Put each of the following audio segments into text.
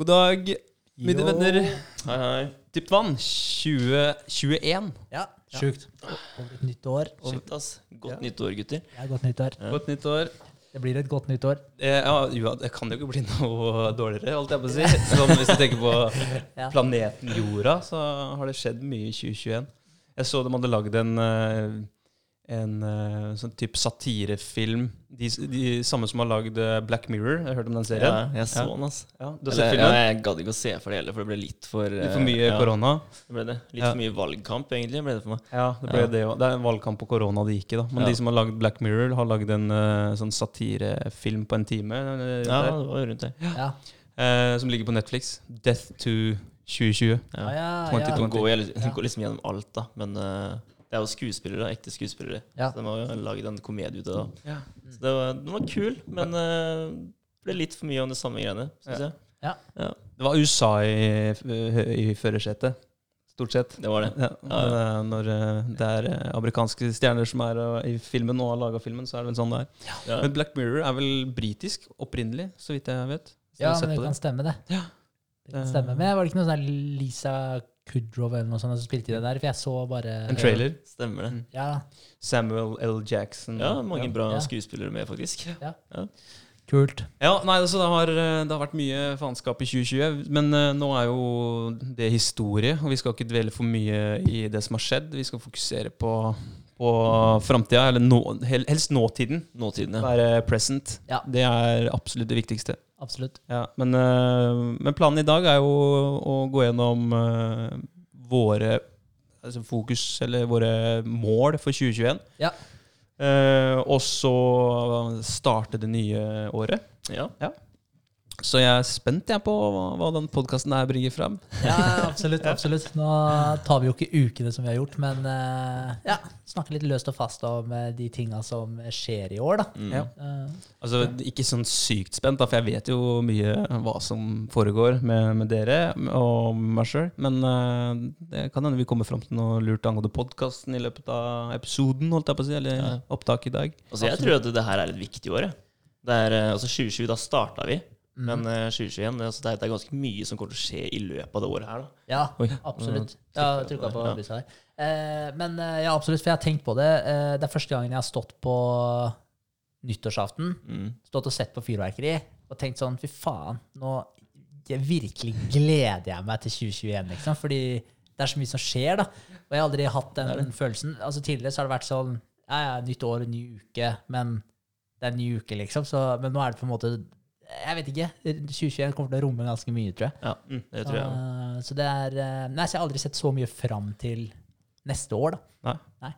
God dag, mine venner. Hei, hei. Dypt vann 2021. Ja, sjukt. Over et nytt år. Shit, ass. Godt Ja. nytt år, gutter. Er godt nytt år. Ja. Godt nytt år. Det blir et godt nytt år. Eh, ja, jo, det kan jo ikke bli noe dårligere, holdt jeg på å si. Sånn, hvis du tenker på planeten Jorda, så har det skjedd mye i 2021. Jeg så de hadde lagd en, eh, en uh, sånn type satirefilm. De, de samme som har lagd eh, Black Mirror. Jeg har hørt om den Ja, serien? jeg så Ja. den, ass. Ja, du har Eller, sett ja, jeg gadd ikke å se for det heller, for det ble litt for Litt for eh, mye ja, korona? Det ble det. Litt Ja. for mye valgkamp, egentlig, ble det for meg. Ja, det ble Ja. det òg. Det er en valgkamp på korona det gikk i, da. Men Ja. de som har lagd Black Mirror, har lagd en uh, sånn satirefilm på en time. Ja, det var rundt det. Ja, eh, som ligger på Netflix. Death to 2020. ja, Ja. ja. 2020. Den går, Ja. liksom gjennom alt, da. Men det er jo skuespillere, ekte skuespillere. Ja. Så de har jo laget en komedie ut av det. Ja. Så det var, den var kul, men uh, ble litt for mye om det samme greiene, syns Ja. jeg. Ja. ja. Det var USA i, i førersetet, stort sett. Det var det. Ja, Ja, Når eh, det er eh, amerikanske stjerner som er eh, i filmen og har laga filmen, så er det vel sånn det er. Ja. Men Black Mirror er vel britisk opprinnelig, så vidt jeg vet. Så ja men det kan kan stemme, det. Ja. Det kan stemme. Men var det ikke noe sånn Lisa Kudrow eller noe sånt som spilte i det der? For jeg så bare En trailer. Stemmer det. Mm. Ja, Samuel L. Jackson. Ja, mange bra Ja. skuespillere med, faktisk. kult. Ja, nei, altså det har, eh, det har vært mye faenskap i 2020, men uh, nå er jo det historie, og vi skal ikke dvele for mye i det som har skjedd. Vi skal fokusere på, på framtida, eller nå, helst nåtiden. Nåtiden, ja. Være present. Ja. Det er absolutt det viktigste. Absolutt. Ja, men, eh, men planen i dag er jo å gå gjennom eh, våre altså fokus, eller våre mål for 2021. Ja. Eh, og så starte det nye året. ja. Så jeg er spent jeg på hva, hva den podkasten her bringer fram. Ja, absolutt. absolutt. Nå tar vi jo ikke ukene som vi har gjort, men eh, ja, snakke litt løst og fast om eh, de tinga som skjer i år, da. Mm. Ja. Eh, Altså, Ikke sånn sykt spent, da, for jeg vet jo mye hva som foregår med, med dere og meg sjøl. Men uh, det kan hende vi kommer fram til noe lurt angående podkasten i løpet av episoden. holdt jeg på å si, Eller Ja. opptaket i dag. Altså, jeg tror at det her er et viktig år. jeg. Det er, altså 2020, da starta vi. Mm. Men uh, 2021, det, altså, det, er, ganske mye som kommer til å skje i løpet av det året her. da. Ja, Oi. absolutt. Mm. Ja, jeg trykka på Ja. der. Uh, men uh, ja, absolutt, for jeg har tenkt på det. Eh, det er første gangen jeg har stått på nyttårsaften, Mm. stått og sett på fyrverkeri, og tenkt sånn Fy faen, nå jeg virkelig gleder jeg meg til 2021, liksom. Fordi det er så mye som skjer, da. Og jeg har aldri hatt den Det følelsen. Altså Tidligere så har det vært sånn Ja, ja, nytt år, ny uke, men det er en ny uke, liksom. Så, men nå er det på en måte Jeg vet ikke. 2021 kommer til å romme ganske mye, tror jeg. Ja, det tror jeg. Uh, så det er uh, Nei, så jeg har aldri sett så mye fram til neste år, da. Nei.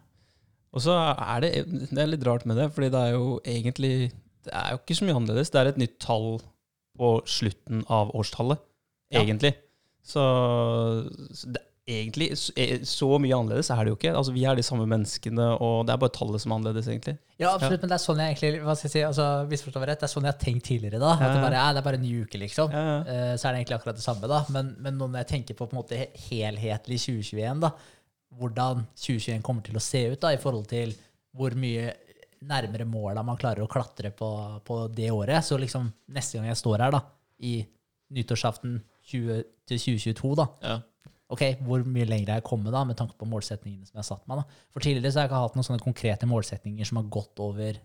Og så er det, det er litt rart med det, fordi det er jo egentlig Det er jo ikke så mye annerledes. Det er et nytt tall på slutten av årstallet, Ja. egentlig. Så, så det, egentlig så, eh, mye annerledes er det jo ikke. Altså, vi er de samme menneskene, og det er bare tallet som er annerledes, egentlig. Ja, absolutt, men det er sånn jeg egentlig hva skal jeg si, altså, misforstå meg rett, det er sånn jeg har tenkt tidligere. da, At det Ja. bare er, det er bare en ny uke, liksom. Ja, ja. Uh, så er det egentlig akkurat det samme. da, Men, men når jeg tenker på på en måte helhetlig 2021, da, hvordan 2021 kommer til å se ut da, i forhold til hvor mye nærmere måla man klarer å klatre på, på det året. Så liksom neste gang jeg står her da, i nyttårsaften 20, til 2022, da, Ja. Ok, hvor mye lenger har jeg kommet da, med tanke på målsetningene som jeg har satt meg. da. For tidligere så har jeg ikke hatt noen sånne konkrete målsetninger som har gått over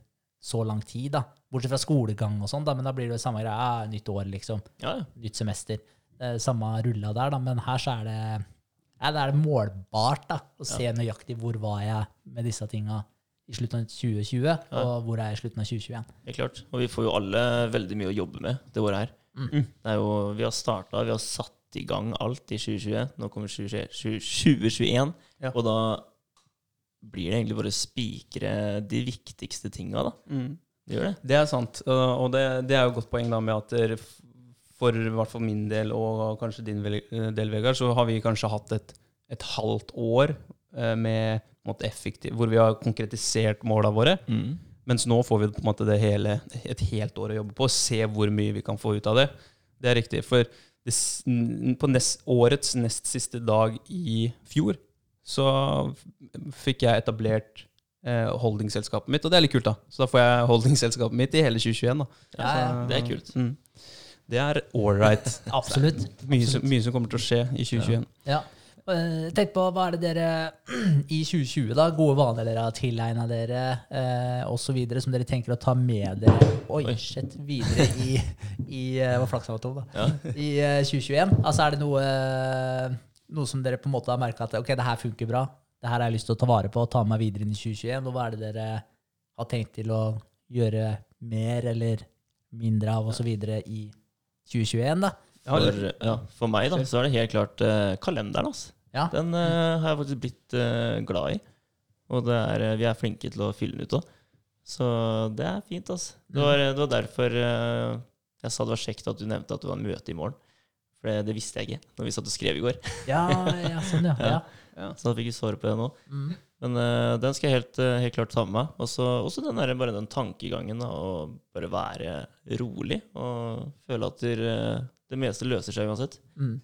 så lang tid. da. Bortsett fra skolegang og sånn, da, men da blir det jo samme greia. Nytt år, liksom. Ja, ja. Nytt semester. Er samme rulla der, da. Men her så er det ja, det er målbart da, å se nøyaktig hvor var jeg med disse tinga i slutten av 2020, og hvor er jeg i slutten av 2021. Det er klart. Og vi får jo alle veldig mye å jobbe med det året her. Mm. Det er jo, vi har starta, vi har satt i gang alt i 2020. Nå kommer 2021, Ja. og da blir det egentlig bare å spikre de viktigste tinga, da. Mm. Det gjør det. Det er sant, og det, det er jo et godt poeng da med at for i hvert fall min del, og kanskje din del, Vegard, så har vi kanskje hatt et, et halvt år eh, med måte, effektiv, hvor vi har konkretisert måla våre. Mens nå får vi på en måte det hele, et helt år å jobbe på, og se hvor mye vi kan få ut av det. Det er riktig. For på nest, årets nest siste dag i fjor, så fikk jeg etablert eh, holdingselskapet mitt, og det er litt kult, da. Så da får jeg holdingselskapet mitt i hele 2021, da. Ja, ja. Det er kult. Mm. Det er ålreit. Absolutt. Mye, som- mye som kommer til å skje i 2021. Ja. Eh, Tenk på hva er det dere i 2020, da, gode vaner dere har tilegna dere, eh, osv., som dere tenker å ta med dere Oi, Oi. shit, videre i, i eh, Hva flaks var tom, da. Ja. I eh, 2021. Altså er det noe, eh, noe som dere på en måte har merka at ok, det her funker bra, det her har jeg lyst til å ta vare på og ta med meg videre inn i 2021, og hva er det dere har tenkt til å gjøre mer eller mindre av osv. i 2021, da? For, ja, for meg da, så er det helt klart eh, kalenderen. Altså. Ja. Den uh, har jeg faktisk blitt uh, glad i. Og det er, eh, vi er flinke til å fylle den ut òg. Så det er fint. Altså. Det, var, det var derfor uh, jeg sa det var kjekt at du nevnte at det var møte i morgen. For det, det visste jeg ikke når vi satt og skrev i går. Ja, ja sånn, ja. ja. Ja. Så da fikk vi svaret på det nå. Mm. Men uh, den skal jeg helt, uh, helt klart ta med meg. Og så også den der, bare den tankegangen da, å bare være rolig og føle at det, det meste løser seg uansett. Mm.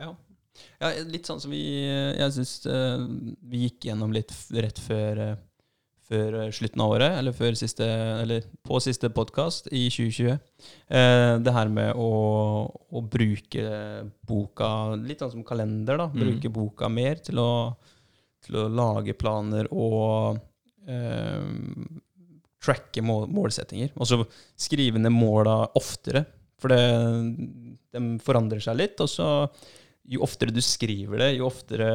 Ja. Ja, litt sånn som vi Jeg syns vi gikk gjennom litt rett før, eh, før eh, slutten av året, eller, før siste, eller på siste podkast i 2020. Eh, det her med å, å bruke boka litt sånn som kalender, da. Mm. Bruke boka mer til å, til å lage planer og eh, tracke mål, målsettinger. Og så skrive ned måla oftere. For det, de forandrer seg litt. Og så jo oftere du skriver det, jo oftere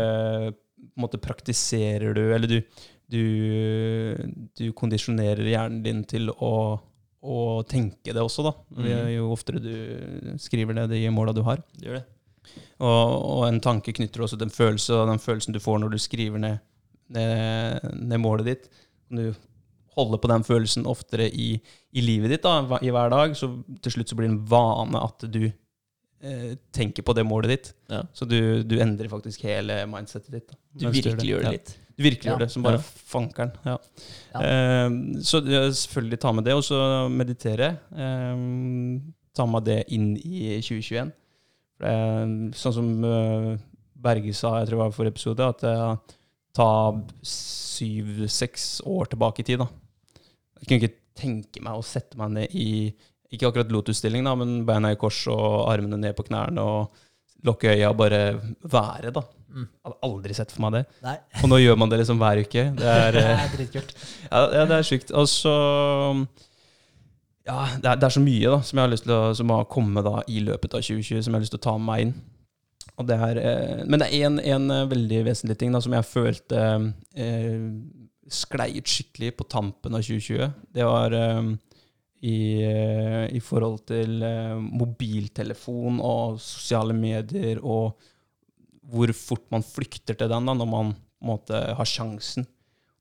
måte praktiserer du Eller du, du, du kondisjonerer hjernen din til å, å tenke det også, da. Mm. Jo oftere du skriver ned de måla du har. Det gjør det. Og, og en tanke knytter også til en følelse, og den følelsen du får når du skriver ned, ned, ned målet ditt. Du holder på den følelsen oftere i, i livet ditt da, i hver dag, så til slutt så blir det en vane at du tenker på det målet ditt. Ja. Så du, du endrer faktisk hele mindsetet ditt. Da, Du virkelig gjør det Ja. litt. Du virkelig Ja. gjør det, som bare Ja. fankeren. Ja. Ja. Eh, så ja, selvfølgelig ta med det, og så meditere. Eh, ta med det inn i 2021. For det er sånn som eh, Berge sa, jeg tror det var forrige episode, at eh, ta syv-seks år tilbake i tid. da. Jeg kunne ikke tenke meg å sette meg ned i ikke akkurat lotusstilling, da, men beina i kors og armene ned på knærne og lukke øya og bare være. da. Mm. Jeg hadde aldri sett for meg det. Nei, Og nå gjør man det liksom hver uke. Det er, eh, dritkult. ja, ja, det er sjukt. Og så Ja, det er, det er så mye da som jeg har lyst til å Som har kommet da i løpet av 2020, som jeg har lyst til å ta med meg inn. Det er, eh, men det er en, en eh, veldig vesentlig ting da som jeg følte eh, sklei ut skikkelig på tampen av 2020. Det var eh, i, i forhold til eh, mobiltelefon og sosiale medier og hvor fort man flykter til den da, når man måte har sjansen.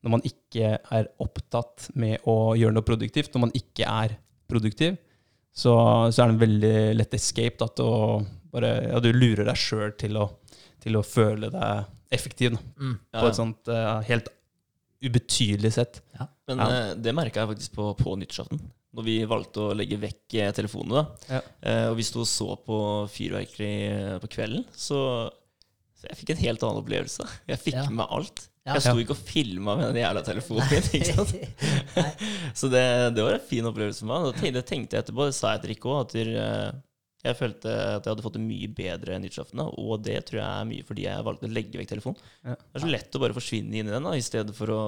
Når man ikke er opptatt med å gjøre noe produktivt, når man ikke er produktiv, så, så er det en veldig lett escape da, til å bare, ja, du lurer deg sjøl til, å- til å føle deg effektiv da, Mm. Ja, på et sånt uh, helt ubetydelig sett. Men Ja. eh, det merka jeg faktisk på, på nyttårsaften. Når vi valgte å legge vekk eh, telefonene. da. Ja. Eh, og vi sto og så på fyrverkeri eh, på kvelden, så, så jeg fikk en helt annen opplevelse. Jeg fikk Ja. med alt. Ja. Jeg sto ikke og filma med den jævla telefonen min. ikke sant? Så det, det var en fin opplevelse for meg. Det tenkte jeg etterpå, det sa jeg til Rikke òg, at eh, jeg følte at jeg hadde fått det mye bedre nyttårsaften. da, Og det tror jeg er mye fordi jeg valgte å legge vekk telefonen. Ja. Det er så lett å bare forsvinne inn i den, da, i stedet for å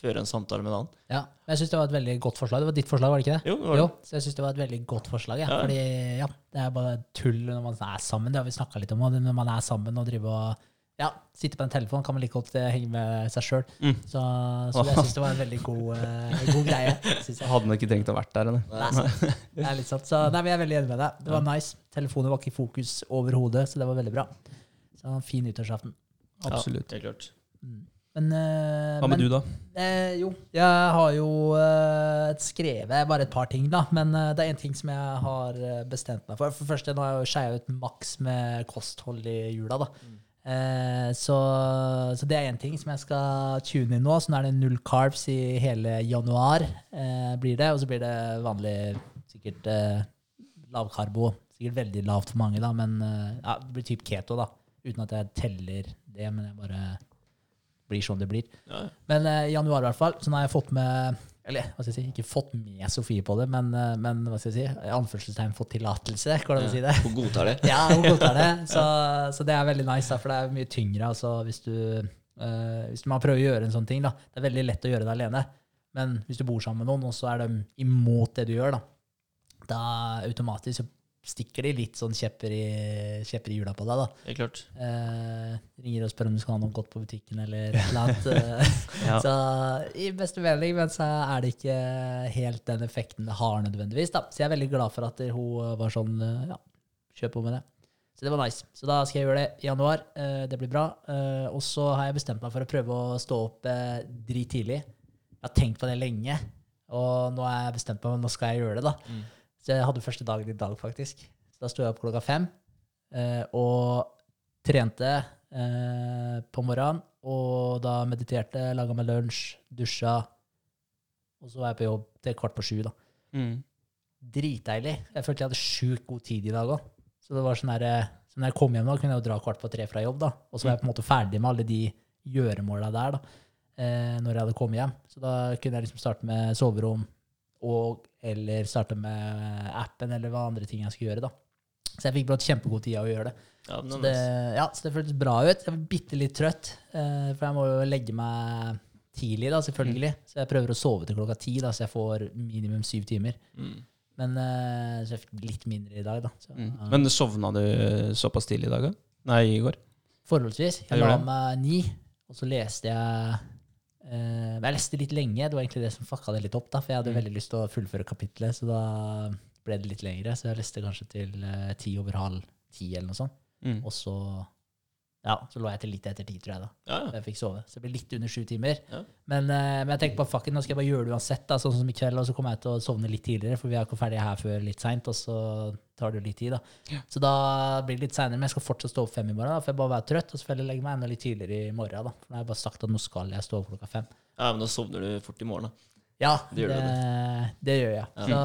føre en samtale med en annen. Ja, men jeg syns det var et veldig godt forslag. Det var ditt forslag, var det ikke det? Jo, det var det. Jo, så jeg syns det var et veldig godt forslag. Ja. Ja. Fordi ja, det er bare tull når man er sammen. Det har vi snakka litt om. Når man er sammen og driver og ja, sitte på en telefon, kan man like godt eh, henge med seg sjøl. Mm. Så, så det syns det var en veldig god, uh, god greie. Jeg jeg. hadde nok ikke trengt å vært der. Eller? Nei, det er litt sant. Så nei, men jeg er veldig enig med deg. Det var nice. Telefonen var ikke i fokus overhodet, så det var veldig bra. Så fin nyttårsaften. Absolutt. Ja, klart. Men, uh, Hva men med du, da? Eh, jo, jeg har jo uh, skrevet bare et par ting, da. Men det er én ting som jeg har bestemt meg for. For det første, nå har jeg jo skeia ut maks med kosthold i jula, da. Eh, så, så det er én ting som jeg skal tune inn nå. Så nå er det null carbs i hele januar, eh, blir det. Og så blir det vanlig sikkert eh, lavkarbo. Sikkert veldig lavt for mange, da, men eh, ja, det blir typ keto, da. Uten at jeg teller det, men jeg bare blir sånn det blir. Ja. Men eh, januar i hvert fall, så nå har jeg fått med Eller hva skal jeg si, ikke fått med Sofie på det, men, eh, men hva skal jeg si, anførselstegn fått tillatelse, Hvordan å si det? Hun godtar det. Ja, hun godtar det. Så, så det er veldig nice, for det er mye tyngre altså, hvis, du, uh, hvis man prøver å gjøre en sånn ting. Da. Det er veldig lett å gjøre det alene. Men hvis du bor sammen med noen, og så er de imot det du gjør, da, da automatisk så stikker de litt sånn kjepper i, kjepper i hjula på deg. da. Det er klart. Eh, ringer og spør om du skal ha noe godt på butikken, eller et eller annet. Ja. Så i beste mening, men så er det ikke helt den effekten det har nødvendigvis. da. Så jeg er veldig glad for at hun var sånn, eh, ja, kjør på med det. Så det var nice. Så da skal jeg gjøre det i januar. Eh, det blir bra. Eh, og så har jeg bestemt meg for å prøve å stå opp eh, drit tidlig. Jeg har tenkt på det lenge, og nå har jeg bestemt meg for nå skal jeg gjøre det. da. Mm. Så jeg hadde første dagen i dag, faktisk. Så da sto jeg opp klokka fem eh, og trente eh, på morgenen. Og da mediterte, laga meg lunsj, dusja. Og så var jeg på jobb til kvart på sju. da. Mm. Dritdeilig. Jeg følte jeg hadde sjukt god tid i dag òg. Så det var sånn der, eh, så når jeg kom hjem, da, kunne jeg jo dra kvart på tre fra jobb. da. Og så var jeg på en måte ferdig med alle de gjøremåla der da, eh, når jeg hadde kommet hjem. Så da kunne jeg liksom starte med soverom og eller starte med appen eller hva andre ting jeg skulle gjøre. da. Så jeg fikk brått kjempegod tid av å gjøre det. Ja, Så det ja, så det føltes bra ut. Jeg var bitte litt trøtt, eh, for jeg må jo legge meg tidlig, da, selvfølgelig. Så jeg prøver å sove til klokka ti, da, så jeg får minimum syv timer. Mm. Men eh, så jeg fikk litt mindre i dag, da. Så, Mm. eh, Men sovna du såpass tidlig i dag? da? Nei, i går? forholdsvis. Jeg la meg ni, og så leste jeg eh, Jeg leste litt lenge. Det var egentlig det som fucka det litt opp, da, for jeg hadde Mm. veldig lyst til å fullføre kapitlet, så da ble det litt lengre. Så jeg leste kanskje til eh, ti over halv ti, eller noe sånt. Mm. Og så ja, så lå jeg til litt etter ti, tror jeg. da. Ja, ja. Jeg fikk sove. Så det ble litt under sju timer. Ja. Men, uh, men jeg tenkte på fuck it, nå skal jeg bare gjøre det uansett. da, Sånn som i kveld, og så kommer jeg til å sovne litt tidligere, for vi er ikke ferdig her før litt seint, og så tar det litt tid. da. Ja. Så da blir det litt seinere. Men jeg skal fortsatt stå opp fem i morgen, da, for jeg bare være trøtt. Og så får jeg legge meg enda litt tidligere i morgen. da. For nå har jeg bare sagt at nå skal jeg stå opp klokka fem. ja, men da sovner du fort i morgen, da. Ja, Det det, det gjør jeg. Så,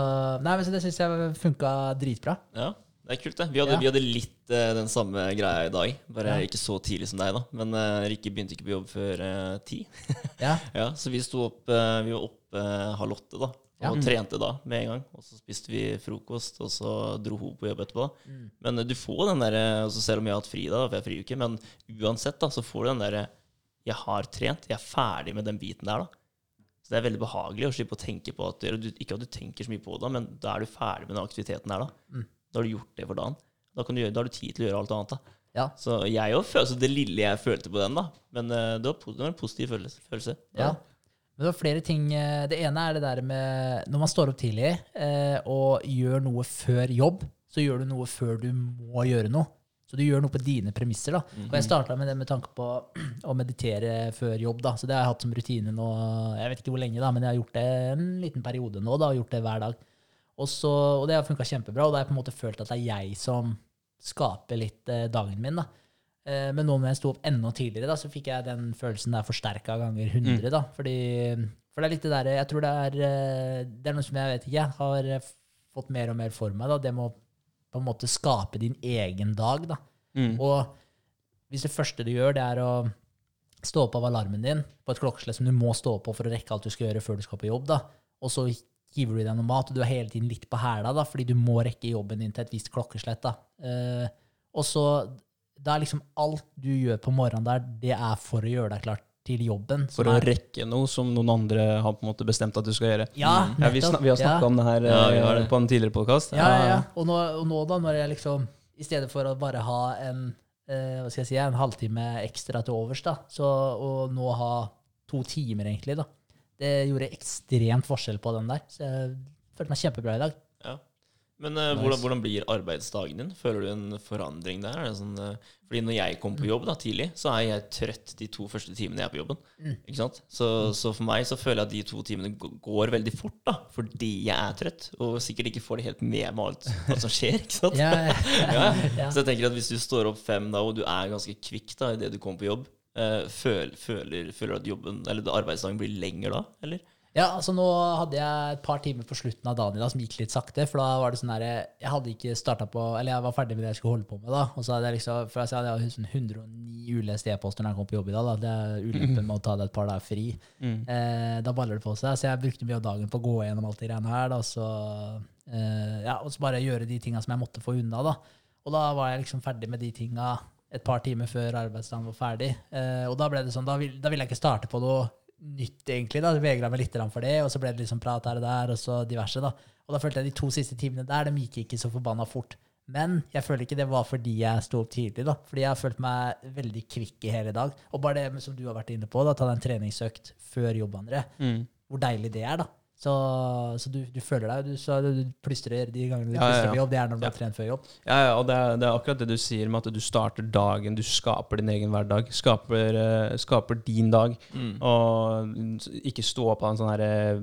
nei, men så det syns jeg funka dritbra. Ja, det er kult, det. Vi hadde, Ja. vi hadde litt uh, den samme greia i dag. Bare Ja. ikke så tidlig som deg, da. Men uh, Rikke begynte ikke på jobb før uh, ti. Ja, Ja, så vi sto opp Vi var oppe halv åtte, da. Og Ja. trente da med en gang. Og så spiste vi frokost, og så dro hun på jobb etterpå. Mm. Men du får den derre altså Selv om jeg har hatt fri, da, for jeg jo ikke, men uansett, da, så får du den derre Jeg har trent, jeg er ferdig med den biten der, da. Så det er veldig behagelig å slippe å tenke på at du, Ikke at du tenker så mye på det, men da er du ferdig med den aktiviteten der, da. Mm. Da har du gjort det for dagen. Da, kan du gjøre, da har du tid til å gjøre alt annet. da. ja, Så jeg òg følte det lille jeg følte på den, da. Men eh, det, var, en positiv følelse. Ja. Men det var flere ting. eh, Det ene er det der med når man står opp tidlig eh, og gjør noe før jobb, så gjør du noe før du må gjøre noe. Så du gjør noe på dine premisser. da. Og jeg starta med det med tanke på å meditere før jobb. da. Så det har jeg hatt som rutine nå. Jeg vet ikke hvor lenge, da, men jeg har gjort det en liten periode nå. da, og gjort det hver dag. Og, så, og det har funka kjempebra. Og da har jeg på en måte følt at det er jeg som skaper litt eh, dagen min. da. Eh, men nå når jeg sto opp enda tidligere, da, så fikk jeg den følelsen der forsterka ganger 100. da, fordi, For det er litt det der, jeg tror det er, eh, det er noe som jeg vet ikke, har fått mer og mer for meg. da, Det med å på en måte skape din egen dag. da. Mm. Og hvis det første du gjør, det er å stå opp av alarmen din på et klokkeslett som du må stå på for å rekke alt du skal gjøre før du skal på jobb, da, og så hiver du i deg noe mat, og du er hele tiden litt på hæla, fordi du må rekke jobben din til et visst klokkeslett. da. Eh, og så da er liksom alt du gjør på morgenen der, det er for å gjøre deg klart til jobben. For å er- rekke noe som noen andre har på en måte bestemt at du skal gjøre. Ja, Ja, vi, snak, vi har snakka Ja. om det her Ja, vi eh, har det. på en tidligere podkast. Ja, ja, ja. Og, nå, og nå da, når jeg liksom I stedet for å bare ha en eh, hva skal jeg si, en halvtime ekstra til overs, da, så og nå ha to timer, egentlig, da, det gjorde ekstremt forskjell på den der. Så jeg følte meg kjempebra i dag. Ja. Men uh, Nice. hvordan, hvordan blir arbeidsdagen din? Føler du en forandring der? Er sånn, uh, fordi når jeg kommer på jobb da, tidlig, så er jeg trøtt de to første timene jeg er på jobben. Mm. Ikke sant? Så, så for meg så føler jeg at de to timene går veldig fort, da, fordi jeg er trøtt. Og sikkert ikke får det helt med meg alt, alt som skjer. ikke sant? Ja, ja, Ja. ja. Så jeg tenker at hvis du står opp fem da, og du er ganske kvikk da, idet du kommer på jobb, eh, føl, føler, føler at jobben, eller arbeidsdagen blir lenger da, eller? Ja, altså nå hadde jeg et par timer på slutten av dagen i dag som gikk litt sakte. For da var det sånn her Jeg hadde ikke starta på Eller jeg var ferdig med det jeg skulle holde på med, da. Og så hadde jeg liksom For jeg hadde sånn 109 uleste e-poster når jeg kom på jobb i dag. Da. Det er ulempen med å ta det et par dager fri. Mm. Eh, da baller det på seg. Så jeg brukte mye av dagen på å gå gjennom alt det greiene her. Da, så, eh, ja, og så bare gjøre de tinga som jeg måtte få unna. Da. Og da var jeg liksom ferdig med de tinga et par timer før arbeidsdagen var ferdig. Eh, og da ble det sånn, da, vil, da ville jeg ikke starte på noe nytt, egentlig. da, Vegra meg litt for det, og så ble det liksom prat her og der, og så diverse. da. Og da følte jeg de to siste timene der, de gikk ikke så forbanna fort. Men jeg føler ikke det var fordi jeg sto opp tidlig, da. Fordi jeg har følt meg veldig kvikk i hele dag. Og bare det som du har vært inne på, da, ta deg en treningsøkt før jobb, André. Mm. Hvor deilig det er, da. Så, så du, du føler deg du, så du plystrer de gangene du Ja, ja, plystrer på jobb. Det er når du Ja. har trent før jobb. Ja, ja, og det er, det er akkurat det du sier med at du starter dagen, du skaper din egen hverdag. Skaper, eh, skaper din dag. Mm. Og ikke stå opp av en sånn herre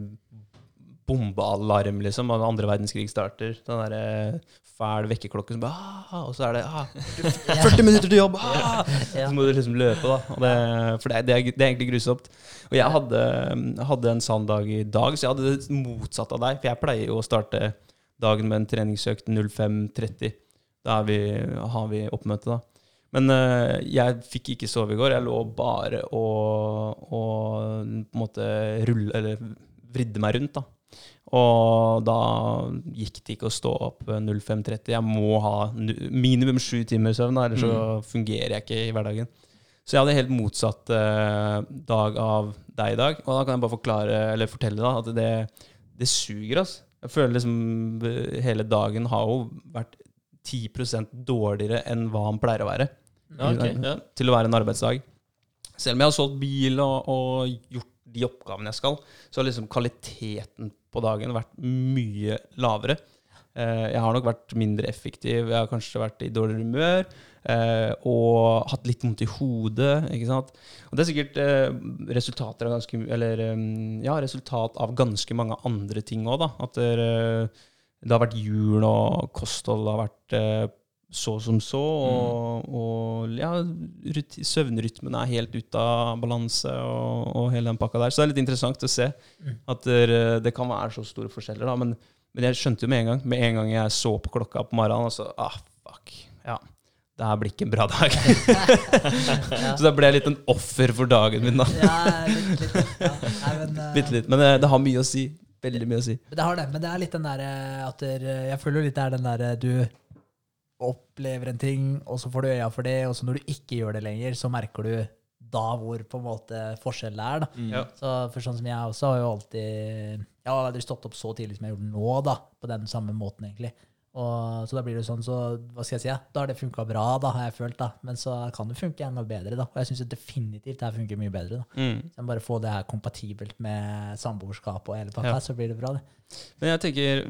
bombealarm, liksom, og andre verdenskrig starter. Den derre fæl vekkerklokke som bare ah, Og så er det ah, 40 minutter til jobb! Ah! Så må du liksom løpe, da. Det, for det, det, er, det er egentlig grusomt. Og jeg hadde, hadde en sann dag i dag, så jeg hadde det motsatt av deg. For jeg pleier jo å starte dagen med en treningsøkt 05.30. Da vi, har vi oppmøte, da. Men uh, jeg fikk ikke sove i går. Jeg lå bare og, og på en måte rulle, eller vridde meg rundt, da. Og da gikk det ikke å stå opp 05.30. Jeg må ha minimum sju timer søvn, ellers så fungerer jeg ikke i hverdagen. Så jeg hadde helt motsatt eh, dag av deg i dag. Og da kan jeg bare forklare, eller fortelle da, at det, det suger, altså. Jeg føler liksom eh, hele dagen har jo vært 10 dårligere enn hva han pleier å være Ja, okay, ja. til å være en arbeidsdag. Selv om jeg har solgt bil og, og gjort de oppgavene jeg skal, så har liksom kvaliteten på dagen vært mye lavere. Eh, jeg har nok vært mindre effektiv, jeg har kanskje vært i dårligere humør eh, og hatt litt vondt i hodet. ikke sant? Og det er sikkert eh, resultater av ganske, eller, ja, resultat av ganske mange andre ting òg. At det, har vært jul, og kosthold har vært så som så. Og, og ja, søvnrytmen er helt ute av balanse og, og hele den pakka der. Så det er litt interessant å se at det, det kan være så store forskjeller. Da. Men, men jeg skjønte jo med en gang Med en gang jeg så på klokka på morgenen, og så ah, fuck. Ja. Det her blir ikke en bra dag. så da ble jeg litt en offer for dagen min, da. Ja, litt, litt, ja. Nei, men, uh... Litt. Men det, det har mye å si. Veldig mye å si. Men det har det, men det er litt den derre at der, Jeg føler jo litt det er den derre du opplever en ting, og så får du øya for det, og så når du ikke gjør det lenger, så merker du da hvor på en måte forskjellen er. da. Mm. Ja. Så for sånn som jeg også har jo alltid Jeg har aldri stått opp så tidlig som jeg gjorde nå, da, på den samme måten, egentlig. Og, så da blir det sånn, så hva skal jeg si, ja? da har det funka bra, da, har jeg følt. da. Men så kan det funke enda bedre, da. Og jeg syns definitivt det her funker mye bedre. da. Mm. Så jeg bare få det her kompatibelt med samboerskap og hele pakka, Ja. så blir det bra, det. Men jeg tenker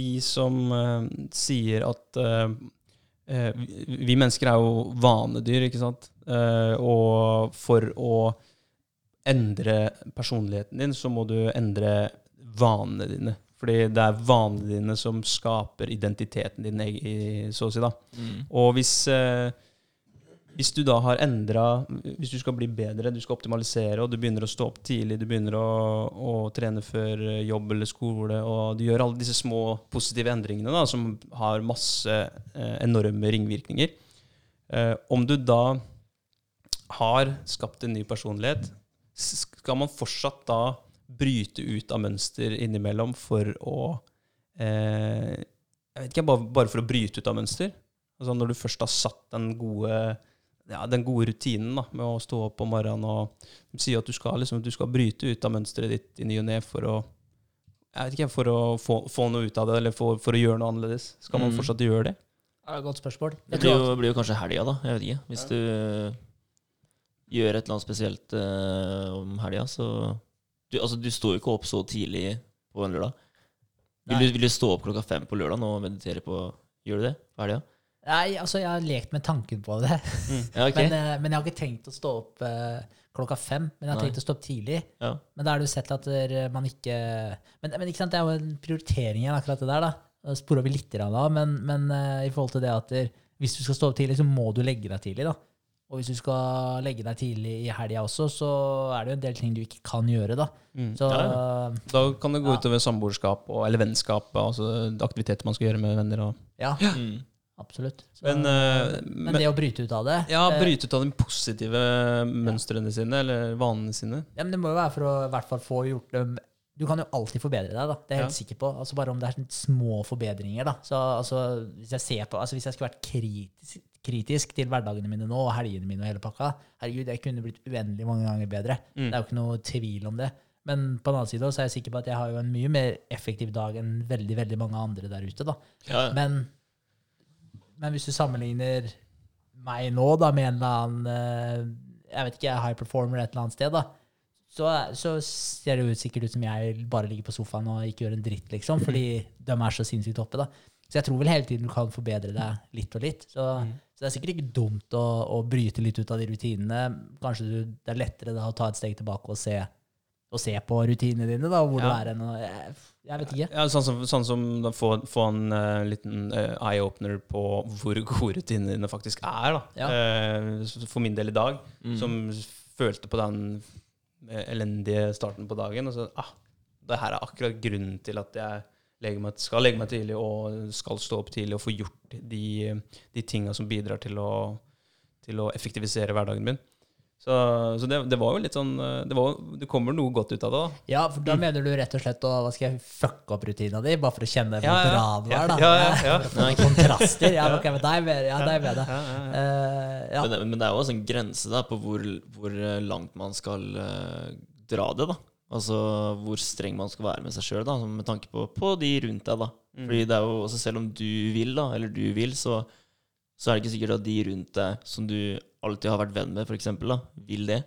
de som uh, sier at uh, vi, mennesker er jo vanedyr, ikke sant? Og for å endre personligheten din, så må du endre vanene dine. Fordi det er vanene dine som skaper identiteten din, i, så å si. da. Mm. Og hvis, eh, hvis du da har endra Hvis du skal bli bedre, du skal optimalisere, og du begynner å stå opp tidlig, du begynner å, å trene før eh, jobb eller skole, og du gjør alle disse små positive endringene da, som har masse eh, enorme ringvirkninger eh, Om du da har skapt en ny personlighet, skal man fortsatt da bryte ut av mønster innimellom for å eh, Jeg vet ikke, bare, bare for å bryte ut av mønster? Altså Når du først har satt den gode, ja, den gode rutinen da, med å stå opp om morgenen og si at du skal, liksom, du skal bryte ut av mønsteret ditt i ny og ne for å jeg vet ikke, for å få, få noe ut av det, eller for, for å gjøre noe annerledes. Skal man Mm. fortsatt gjøre det? Ja, Godt spørsmål. Det blir jo, blir jo kanskje helga, da. Jeg vet ikke. Hvis du gjør et eller annet spesielt uh, om helga, så du, altså, du står jo ikke opp så tidlig på en lørdag. Vil du, vil du stå opp klokka fem på lørdag og meditere på Gjør du det på helga? Nei, altså, jeg har lekt med tanken på det. Ja, okay. Men, eh, men jeg har ikke tenkt å stå opp uh, klokka fem. Men jeg har Nei. tenkt å stå opp tidlig. Ja. Men da har du sett at eh, man ikke Men, men ikke sant, det er jo en prioritering igjen, akkurat det der. Da Spora vi litt av, da, men, men uh, i forhold til det at der, hvis du skal stå opp tidlig, så må du legge deg tidlig. da. Og hvis du skal legge deg tidlig i helga også, så er det jo en del ting du ikke kan gjøre, da. Mm. Så Ja, Da kan det gå Ja. utover samboerskap og, eller vennskap, altså aktiviteter man skal gjøre med venner. Og, ja, Mm. absolutt. Så, Men, uh, men men- det å bryte ut av det ja, eh, bryte ut av de positive mønstrene sine, eller vanene sine. Ja, men Det må jo være for å i hvert fall få gjort dem Du kan jo alltid forbedre deg, da. Det er jeg helt Ja. sikker på. Altså Bare om det er små forbedringer. da. Så altså, Hvis jeg ser på, altså hvis jeg skulle vært kritisk, kritisk til hverdagene mine nå, og helgene mine og hele pakka Herregud, jeg kunne blitt uendelig mange ganger bedre. Mm. Det er jo ikke noe tvil om det. Men på den annen side så er jeg sikker på at jeg har jo en mye mer effektiv dag enn veldig veldig mange andre der ute. da. Ja, Men, men hvis du sammenligner meg nå da med en eller annen eh, jeg vet ikke, high performer et eller annet sted, da, så, så ser det jo sikkert ut som jeg bare ligger på sofaen og ikke gjør en dritt, liksom, fordi de er så sinnssykt oppe. da. Så jeg tror vel hele tiden du kan forbedre deg litt og litt. Så, så det er sikkert ikke dumt å, å bryte litt ut av de rutinene. Kanskje du, det er lettere da å ta et steg tilbake og se, og se på rutinene dine, da, og hvor Ja. du er hen. Jeg, jeg vet ikke. Ja, sånn som, sånn som da få, få en uh, liten uh, eye-opener på hvor gode rutinene dine faktisk er. Da. Ja. Uh, for min del i dag, Mm. som følte på den elendige starten på dagen. Og så, ah, det her er akkurat grunnen til at jeg meg, skal legge meg tidlig og skal stå opp tidlig og få gjort de, de tinga som bidrar til å, til å effektivisere hverdagen min. Så, så det, det var jo litt sånn det, var, det kommer noe godt ut av det. da. Ja, for da mener du rett og slett å hva skal jeg fucke opp rutina di, bare for å kjenne hvor Ja, ja. bra du er, da. Ja, ja, ja. Kontraster. Ja, ok, men deg med, ja, deg med det. Ja, ja, ja. Eh, ja. Men, men det er jo også en grense da, på hvor, hvor langt man skal uh, dra det. da. Altså hvor streng man skal være med seg sjøl, med tanke på, på de rundt deg. da. Fordi det er jo også Selv om du vil, da, eller du vil, så, så er det ikke sikkert at de rundt deg som du alltid har vært venn med, for eksempel, da, vil det.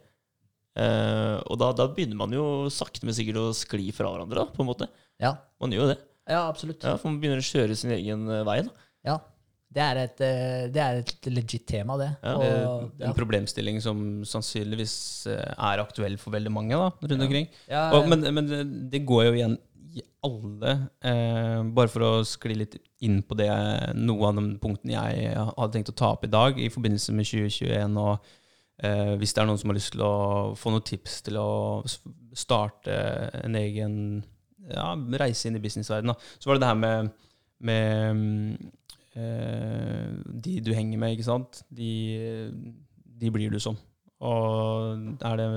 Eh, og da, da begynner man jo sakte, men sikkert å skli fra hverandre, da, på en måte. Ja. Man gjør jo det. ja, absolutt. Ja, For man begynner å kjøre sin egen eh, vei. da. Ja. Det er et, eh, det er et legit tema, det. Ja, Og, Eh, ja. En problemstilling som sannsynligvis eh, er aktuell for veldig mange da, rundt omkring. Ja, Og, men, men det, det går jo igjen i alle. Eh, bare for å skli litt inn på det, noe av de punktene jeg hadde tenkt å ta opp i dag i forbindelse med 2021. og eh, Hvis det er noen som har lyst til å få noen tips til å starte en egen ja, reise inn i businessverdenen, så var det det her med, med mm, eh, de du henger med, ikke sant? De, de blir du som. Og er det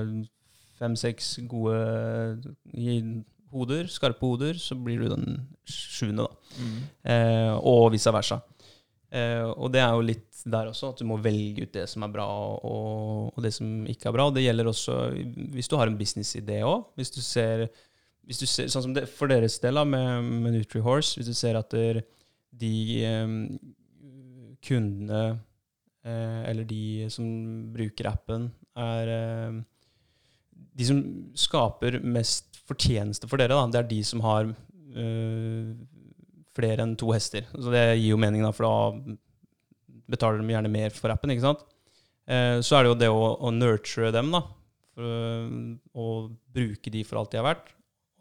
fem-seks gode hoder, skarpe hoder, så blir du den sjuende, da. Eh, og vice versa. Eh, og det er jo litt der også, at du må velge ut det som er bra, og, og det som ikke er bra. Og det gjelder også hvis du har en businessidé òg. Hvis du ser, hvis du ser sånn som det, For deres del da, med, med NutriHorse, hvis du ser at der, de eh, kundene eh, eller de som bruker appen, er eh, De som skaper mest fortjeneste for dere, da, det er de som har flere enn to hester. Så det gir jo mening, da, for da betaler de gjerne mer for appen. ikke sant? Så er det jo det å, å nurture dem, da. For, å bruke de for alt de har vært.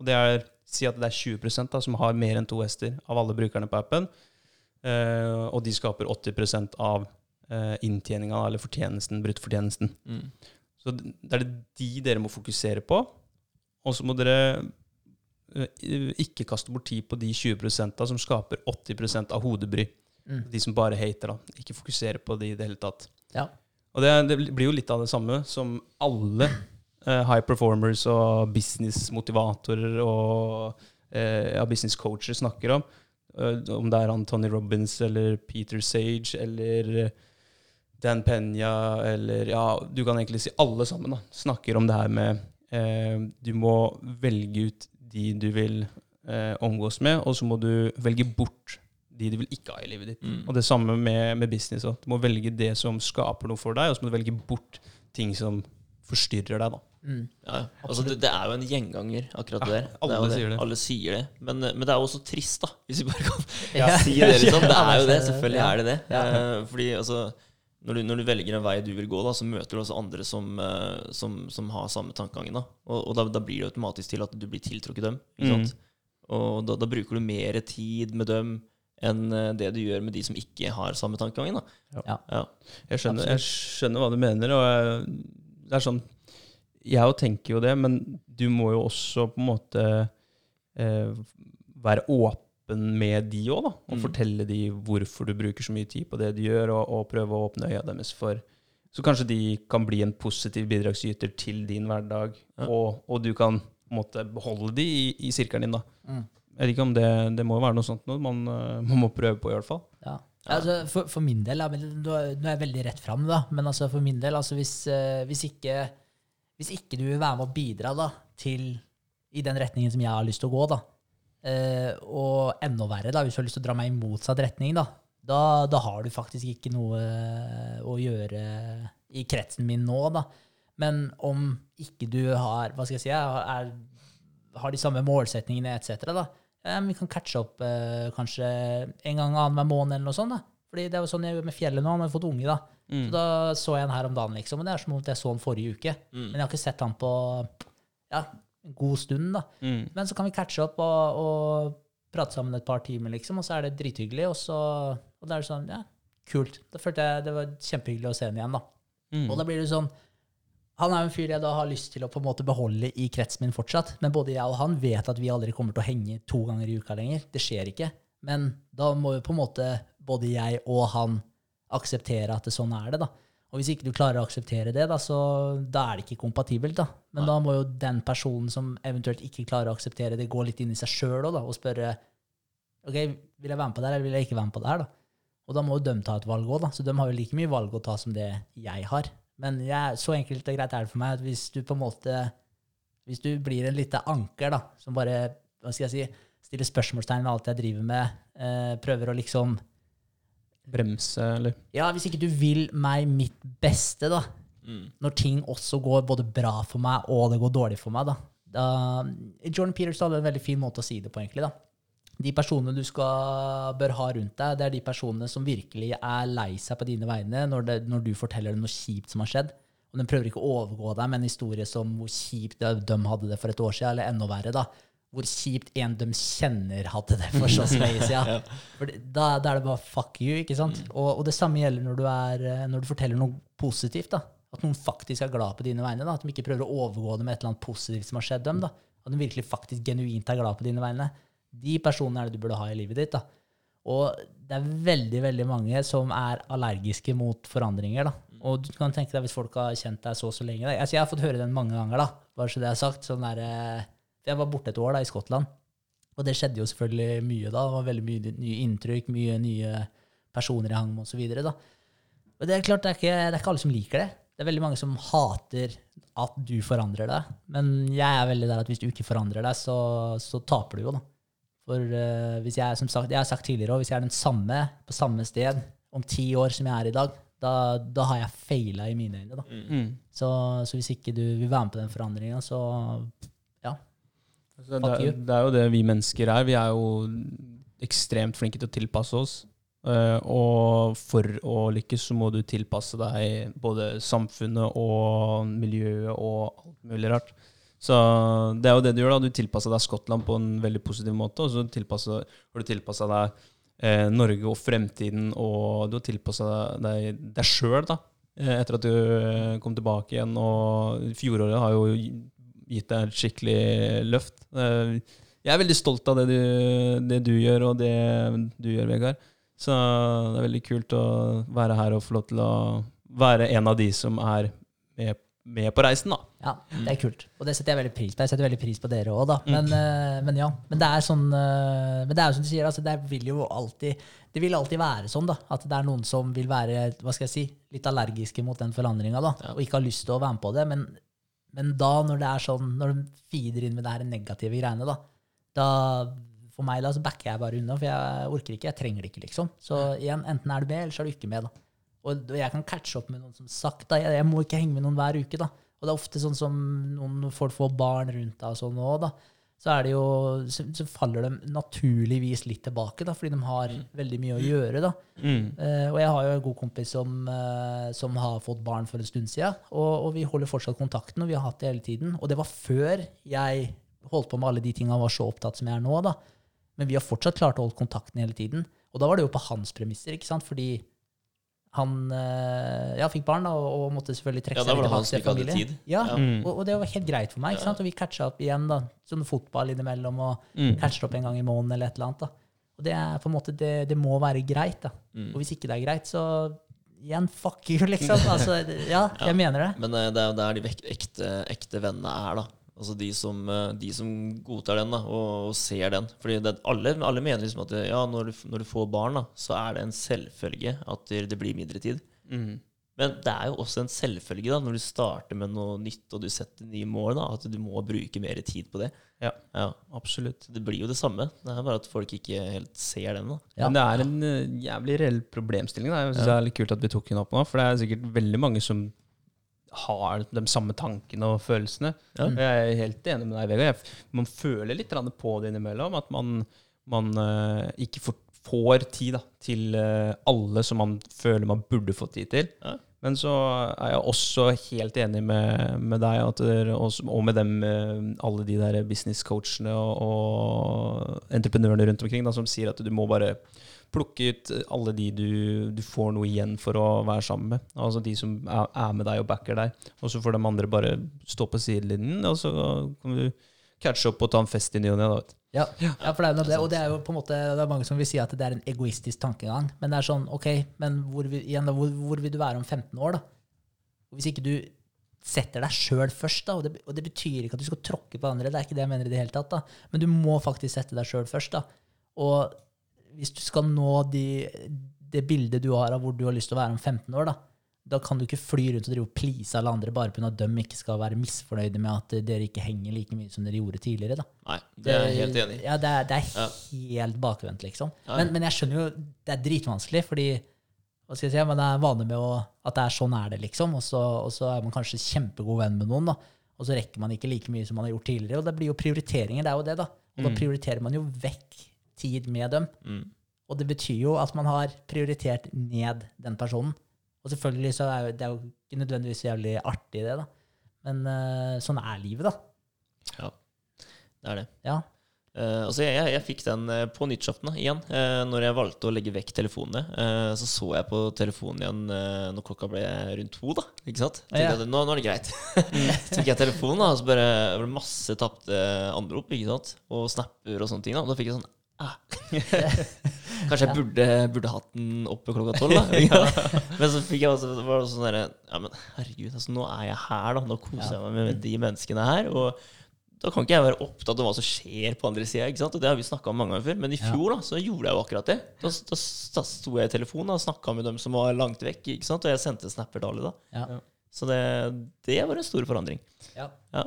Og det er si at det er 20 da, som har mer enn to hester av alle brukerne på appen. Uh, og de skaper 80% av uh, inntjeninga, eller fortjenesten, bruttfortjenesten. Mm. Så det er det de dere må fokusere på. Og så må dere uh, ikke kaste bort tid på de 20% som skaper 80% av hodebry. Mm. De som bare hater, da. Ikke fokusere på de i det hele tatt. Ja. Og det, det blir jo litt av det samme som alle eh, high performers og businessmotivatorer og eh, ja, business coacher snakker om. Eh, om det er han Tony Robbins eller Peter Sage eller eh, Dan Penya eller Ja, du kan egentlig si alle sammen da, snakker om det her med eh, Du må velge ut de du vil eh, omgås med, og så må du velge bort de du vil ikke ha i livet ditt. Mm. Og det samme med, med business. Du må velge det som skaper noe for deg, og så må du velge bort ting som forstyrrer deg. da. Mm. Ja, altså det, det er jo en gjenganger, akkurat det der. alle det er sier det. Alle sier det. Men, men det er jo også trist, da, hvis vi bare kan Ja. si det. liksom. Det er jo det. Selvfølgelig ja. er det det. Ja. Eh, fordi altså når du, når du velger en vei du vil gå, da, så møter du også andre som, eh, som, som har samme tankegangen. Da. Og, og da, da blir det automatisk til at du blir tiltrukket dem. Ikke Mm. Og da, da bruker du mer tid med dem, enn eh, det du gjør med de som ikke har samme tankegangen. Ja. Ja. Jeg skjønner, jeg skjønner hva du mener, og jeg, det er sånn Jeg òg tenker jo det, men du må jo også på en måte eh, være åpen med de òg, da. Og Mm. fortelle de hvorfor du bruker så mye tid på det du gjør, og, og prøve å åpne øya deres for Så kanskje de kan bli en positiv bidragsyter til din hverdag, Ja. og, og du kan måtte beholde de i, i sirkelen din, da. Mm. Jeg vet ikke om det, det må jo være noe sånt noe man, eh, man må prøve på, i hvert fall. Ja. Altså, for, for min del, ja, nå er jeg veldig rett fram, da. Men altså, for min del, altså, hvis, eh, hvis, ikke, hvis ikke du vil være med å bidra da, til i den retningen som jeg har lyst til å gå, da, eh, og enda verre, da, hvis du har lyst til å dra meg i motsatt retning, da, da, da har du faktisk ikke noe eh, å gjøre i kretsen min nå, da. Men om ikke du har, hva skal jeg si, er, har de samme målsetningene etc., da, eh, vi kan catche opp kanskje en gang annenhver måned eller noe sånt. da. Fordi det er jo sånn jeg gjør med fjellet nå, han har fått unge, da. Så da så jeg han her om dagen, liksom, og det er som om jeg så han forrige uke. Men jeg har ikke sett han på ja, en god stund, da. Mm. Men så kan vi catche opp og, og prate sammen et par timer, liksom, og så er det drithyggelig, og så og da er det sånn, ja, kult. Da følte jeg det var kjempehyggelig å se han igjen, da. Mm. Og da blir det sånn Han er jo en fyr jeg da har lyst til å på en måte beholde i kretsen min fortsatt. Men både jeg og han vet at vi aldri kommer til å henge to ganger i uka lenger. Det skjer ikke. Men da må jo på en måte både jeg og han akseptere at det sånn er det, da. Og hvis ikke du klarer å akseptere det, da, så da er det ikke kompatibelt. da. Men da må jo den personen som eventuelt ikke klarer å akseptere det, gå litt inn i seg sjøl og spørre ok, vil jeg være med på det her, eller vil jeg ikke være med på det her. da? Og da må jo de ta et valg òg, da. Så de har jo like mye valg å ta som det jeg har. Men jeg, så enkelt og greit er det for meg at hvis du på en måte Hvis du blir en lite anker da, som bare hva skal jeg si, stiller spørsmålstegn ved alt jeg driver med, eh, prøver å liksom Bremse, eller Ja, hvis ikke du vil meg mitt beste, da, Mm. når ting også går både bra for meg og det går dårlig for meg, da. da Jordan Peters hadde en veldig fin måte å si det på, egentlig. da. De personene du skal, bør ha rundt deg, det er de personene som virkelig er lei seg på dine vegne når, det, når du forteller dem noe kjipt som har skjedd. Og de prøver ikke å overgå deg med en historie som hvor kjipt de hadde det for et år siden, eller enda verre, da. Hvor kjipt en de kjenner hadde det for så lenge siden. For da, da er det bare fuck you, ikke sant? Og, og det samme gjelder når du, er, eh, når du forteller noe positivt. da. At noen faktisk er glad på dine vegne. da. At de ikke prøver å overgå det med et eller annet positivt som har skjedd dem. da. At de virkelig faktisk genuint er glad på dine vegne. De personene er det du burde ha i livet ditt. da. Og det er veldig veldig mange som er allergiske mot forandringer. da. Og du kan tenke deg hvis folk har kjent deg så så lenge. Da. Altså, jeg har fått høre den mange ganger, da. bare så det er sagt. Sånn der, eh, jeg var borte et år da, i Skottland. Og det skjedde jo selvfølgelig mye da. Det var veldig mye nye inntrykk, mye nye personer jeg hang med osv. Og det er klart, det er, ikke, det er ikke alle som liker det. Det er veldig mange som hater at du forandrer deg. Men jeg er veldig der at hvis du ikke forandrer deg, så, så taper du jo, da. For uh, hvis jeg, som sagt, jeg har sagt tidligere også, hvis jeg er den samme på samme sted om ti år som jeg er i dag, da, da har jeg feila i mine øyne. da. mm. Så, så hvis ikke du vil være med på den forandringa, så det, you. det er jo det vi mennesker er. Vi er jo ekstremt flinke til å tilpasse oss. Eh, og for å lykkes så må du tilpasse deg både samfunnet og miljøet og alt mulig rart. Så det er jo det du gjør. da, Du tilpasser deg Skottland på en veldig positiv måte, og så har du tilpassa deg eh, Norge og fremtiden, og du har tilpassa deg deg sjøl eh, etter at du kom tilbake igjen. Og fjoråret har jo gitt deg et skikkelig løft. Eh, jeg er veldig stolt av det du, det du gjør, og det du gjør, Vegard. Så det er veldig kult å være her og få lov til å være en av de som er med, med på reisen, da. Ja, det er kult. Og det setter jeg veldig pris på. Jeg setter veldig pris på dere òg, da. Men, mm. men ja. Men det er sånn eh, Men det er jo som du sier, altså, det vil jo alltid Det vil alltid være sånn, da. At det er noen som vil være hva skal jeg si, litt allergiske mot den forandringa, da. Og ikke har lyst til å være med på det. Men, men da, når det er sånn Når de feeder inn med det her negative greiene, da, da for meg da, så backer jeg bare unna, for jeg orker ikke. Jeg trenger det ikke, liksom. Så igjen, enten er du med, eller så er du ikke med. da. Og og jeg kan catche opp med noen som sagt, da. Jeg, jeg må ikke henge med noen hver uke, da. Og det er ofte sånn som noen, folk får barn rundt deg og sånn òg, da. Så, er det jo, så, faller de naturligvis litt tilbake, da, fordi de har veldig mye å gjøre. da. Uh, og jeg har jo en god kompis som, uh, som har fått barn for en stund siden, og, og vi holder fortsatt kontakten, og vi har hatt det hele tiden. Og det var før jeg holdt på med alle de tingene og var så opptatt som jeg er nå, da. Men vi har fortsatt klart å holde kontakten hele tiden. Og da var det jo på hans premisser, ikke sant? Fordi han eh, ja, fikk barn da, og, og måtte selvfølgelig trekke Ja, seg tilbake som til ikke hadde tid. Ja, Ja. Mm. og, og det var helt greit for meg, ikke sant? Og vi catcha opp igjen, da. Sånn fotball innimellom, og Mm. catcher opp en gang i måneden eller et eller annet. da. Og det er på en måte, det, det må være greit, da. Mm. Og hvis ikke det er greit, så igjen, fuck you, liksom. Altså, ja, jeg mener det. Men eh, det er jo der de ekte, ekte vennene er, da. Altså de som, eh, de som godtar den da, og, og ser den. Fordi det, alle, alle mener liksom at ja, når, du, når du får barn, da, så er det en selvfølge at det, blir mindre tid. Mm. Men det er jo også en selvfølge da, når du starter med noe nytt og du setter nye mål, da, at du må bruke mer tid på det. Ja. Ja. Absolutt. Det blir jo det samme. Det er bare at folk ikke helt ser den. da. Ja. Men det er en eh, jævlig reell problemstilling. Da. Jeg synes Det er litt kult at vi tok den opp nå, for det er sikkert veldig mange som har de samme tankene og følelsene. Ja. Jeg er helt enig med deg, Vegard. Man føler litt på det innimellom. At man, man eh, ikke får, får tid da, til eh, alle som man føler man burde få tid til. Ja. Men så er jeg også helt enig med, med deg der, og, og med dem, eh, alle de der business-coachene og, og entreprenørene rundt omkring da, som sier at du må bare plukke ut alle de du, du får noe igjen for å være sammen med. Altså de som er, er med deg og backer deg. Og så får de andre bare stå på sidelinjen, og så kan du catche opp og ta en fest i ny og ne. Ja, ja for det er det. Og det er jo på en måte, det er mange som vil si at det er en egoistisk tankegang. Men det er sånn, ok, men hvor, igjen hvor, hvor vil du være om 15 år, da? Hvis ikke du setter deg sjøl først, da, og det, og det betyr ikke at du skal tråkke på andre, det er ikke det jeg mener i det hele tatt, da. men du må faktisk sette deg sjøl først. da. Og hvis du skal nå de, det bildet du har av hvor du har lyst til å være om 15 år, da, da kan du ikke fly rundt og drive og please alle andre bare pga. at de ikke skal være misfornøyde med at dere ikke henger like mye som dere gjorde tidligere. da. Nei, det er jeg helt enig i. Ja, det er, det er Ja. helt bakvendt, liksom. Men, men jeg skjønner jo det er dritvanskelig, fordi hva skal jeg si, man er vane med å, at det er sånn er det, liksom. Og så, og så er man kanskje kjempegod venn med noen, da. Og så rekker man ikke like mye som man har gjort tidligere. Og det blir jo prioriteringer, det er jo det, da. Og da prioriterer man jo vekk tid med dem. Mm. Og det betyr jo at man har prioritert ned den personen. Og selvfølgelig så er det jo ikke nødvendigvis så jævlig artig, det, da. Men uh, sånn er livet, da. Ja, det er det. Ja. Uh, altså jeg, jeg, jeg fikk den eh, på nyttårsaften igjen. Uh, når jeg valgte å legge vekk telefonene, uh, så så jeg på telefonen igjen uh, når klokka ble rundt to. da, ikke sant? Ja. jeg, nå, nå er det greit. så fikk jeg telefonen, da, og så bare var det masse tapte anrop ikke sant? og snapper og sånne ting. da, og da fikk jeg sånn ah. Kanskje jeg burde, burde hatt den oppe klokka tolv, da. Men så fikk jeg også, var det sånn derre Ja, men herregud, altså, nå er jeg her, da. Nå koser jeg meg med de menneskene her. og da kan ikke jeg være opptatt av hva som skjer på andre sida. Og det har vi snakka om mange ganger før. Men i fjor da, så gjorde jeg jo akkurat det. Da, da, da sto jeg i telefonen og snakka med dem som var langt vekk. ikke sant? Og jeg sendte snapper alle da. Ja. Så det, det var en stor forandring. Ja. Ja.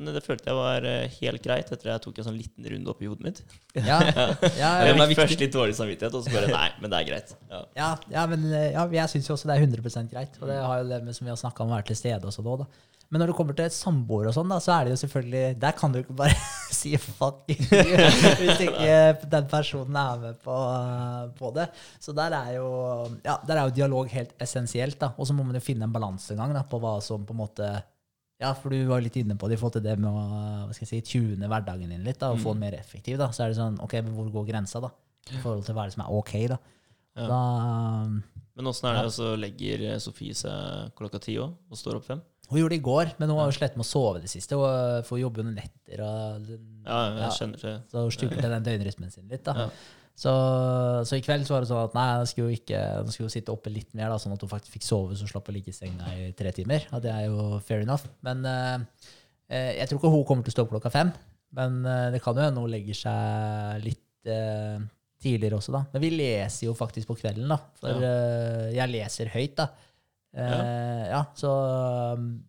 Men det følte jeg var eh, helt greit etter jeg tok en sånn liten runde opp i hodet mitt. Ja, ja, ja, Jeg det fikk først litt dårlig samvittighet, og så bare Nei, men det er greit. Ja. ja, ja, men eh, ja, jeg syns jo også det er 100% greit. Og det har jo det med som vi har snakka om å være til stede også sånn da. Men når det kommer til et samboer og sånn, da, så er det jo selvfølgelig Der kan du ikke bare si fuck hvis ikke den personen er med på, på det. Så der er jo Ja, der er jo dialog helt essensielt, da. Og så må man jo finne en balansegang på hva som på en måte ja, for du var litt inne på det i forhold til det med å hva skal jeg si, tune hverdagen din litt, da, og få den mer effektiv. da, Så er det sånn, ok, men hvor går grensa, da? I forhold til hva er det som er ok, da. Ja. Da Men åssen er det, så legger eh, Sofie seg klokka ti òg, og står opp fem? Hun gjorde det i går, men hun har jo slitt med å sove det siste. Hun får jobbe under netter. og Ja, jeg Ja. skjønner det. Så hun stupte den døgnrytmen sin litt. da. Ja. Så, så i kveld så var det sånn at nei, hun skulle jo ikke, jeg skulle jo sitte oppe litt mer, da, sånn at hun faktisk fikk sove så slapp å ligge i senga i tre timer. Og det er jo fair enough. Men eh, jeg tror ikke hun kommer til å stå opp klokka fem. Men uh, det kan jo hende hun legger seg litt uh, tidligere også, da. Men vi leser jo faktisk på kvelden, da. For jeg leser høyt, da. Eh, ja, så,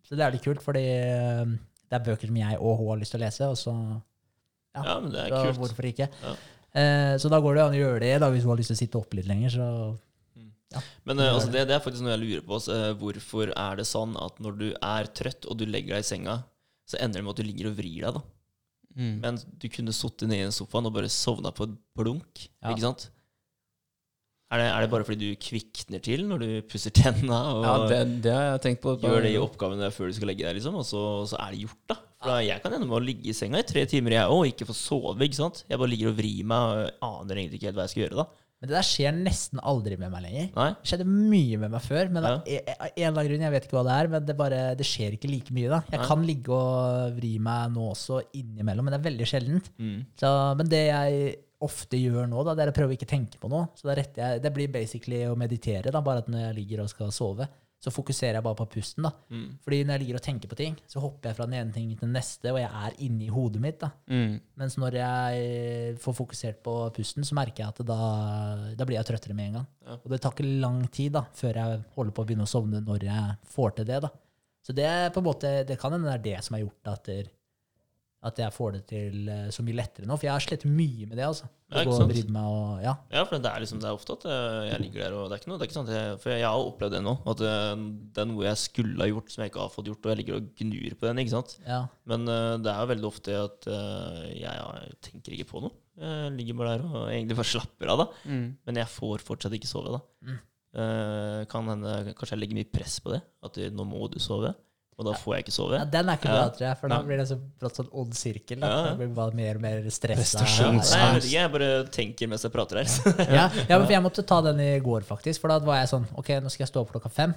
så det er litt kult, fordi det er bøker som jeg og hun har lyst til å lese, og så Ja, Ja, men det er så kult. hvorfor ikke? Ja. Eh, så da går det an å gjøre det, da, hvis hun har lyst til å sitte oppe litt lenger. Så Men eh, altså, det, det er faktisk noe jeg lurer på. Så, eh, hvorfor er det sånn at når du er trøtt og du legger deg i senga, så ender det med at du ligger og vrir deg? da? Mm. Men du kunne sittet nede i sofaen og bare sovna på et blunk. Ja. ikke sant? Er det, er det bare fordi du kvikner til når du pusser tenna og Ja, det, det gjør de oppgavene før du skal legge deg, liksom, og så, så er det gjort? da? For da, Jeg kan ende med å ligge i senga i tre timer jeg òg, og ikke få sove. ikke sant? Jeg bare ligger og vrir meg og aner egentlig ikke helt hva jeg skal gjøre. da. Men det der skjer nesten aldri med meg lenger. Nei? Det skjedde mye med meg før, men Ja. av en av en eller annen grunn, jeg vet ikke hva det er, men det, bare, det skjer ikke like mye. da. Jeg Nei. kan ligge og vri meg nå også innimellom, men det er veldig sjeldent. Mm. Så, men det jeg ofte gjør nå, da, det er å prøve å ikke tenke på noe. Så da jeg, Det blir basically å meditere, da, bare at når jeg ligger og skal sove, så fokuserer jeg bare på pusten. da. Mm. Fordi når jeg ligger og tenker på ting, så hopper jeg fra den ene tingen til den neste, og jeg er inni hodet mitt. da. Mm. Mens når jeg får fokusert på pusten, så merker jeg at da, da blir jeg trøttere med en gang. Ja. Og det tar ikke lang tid da, før jeg holder på å begynne å sovne når jeg får til det. da. Så det på en måte, det kan hende det er det som har gjort at, at jeg får det til eh, så mye lettere nå. For jeg har slitt mye med det. altså. Ja, ikke Å gå og sant? meg og, ja. Ja, for det er liksom, det er ofte at eh, jeg ligger der, og det er ikke noe, det er ikke sant, jeg, for jeg har opplevd det nå, at det er noe jeg skulle ha gjort som jeg ikke har fått gjort, og jeg ligger og gnur på den, ikke sant? ja. Men eh, det er jo veldig ofte at jeg, jeg tenker ikke på noe. Jeg ligger bare der og egentlig bare slapper av, da. Mm. Men jeg får fortsatt ikke sove, da. Mm. Eh, kan hende, kanskje jeg legger mye press på det, at nå må du sove, og da får jeg ikke sove. ja, Den er ikke bra, tror jeg, for da blir det så brått sånn ond sirkel. da. Det blir bare mer og mer stressa. Nei, jeg vet ikke, jeg bare tenker mens jeg prater her. ja, ja, men for jeg måtte ta den i går, faktisk. For da var jeg sånn Ok, nå skal jeg stå opp klokka fem.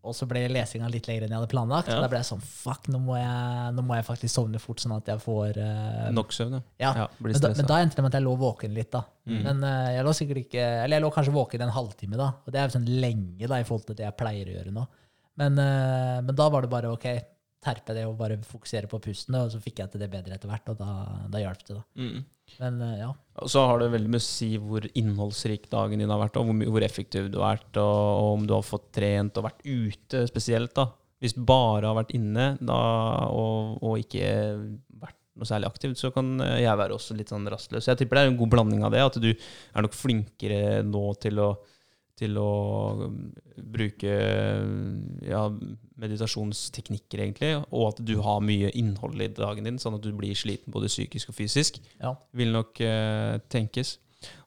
Og så ble lesinga litt lenger enn jeg hadde planlagt. Ja. Da ble jeg sånn Fuck, nå må jeg, nå må jeg faktisk sovne fort, sånn at jeg får uh, Nok søvn, ja. ja. ja blir Men da, stressa. men da endte det med at jeg lå våken litt, da. Men uh, jeg lå sikkert ikke Eller jeg lå kanskje våken en halvtime, da. Og det er jo sånn lenge da i forhold til det jeg pleier å gjøre nå. Men, eh, men da var det bare ok, terpe det og bare fokusere på pusten, og så fikk jeg til det bedre etter hvert, og da, da hjalp det, da. Mm. Men eh, ja. Og så har det veldig mye å si hvor innholdsrik dagen din har vært, og hvor, hvor effektiv du har vært, og, og om du har fått trent og vært ute spesielt. da. Hvis du bare har vært inne da, og, og ikke vært noe særlig aktiv, så kan eh, jeg være også litt sånn rastløs. Jeg tipper det er en god blanding av det, at du er nok flinkere nå til å, til å um, bruke ja, meditasjonsteknikker, egentlig, og at du har mye innhold i dagen din, sånn at du blir sliten både psykisk og fysisk ja. vil nok eh, tenkes.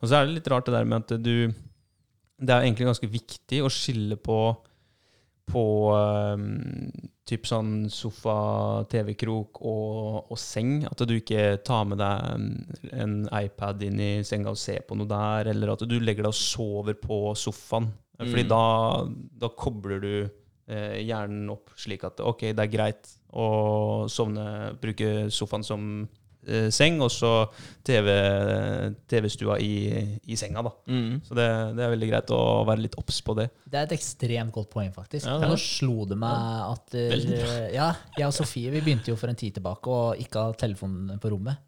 Og så er det litt rart det der med at du Det er egentlig ganske viktig å skille på på um, typ sånn sofa, TV-krok og, og seng. At du ikke tar med deg en iPad inn i senga og ser på noe der, eller at du legger deg og sover på sofaen. Fordi Mm. da, da kobler du eh, hjernen opp slik at ok, det er greit å sovne, bruke sofaen som seng, og så TV, TV-stua i, i senga, da. Mm. Så det, det er veldig greit å være litt obs på det. Det er et ekstremt godt poeng, faktisk. Ja, Nå slo det meg at eh, Ja, jeg og Sofie vi begynte jo for en tid tilbake å ikke ha telefonen på rommet.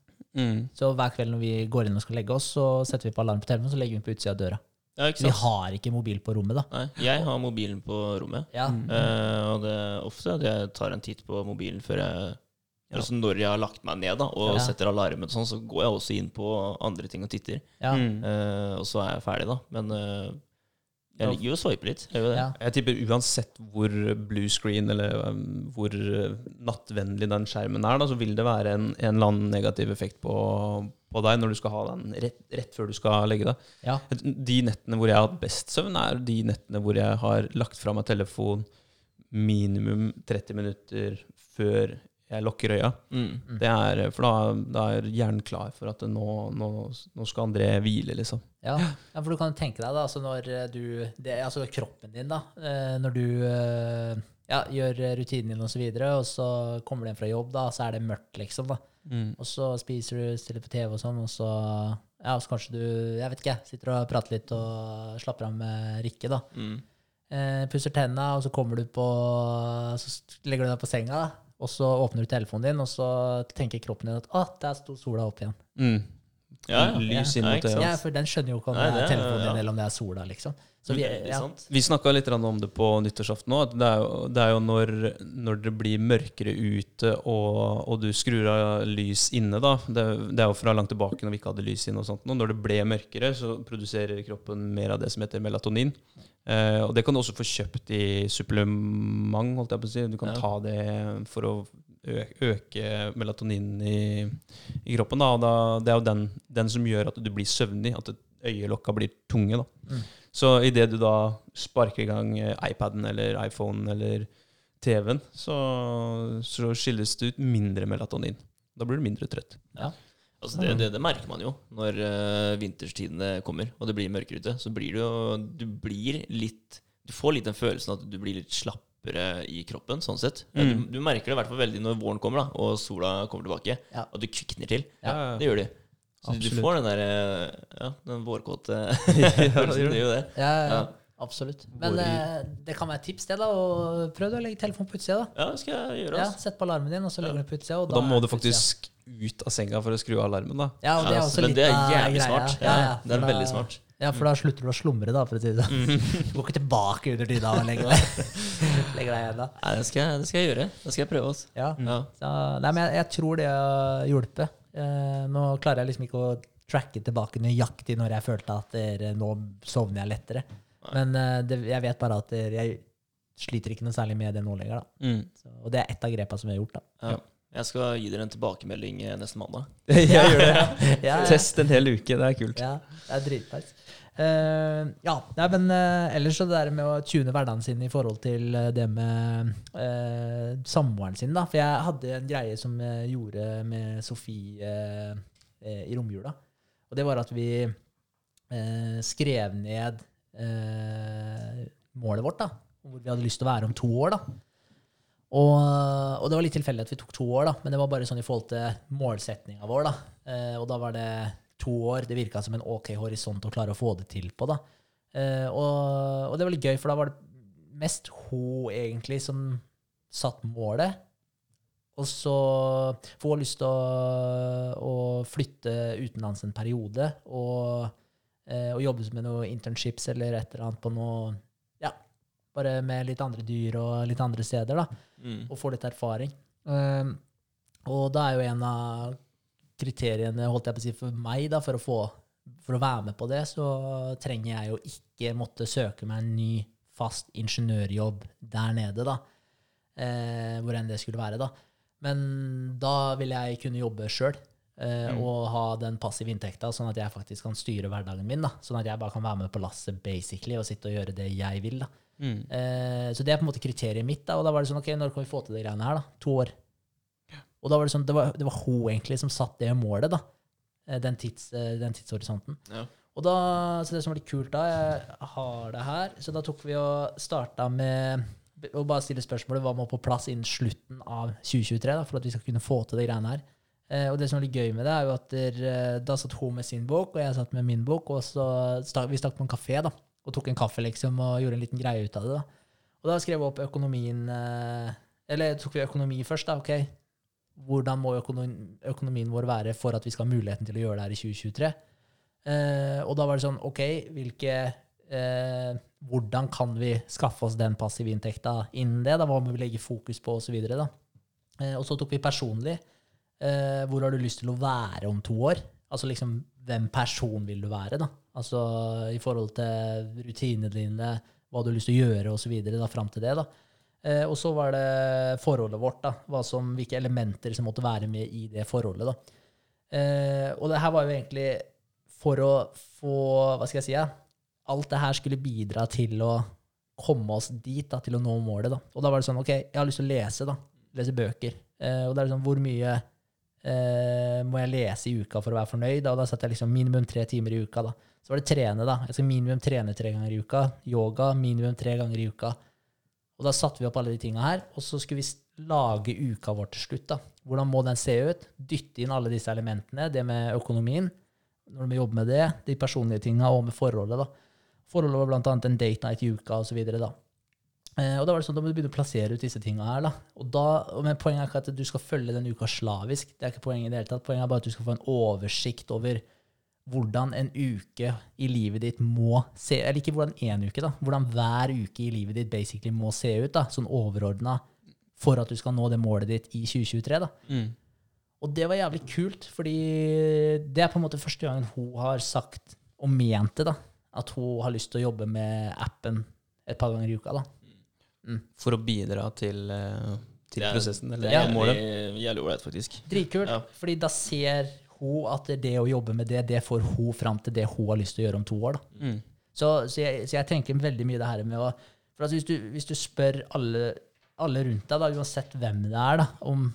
Så hver kveld når vi går inn og skal legge oss, så setter vi på alarm på telefonen, så legger vi den på utsida av døra. Ja, ikke Vi har ikke mobil på rommet, da. Nei, jeg har mobilen på rommet. Ja, Eh, og det er ofte at jeg tar en titt på mobilen før jeg Altså når jeg har lagt meg ned da, og Ja. setter alarmen, sånn, så går jeg også inn på andre ting og titter. ja, Mm. Uh, og så er jeg ferdig, da. Men uh, jeg ligger jo og sveiper litt. Jeg det. ja. Jeg tipper uansett hvor blue screen eller um, hvor uh, nattvennlig den skjermen er, da, så vil det være en, en eller annen negativ effekt på, på deg når du skal ha den rett, rett før du skal legge deg. ja. De nettene hvor jeg har hatt best søvn, er de nettene hvor jeg har lagt fra meg telefon minimum 30 minutter før jeg lukker øya. Mm. Det er, for da, da er hjernen klar for at nå, nå, nå skal André hvile, liksom. Ja. ja, for du kan tenke deg da, altså når eh, du det, Altså kroppen din, da. eh, Når du eh, ja, gjør rutinen din og så videre, og så kommer du hjem fra jobb, da, så er det mørkt, liksom. da. Og så spiser du, stiller på TV og sånn, og så ja, så kanskje du jeg vet ikke, sitter og prater litt og slapper av med Rikke. da. Mm. Eh, pusser tenna, og så kommer du på Så legger du deg på senga, og så åpner du telefonen din, og så tenker kroppen din at å, der sto sola opp igjen. Mm. Ja, ja. Lys inn mot øyet. Ja, For den skjønner jo ikke om Nei, det er telefonen din ja. eller om det er sola, liksom. Så vi, ja. Vi snakka litt om det på nyttårsaften òg. Det, er jo- det er jo når, når det blir mørkere ute og, og du skrur av lys inne, da. Det, det er jo fra langt tilbake når vi ikke hadde lys inne og sånt. nå. Når det ble mørkere, så produserer kroppen mer av det som heter melatonin. Eh, og det kan du også få kjøpt i supplement, holdt jeg på å si. Du kan Ja. ta det for å øke melatoninen i, i kroppen. Da. Og da, det er jo den, den som gjør at du blir søvnig, at øyelokka blir tunge. da. Mm. Så idet du da sparker i gang eh, iPaden eller iPhonen eller TV-en, så, så skilles det ut mindre melatonin. Da blir du mindre trøtt. Altså det, det, det merker man jo når uh, vinterstidene kommer og det blir mørkere ute. Så blir du jo Du blir litt Du får litt den følelsen at du blir litt slappere i kroppen, sånn sett. Mm. Du, du merker det i hvert fall veldig når våren kommer da og sola kommer tilbake. Ja. Og du kvikner til. Ja, ja. Det gjør du. Så du får den der eh, Ja, den vårkåte følelsen. ja, Det. Ja, ja, Ja. absolutt. Men eh, det kan være et tips, det, da. Og prøv å legge telefonen på utsida, da. Ja, det skal jeg gjøre. Ja, Altså. Sett på alarmen din, og så legger du den på utsida. Og Da må er du faktisk ut av senga for å skru av alarmen, da. Ja, og det er Ja, også men litt det er jævlig greia. smart. Ja, ja, det er da- veldig smart. Ja, for da slutter du å slumre, da, for å si det sånn. Du går ikke tilbake under dyna og legger deg, legger deg igjen da. Nei, det skal, jeg, det skal jeg gjøre. Det skal jeg prøve. Altså. Ja. Ja. Så, nei, men jeg, jeg tror det har hjulpet. Eh, nå klarer jeg liksom ikke å tracke tilbake nøyaktig når jeg følte at der, nå sovner jeg lettere. Men eh, det, jeg vet bare at der, jeg sliter ikke noe særlig med det nå lenger. Da. Mm. Så, og det er ett av grepa som jeg har gjort. da. Ja. Jeg skal gi dere en tilbakemelding eh, neste mandag. Jeg gjør det. Ja, ja. Test en hel uke. Det er kult. Ja, det er dritnice. Eh, ja, nei, men uh, ellers så det der med å tune hverdagen sin i forhold til eh, det med uh, samboeren sin, da. For jeg hadde en greie som jeg gjorde med Sofie i romjula. Og det var at vi skrev ned målet vårt, da. Hvor vi hadde lyst til å være om to år, da. Og, og det var litt tilfeldig at vi tok to år, da, men det var bare sånn i forhold til målsetninga vår. da. Og da var det to år. Det virka som en ok horisont å klare å få det til på. da. Eh, og, og det var litt gøy, for da var det mest hun egentlig som satt målet. Og så får hun lyst til å, å flytte utenlands en periode og, eh, og jobbe med noen internships eller et eller annet på noe Ja, bare med litt andre dyr og litt andre steder, da Mm. og få litt erfaring. Um, og da er jo en av kriteriene holdt jeg på å si, for meg da, for, å få, for å være med på det, så trenger jeg jo ikke måtte søke meg en ny fast ingeniørjobb der nede, da. Eh, hvor enn det skulle være, da. Men da vil jeg kunne jobbe sjøl. Eh, Og ha den passive inntekta, sånn at jeg faktisk kan styre hverdagen min. da. Sånn at jeg bare kan være med på lasset basically, og sitte og gjøre det jeg vil. da. Mm. Eh, så det er på en måte kriteriet mitt. Da, og da var det sånn, ok, når kan vi få til de greiene her? da? To år. Og da var det sånn, det var, det var hun egentlig som satt det målet, da. Eh, Den, tids, eh, den tidshorisonten. Ja. Og da, så det som var litt kult da, jeg har det her, så da tok vi og starta med å bare stille spørsmålet hva må på plass innen slutten av 2023 da, for at vi skal kunne få til de greiene her. Eh, og det som er litt gøy med det, er jo at der, eh, da satt hun med sin bok, og jeg satt med min bok, og så stak, vi stakk på en kafé da, og tok en kaffe liksom, og gjorde en liten greie ut av det. da. Og da skrev vi opp økonomien eh, Eller tok vi økonomi først, da. ok, Hvordan må økonomien vår være for at vi skal ha muligheten til å gjøre det her i 2023? Eh, og da var det sånn, ok, hvilke eh, Hvordan kan vi skaffe oss den passive inntekta innen det? Da Hva må vi legge fokus på, osv. så eh, og så tok vi personlig. Eh, hvor har du lyst til å være om to år? Altså liksom, hvem person vil du være, da? Altså i forhold til rutinene dine, hva du har lyst til å gjøre, osv. fram til det, da. Eh, og så var det forholdet vårt, da. Som, hvilke elementer som måtte være med i det forholdet, da. Eh, og det her var jo egentlig for å få Hva skal jeg si? Ja? Alt det her skulle bidra til å komme oss dit, da, til å nå målet. Da. Og da var det sånn OK, jeg har lyst til å lese, da. Lese bøker. Eh, og da er det sånn Hvor mye eh, må jeg lese i uka for å være fornøyd? Da? Og da satte jeg liksom minimum tre timer i uka. da. Så var det trene, da. Jeg skal minimum trene tre ganger i uka. Yoga minimum tre ganger i uka. Og da satte vi opp alle de tinga her, og så skulle vi lage uka vår til slutt. da. Hvordan må den se ut? Dytte inn alle disse elementene. Det med økonomien, når vi jobber med det, de personlige tinga og med forholdet. da. Forholdet var annet en date night i uka osv. da. Eh, og da var det sånn, da må du begynne å plassere ut disse tinga her. da. Og da, men Poenget er ikke at du skal følge den uka slavisk. Det er ikke poenget i det hele tatt. Poenget er bare at du skal få en oversikt over hvordan en uke i livet ditt må se Eller ikke hvordan én uke, da. Hvordan hver uke i livet ditt basically må se ut. da, Sånn overordna for at du skal nå det målet ditt i 2023. da. Mm. Og det var jævlig kult, fordi det er på en måte første gangen hun har sagt og ment det, da. At hun har lyst til å jobbe med appen et par ganger i uka. da. For å bidra til, eh, til Det er- prosessen, eller Det Ja. er målet. jævlig jævlig ålreit, faktisk. Dritkult, Ja. fordi da ser hun at det å jobbe med det, det får hun fram til det hun har lyst til å gjøre om to år. Mm. Så, så, jeg, så jeg tenker veldig mye det her med å For altså hvis, du, hvis du spør alle alle rundt deg, da, uansett hvem det er, da, om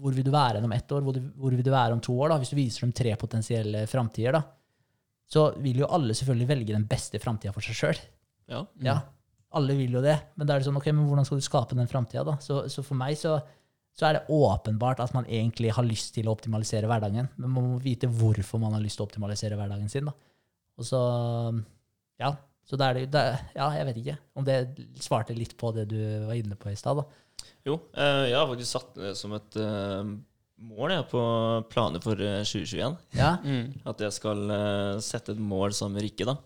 hvor vil du være om ett år, hvor, du, hvor vil du være om to år, da, hvis du viser dem tre potensielle framtider, da, så vil jo alle selvfølgelig velge den beste framtida for seg sjøl. Ja. Ja, alle vil jo det. Men da er det sånn, ok, men hvordan skal du skape den framtida, da? Så, så for meg så, så er det åpenbart at man egentlig har lyst til å optimalisere hverdagen, men man må vite hvorfor man har lyst til å optimalisere hverdagen sin, da. Og så, ja, så da er det det, Ja, jeg vet ikke om det svarte litt på det du var inne på i stad. Jo, eh, jeg har faktisk satt det som et eh, mål jeg, på planer for eh, 2021. Ja, Mm. At jeg skal eh, sette et mål sammen med Rikke, da.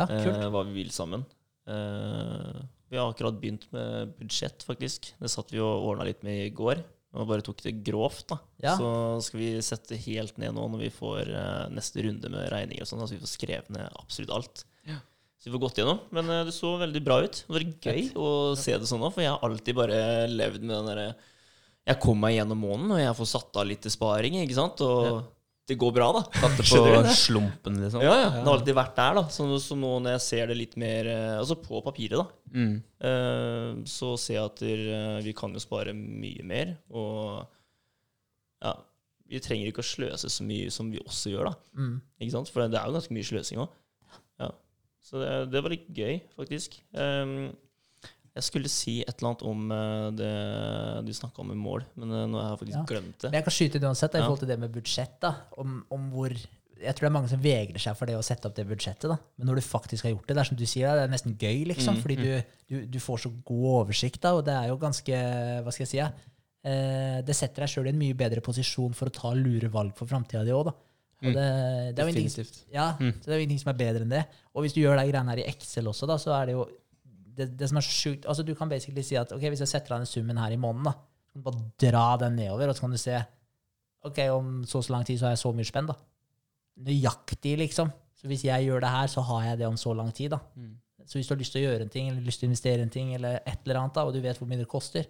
ja kult. eh, hva vi vil sammen. Eh, vi har akkurat begynt med budsjett, faktisk. Det satt vi og ordna litt med i går. Og bare tok det grovt, da. Ja. Så skal vi sette helt ned nå når vi får uh, neste runde med regninger og sånn. Altså vi får skrevet ned absolutt alt. Ja. Så vi får gått gjennom. Men uh, det så veldig bra ut. Det var gøy å se det sånn òg, for jeg har alltid bare levd med den derre Jeg kom meg gjennom måneden, og jeg får satt av litt til sparing, ikke sant? Og det går bra, da. Satte på slumpen, liksom. Ja, ja. Det har alltid vært der, da. Så, så nå når jeg ser det litt mer eh, Altså på papiret, da. Mm. uh, så ser jeg at der, vi kan jo spare mye mer. Og ja, vi trenger ikke å sløse så mye som vi også gjør, da. Mm. Ikke sant? For det er jo ganske mye sløsing òg. Ja. Så det, det var litt gøy, faktisk. Um, jeg skulle si et eller annet om eh, det du snakka om med mål, men eh, nå har jeg faktisk Ja. glemt det. Men jeg kan skyte det uansett, da, i Ja. forhold til det med budsjett. da, om, om hvor jeg tror det er mange som vegrer seg for det å sette opp det budsjettet. da. Men når du faktisk har gjort det, det er som du sier, det er nesten gøy, liksom. Mm, Fordi du, du, du får så god oversikt, da, og det er jo ganske Hva skal jeg si? Ja? Eh, det setter deg sjøl i en mye bedre posisjon for å ta lure valg for framtida di òg, da. Og Mm. det, det, er jo ingenting, ja, Mm. det er jo ingenting som er bedre enn det. Og hvis du gjør de greiene her i Excel også, da, så er det jo det, det som er sjukt altså Du kan basically si at ok, hvis jeg setter av den summen her i måneden, da, kan du bare dra den nedover, og så kan du se ok, om så så lang tid så har jeg så mye spenn. da. Nøyaktig, liksom. Så hvis jeg gjør det her, så har jeg det om så lang tid. da. Mm. Så hvis du har lyst til å gjøre en ting, eller lyst til å investere en ting, eller et eller annet, da, og du vet hvor mye det koster,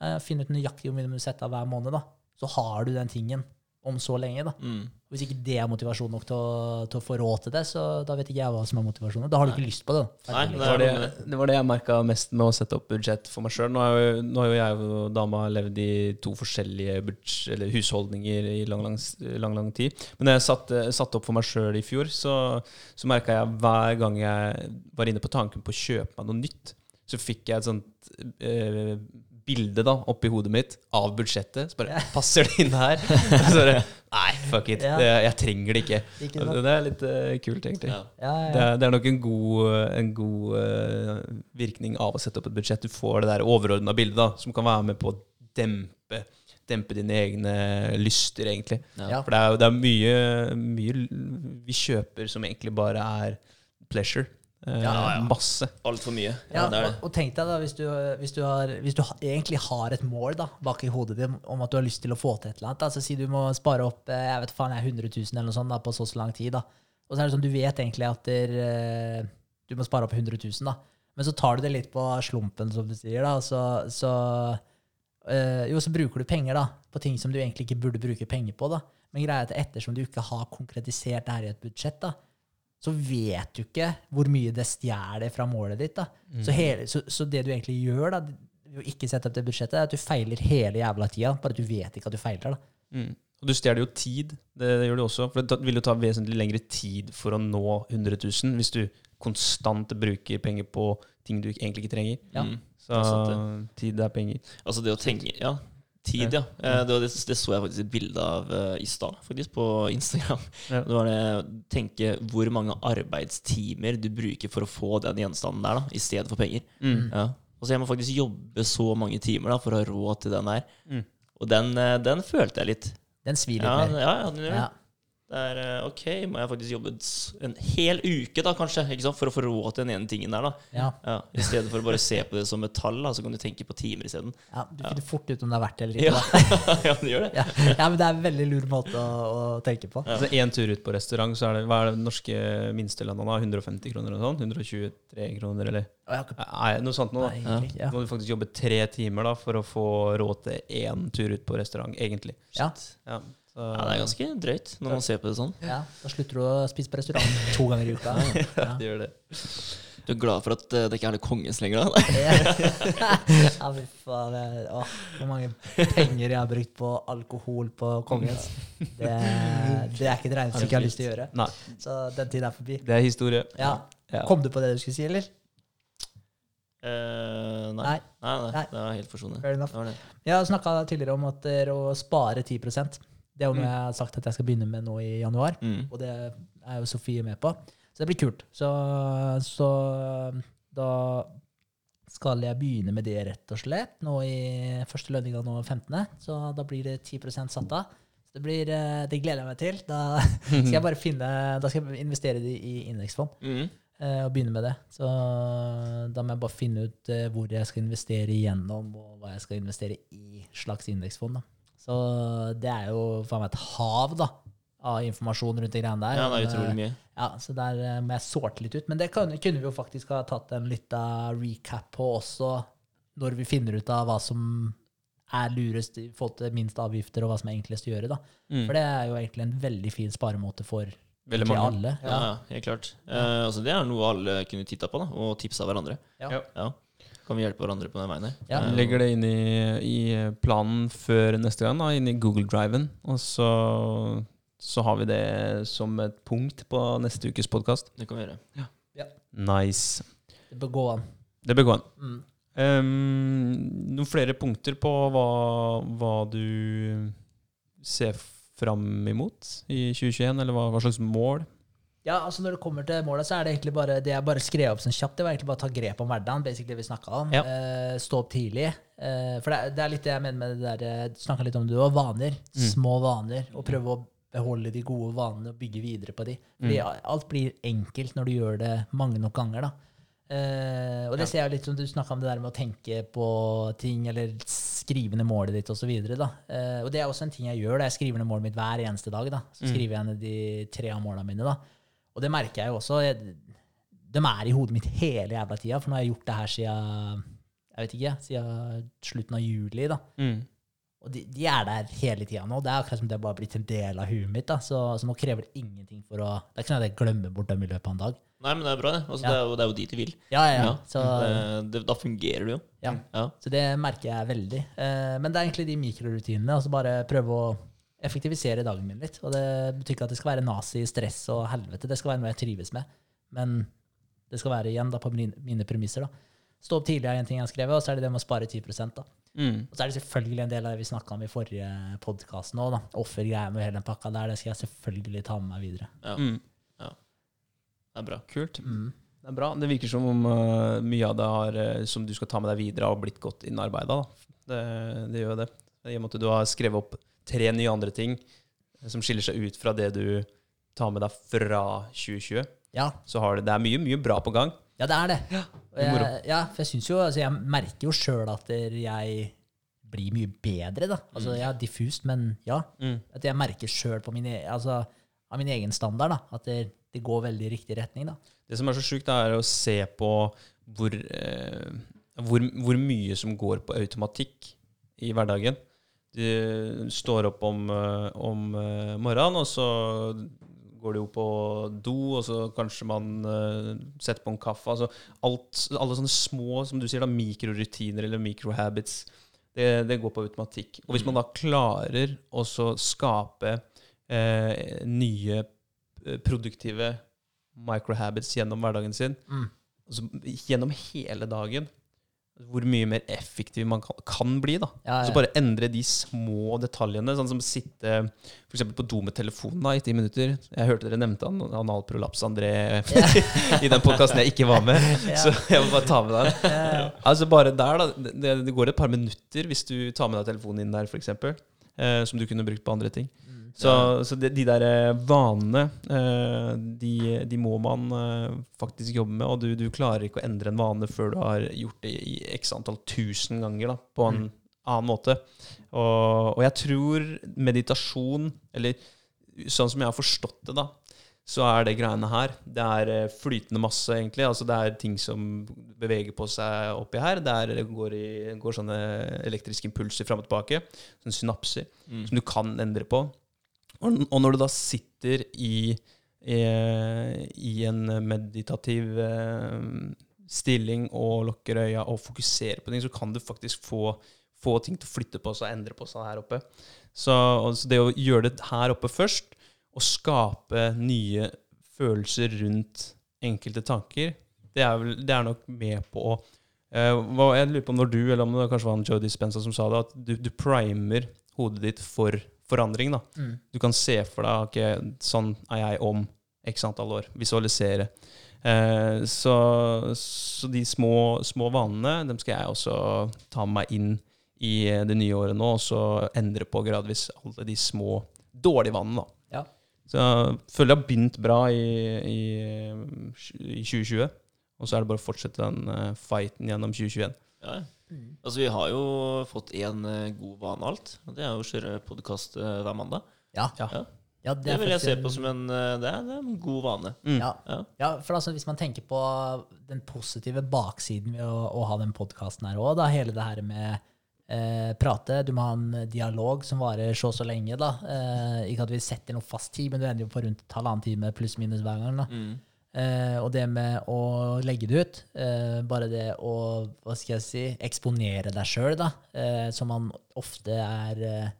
ja, finn ut nøyaktig hvor mye du må sette av hver måned, da. Så har du den tingen om så lenge. da. Mm. Hvis ikke det er motivasjon nok til å, til å få råd til det, så da vet ikke jeg hva som er motivasjonen. Da har du ikke lyst på det. da. Nei, det var det, det var det jeg merka mest med å sette opp budsjett for meg sjøl. Nå, nå har jo jeg og dama levd i to forskjellige budsj- eller husholdninger i lang, lang, lang, lang tid. Men da jeg satte, satte opp for meg sjøl i fjor, så, så merka jeg hver gang jeg var inne på tanken på å kjøpe meg noe nytt, så fikk jeg et sånt eh, bilde da, oppi hodet mitt av budsjettet. Så bare Passer det inn her? så bare, Nei, fuck it. Ja. Det, jeg trenger det ikke. Det er litt uh, kult, egentlig. Ja. Ja, ja, Det er, det er nok en god, en god uh, virkning av å sette opp et budsjett. Du får det der overordna bildet da, som kan være med på å dempe, dempe dine egne lyster, egentlig. For det er, det er mye, mye vi kjøper som egentlig bare er pleasure. Eh, Ja, ja. Masse. Altfor mye. Ja, er og, og tenk deg da, hvis du, hvis, du har, hvis du ha- egentlig har et mål da, bak i hodet ditt om at du har lyst til å få til et eller annet, da, så si du må spare opp eh, jeg vet faen, jeg, 100 000 eller noe sånt da, på så så lang tid. da. Og så er det sånn, du vet egentlig at der, eh, du må spare opp 100 000, da. men så tar du det litt på slumpen, som du sier. da, så, så, eh, jo, så bruker du penger da, på ting som du egentlig ikke burde bruke penger på. da. Men greia er at ettersom du ikke har konkretisert det her i et budsjett, da, så vet du ikke hvor mye det stjeler fra målet ditt. da. Så, hele, så, så det du egentlig gjør, da, ved å ikke sette opp det budsjettet, er at du feiler hele jævla tida. Bare at du vet ikke at du feiler. da. Mm. Og du stjeler jo tid. Det, det gjør du også. For det vil jo ta vesentlig lengre tid for å nå 100 000 hvis du konstant bruker penger på ting du egentlig ikke trenger. Ja. Mm. Så Det er sant, tid er penger. Altså det å tenke Ja, tid, ja. Eh, Det, var det, det så jeg faktisk et bilde av eh, i stad, faktisk, på Instagram. Ja. Det var det tenke hvor mange arbeidstimer du bruker for å få den gjenstanden der, da, i stedet for penger. Mm. Ja. Og så jeg må faktisk jobbe så mange timer da, for å ha råd til den der. Mm. Og den, eh, den følte jeg litt. Den svir litt Ja, mer. ja, ja, den gjør det. Ja. Det er eh, ok, må jeg faktisk jobbe en hel uke da, kanskje, ikke sant? for å få råd til den ene tingen der. da. Ja. Ja, I stedet for å bare se på det som et tall, da, så kan du tenke på timer isteden. ja, Du finner fort ut om det er verdt det eller ikke. Ja. ja, det gjør det. Ja. ja, men det er en veldig lur måte å, å tenke på. Altså Én tur ut på restaurant, så er det hva er det norske minstelønna da? 150 kroner eller sånn? sånt? 123 kroner, eller Og Nei, noe sånt noe. da. Nei. Ja. må du faktisk jobbe tre timer da for å få råd til én tur ut på restaurant, egentlig. Ja. Ja, så, Ja, det er ganske drøyt når man ser på det sånn. ja, Da slutter du å spise på restaurant to ganger i uka. Ja. Det gjør det. Du er glad for at eh, det ikke er det kongens lenger? da? ja, fy faen. Å, hvor mange penger jeg har brukt på alkohol på kongens. Det, det er ikke et regnestykke jeg har lyst til å gjøre. Nei, Så den tiden er forbi. det er historie. Ja. Ja. Kom du på det du skulle si, eller? Uh, nei. Nei. Nei, nei, Nei. det var helt forsonet. Fair enough. Det var det. Jeg har snakka tidligere om at det er å spare 10 Det er jo noe Mm. jeg har sagt at jeg skal begynne med nå i januar. Mm. Og det er jo Sofie med på. Så det blir kult. Så, så da skal jeg begynne med det, rett og slett. Nå i første lønninga nå 15., så da blir det 10 satt av. Så det, blir, eh, det gleder jeg meg til. Da skal jeg bare finne Da skal jeg investere det i indeksfond Mm. eh, og begynne med det. Så da må jeg bare finne ut eh, hvor jeg skal investere igjennom, og hva jeg skal investere i slags indeksfond. da. Så det er jo faen meg et hav da, av informasjon rundt de greiene der. Ja, det er utrolig mye. Ja, så der eh, må jeg sorte litt ut. Men det kunne, kunne vi jo faktisk ha tatt en lita recap på også, når vi finner ut av hva som er lurest i forhold til minst avgifter, og hva som er enklest å gjøre. da. Mm. For det er jo egentlig en veldig fin sparemåte for Veldig mange. alle. Ja, ja, helt klart. Eh, altså, det er noe alle kunne titta på da, og tipsa hverandre. Ja. Ja. Ja. Kan vi hjelpe hverandre på den veien her? Ja. Eh, Legger det inn i, i planen før neste gang, da, inn i Google Driven. Og så, så har vi det som et punkt på neste ukes podkast. Det kan vi gjøre. Ja. Nice. Det bør gå an. Det bør gå an. Mm. Um, noen flere punkter på hva, hva du ser fram imot i 2021, eller hva, hva slags mål? Ja, altså Når det kommer til måla, så er det egentlig bare det jeg bare skrev opp sånn kjapt. Det var egentlig bare å ta grep om hverdagen, basically vi om. Ja. Uh, stå opp tidlig. Uh, for det, er- det er litt det jeg mener med det der Du snakka litt om det òg. Vaner. Små vaner. Og prøve å beholde de gode vanene og bygge videre på de. Fordi alt blir enkelt når du gjør det mange nok ganger. da. Uh, og det ser jeg litt som du snakka om det der med å tenke på ting, eller skrive ned målet ditt osv. Uh, og det er også en ting jeg gjør. da. Jeg skriver ned målet mitt hver eneste dag. da. Så skriver jeg ned de tre av målene mine. da. Og det merker jeg jo også. Jeg, de er i hodet mitt hele jævla tida, for nå har jeg gjort det her siden jeg vet ikke, siden slutten av juli. da. Mm. Og de, de er der hele tida nå. Det er akkurat som det bare blitt en del av huet mitt. da. Så, så nå krever det ingenting for å Det er ikke sånn at jeg glemmer bort dem i løpet av en dag. Nei, men det er bra, det. Altså, Ja. det, er jo, det er jo dit du vil. Ja, ja, ja. Så, Det, det, da fungerer det jo. ja. Ja. så det merker jeg veldig. Eh, men det er egentlig de mikrorutinene. Altså bare prøve å effektivisere dagen min litt. Og det betyr ikke at det skal være nazi, stress og helvete. Det skal være noe jeg trives med. Men det skal være igjen da på mine, mine premisser. da. Stå opp tidlig er en ting jeg har skrevet, og så er det det med å spare 10 da. Mm. Og så er det selvfølgelig en del av det vi snakka om i forrige podkast nå. da. Offergreiene med hele den pakka der. Det skal jeg selvfølgelig ta med meg videre. Ja. Mm. Det er bra. Kult. Mm. Det er bra. Det virker som om uh, mye av det har, uh, som du skal ta med deg videre, har blitt godt innarbeida. Det, det gjør det. I og med at du har skrevet opp tre nye andre ting eh, som skiller seg ut fra det du tar med deg fra 2020, Ja, så har det, det er mye, mye bra på gang. ja, det er det. Ja, det er jeg, ja, for jeg synes jo, altså jeg merker jo sjøl at jeg blir mye bedre, da. Altså, ja, diffust, men ja. Mm. At jeg merker sjøl på min, e- altså, av min egen standard da, at det, det går veldig i riktig retning. da. Det som er så sjukt, er å se på hvor, eh, hvor, hvor mye som går på automatikk i hverdagen. Du står opp om, eh, om eh, morgenen, og så går de jo på do, og så kanskje man eh, setter på en kaffe. Altså alt, alle sånne små som du sier da, mikrorutiner eller microhabits, det, det går på automatikk. Og hvis man da klarer å skape eh, nye eh, produktive microhabits gjennom hverdagen sin, Mm. altså, gjennom hele dagen, hvor mye mer effektiv man kan, kan bli. da. Ja, Så bare endre de små detaljene, sånn som sitte for eksempel på do med telefonen da, i ti minutter. Jeg hørte dere nevnte an analprolaps, André, i den podkasten jeg ikke var med. Ja. Så jeg må bare ta med den. Ja, ja. Altså bare der, da. Det, det går et par minutter hvis du tar med deg telefonen inn der, f.eks. Eh, som du kunne brukt på andre ting. Mm. Så, så de, de der eh, vanene, eh, de, de må man eh, faktisk jobbe med. Og du, du klarer ikke å endre en vane før du har gjort det i x antall tusen ganger da, på en annen måte. Og, og jeg tror meditasjon, eller sånn som jeg har forstått det, da, så er det greiene her. Det er flytende masse, egentlig. Altså det er ting som beveger på seg oppi her. Det, er, det går, i, går sånne elektriske impulser fram og tilbake. Sånne synapser Mm. som du kan endre på. Og, når du da sitter i, i, i en meditativ eh, stilling og lukker øya og fokuserer på ting, så kan du faktisk få, få ting til å flytte på seg og endre på seg her oppe. Så, så det å gjøre det her oppe først, og skape nye følelser rundt enkelte tanker, det er, vel, det er nok med på å uh, Jeg lurer på om det du, eller om det kanskje var Joe Dispenza som sa det, at du, du primer hodet ditt for forandring. da. Mm. Du kan se for deg okay, sånn er jeg om x antall år. Visualisere. Eh, så, så de små, små vanene dem skal jeg også ta med meg inn i det nye året nå, og så endre på gradvis alle de små dårlige vannene. da. Ja. Så jeg føler jeg har begynt bra i, i, i 2020. Og så er det bare å fortsette den eh, fighten gjennom 2021. Ja. Mm. Altså, vi har jo fått én god vane alt. og Det er jo å kjøre podkast hver mandag. Ja. Ja. Ja. det, Det, vil jeg se på som en, eh, det er, det er en god vane. Mm. ja. Ja. ja, for altså, hvis man tenker på den positive baksiden ved å, å ha den podkasten her òg, da hele det her med eh, prate, du må ha en dialog som varer så og så lenge, da. Eh, ikke at vi setter noe fast tid, men du ender jo på rundt halvannen time pluss minus hver gang. da. Mm. Eh, og det med å legge det ut, eh, bare det å hva skal jeg si, eksponere deg sjøl, da, eh, som man ofte er eh,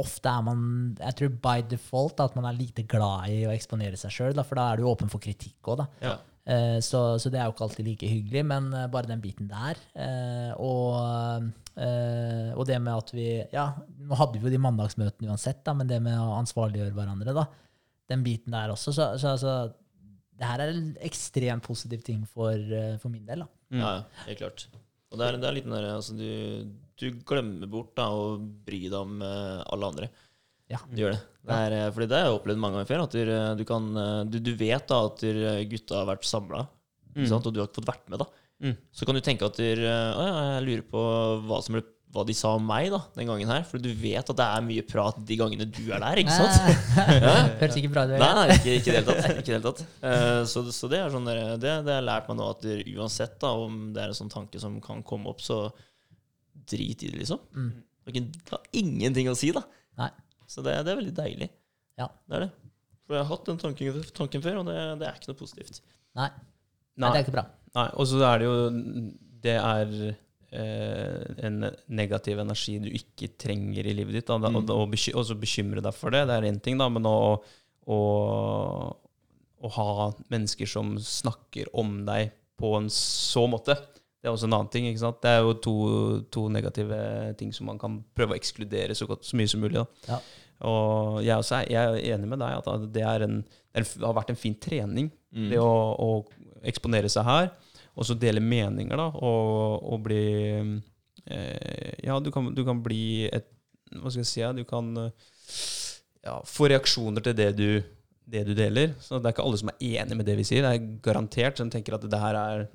Ofte er man jeg tror by default da, at man er lite glad i å eksponere seg sjøl, for da er du åpen for kritikk òg, da. Ja. Eh, så, så det er jo ikke alltid like hyggelig, men eh, bare den biten der. Eh, og, eh, og det med at vi Ja, nå hadde vi jo de mandagsmøtene uansett, da, men det med å ansvarliggjøre hverandre, da. Den biten der også. Så, så altså, det her er en ekstremt positiv ting for, eh, for min del. da. Mm. Ja, ja, helt klart. Og det er, det er litt den der, altså, du, du glemmer bort da, å bry deg om eh, alle andre. Ja. Du gjør det. det er, eh, fordi det har jeg opplevd mange ganger før. At du, du, kan, du, du vet da at gutta har vært samla, Mm. og du har ikke fått vært med. da. Mm. Så kan du tenke at du, å, ja, jeg lurer på hva, som ble, hva de sa om meg da, den gangen her. For du vet at det er mye prat de gangene du er der. ikke sant? Høres ikke bra ut. Nei, nei, ikke, ikke i det hele tatt. Eh, så, så det er sånn der, det, det har lært meg nå, at det, uansett da, om det er en sånn tanke som kan komme opp, så drit i det, liksom. Mm. Det har ingenting å si, da. Nei. Så det, det er veldig deilig. Ja. Det er det. For jeg har hatt den tanken, tanken før, og det, det er ikke noe positivt. Nei. Nei, det er ikke bra. Nei, og så er det jo Det er en negativ energi du ikke trenger i livet ditt. Da, Mm. og, og, og så bekymre deg for det, det er én ting, da, men å, å, å ha mennesker som snakker om deg på en så måte, det er også en annen ting. ikke sant? Det er jo to, to negative ting som man kan prøve å ekskludere så, godt, så mye som mulig. da. Ja. Og jeg, også er, jeg er enig med deg at det, en, det har vært en fin trening. Mm. Det å, å eksponere seg her, og så dele meninger, da, og, og bli eh, Ja, du kan, du kan bli et Hva skal jeg si? Du kan ja, få reaksjoner til det du, det du deler. Så det er ikke alle som er enig med det vi sier. Det er garantert som tenker at det her er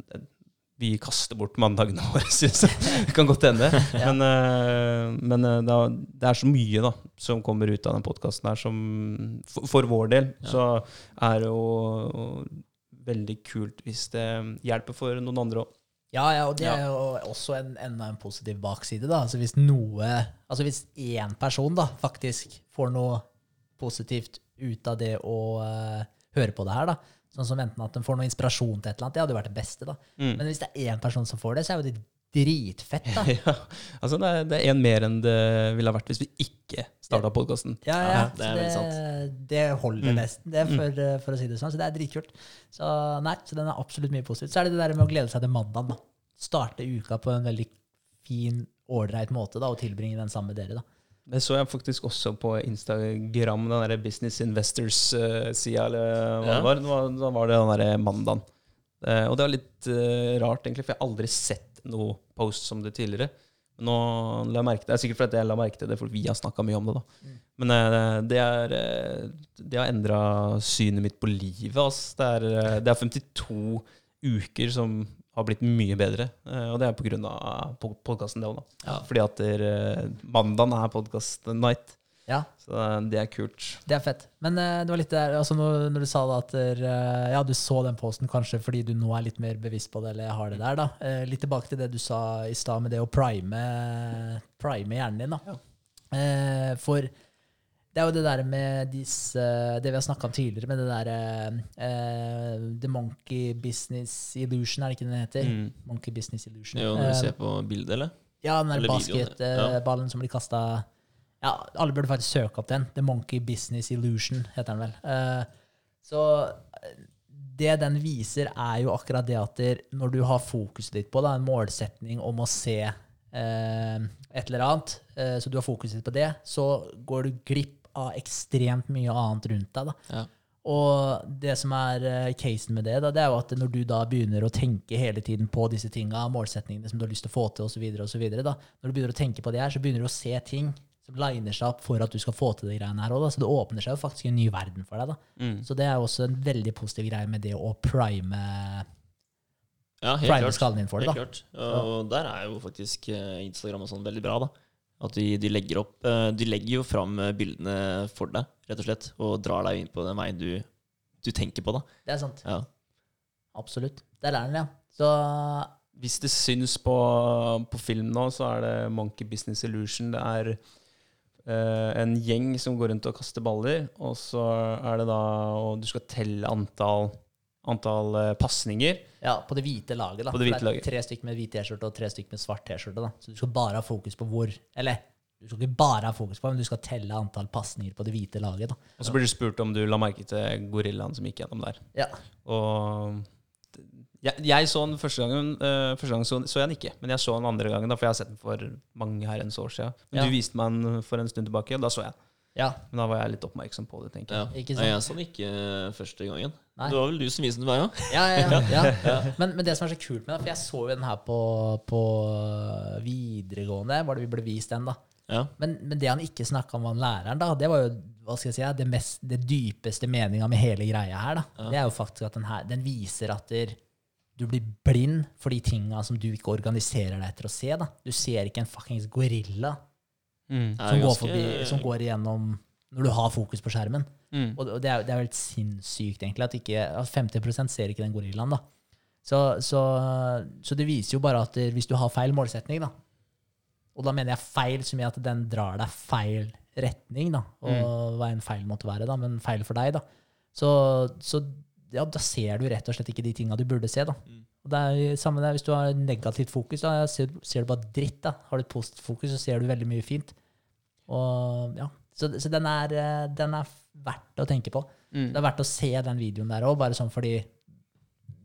vi kaster bort mandagene våre, synes jeg. Det kan godt hende. Ja. Men, eh, men eh, det, det er så mye da, som kommer ut av den podkasten her, som for, for vår del Ja. så er det jo veldig kult hvis det hjelper for noen andre òg. Ja, ja, og det er jo også en, enda en positiv bakside. da. Altså Hvis noe, altså hvis én person da faktisk får noe positivt ut av det å uh, høre på det her, da, sånn som enten at de får noe inspirasjon til et eller annet, det hadde jo vært det beste. da. Mm. Men hvis det er én person som får det, så er jo det dritfett. da. ja, altså det er, det er en mer enn det ville ha vært hvis vi ikke starta podkasten. Ja, ja, Ja, det er veldig sant. Det holder Mm. nesten, det, for, eh, for å si det sånn. Så det er dritkult. Så nei, så den er absolutt mye positivt. Så er det det der med å glede seg til mandag. da. Starte uka på en veldig fin, ålreit måte da, og tilbringe den sammen med dere. da. Det så jeg faktisk også på Instagram, den der Business Investors-sida, eller hva Ja. det var. Da var- det den derre mandagen. Eh, og det var litt eh, rart, egentlig, for jeg har aldri sett noe post som det tidligere. Nå la jeg merke til det. er sikkert fordi jeg la merke til det, for vi har snakka mye om det. da. Mm. Men eh, det, er, eh, det har endra synet mitt på livet. Altså. Det er, eh, det er 52 uker som har blitt mye bedre. og det er av podkasten, det òg. Ja. Fordi at der, mandagen er podkast night. Ja, Så eh, det er kult. det er fett. Men uh, det var litt der, altså når, når du sa da at uh, ja, du så den posten kanskje fordi du nå er litt mer bevisst på det, eller har det der, da. Uh, litt tilbake til det du sa i stad med det å prime, prime hjernen din, da. Eh, for det er jo det der med disse Det vi har snakka om tidligere, med det derre eh, The Monkey Business Illusion, er det ikke den heter? Mm. Monkey Business Illusion. Jo, når du ser på bildet, eller? ja, den der basketballen ja. som blir kasta Ja, alle burde faktisk søke opp den. The Monkey Business Illusion heter den vel. Uh, så eh, det den viser, er jo akkurat det at når du har fokuset ditt på da, en målsetning om å se eh, et eller annet, eh, så du har fokuset ditt på det, så går du glipp av ekstremt mye annet rundt deg. da. Ja. Og det som er eh, casen med det, da, det er jo at når du da begynner å tenke hele tiden på disse tinga, målsetningene som du har lyst til å få til, osv., da, når du begynner å tenke på det her, så begynner du å se ting som liner seg opp for at du skal få til de greiene her òg. Så det åpner seg jo faktisk en ny verden for deg. da. Mm. Så det er også en veldig positiv greie med det å prime, Ja, helt prime klart. skallen din for det. Helt da. klart. Og der er jo faktisk eh, Instagram og sånn veldig bra, da. At de, de legger opp eh, De legger jo fram eh, bildene for deg, rett og slett, og drar deg inn på den veien du, du tenker på, da. Det er sant. Ja. Absolutt. Der er den, ja. Så Hvis det syns på, på film nå, så er det Monkey Business Illusion. Det er en gjeng som går rundt og kaster baller, og så er det da Og du skal telle antall, antall uh, pasninger. ja, på det hvite laget, da. På det hvite laget. tre stykker med hvit T-skjorte og tre stykker med svart T-skjorte. da. Så du skal bare ha fokus på hvor Eller du skal ikke bare ha fokus på, men du skal telle antall pasninger på det hvite laget. da. Og så blir du spurt om du la merke til gorillaen som gikk gjennom der. Ja. Og jeg, jeg så den første gangen, uh, første gangen så, så jeg den ikke, men jeg så den andre gangen, da, for jeg har sett den for mange herrens år siden. Men Ja. du viste meg den for en stund tilbake, og da så jeg den. ja. Men da var jeg litt oppmerksom på det, tenker jeg. Ja. Ikke Nei, jeg så den ikke eh, første gangen. Nei. Det var vel du som viste den til meg òg? Ja, ja, ja, ja. Men, men det som er så kult med det, for jeg så jo den her på, på videregående, var det vi ble vist den, da. Ja. Men, men det han ikke snakka om, han læreren, da, det var jo hva skal jeg si, det, mest, det dypeste meninga med hele greia her. da. Det er jo faktisk at den, her, den viser at der, du blir blind for de tinga som du ikke organiserer deg etter å se. da. Du ser ikke en fuckings gorilla Mm. Som, går forbi, som går igjennom når du har fokus på skjermen. Mm. Og det er, det er jo helt sinnssykt, egentlig, at, ikke, at 50% ser ikke den gorillaen. da. Så, så, så det viser jo bare at hvis du har feil målsetning, da, og da mener jeg feil som i at den drar deg feil retning, da, og hva en feil måtte være, da, men feil for deg, da, så, så ja, da ser du rett og slett ikke de tinga du burde se. da. Og det er samme der, Hvis du har negativt fokus, da ser, ser du bare dritt. da. Har du et positivt fokus, så ser du veldig mye fint. Og ja, Så, så den, er, eh, den er verdt å tenke på. Mm. Det er verdt å se den videoen der òg, bare sånn fordi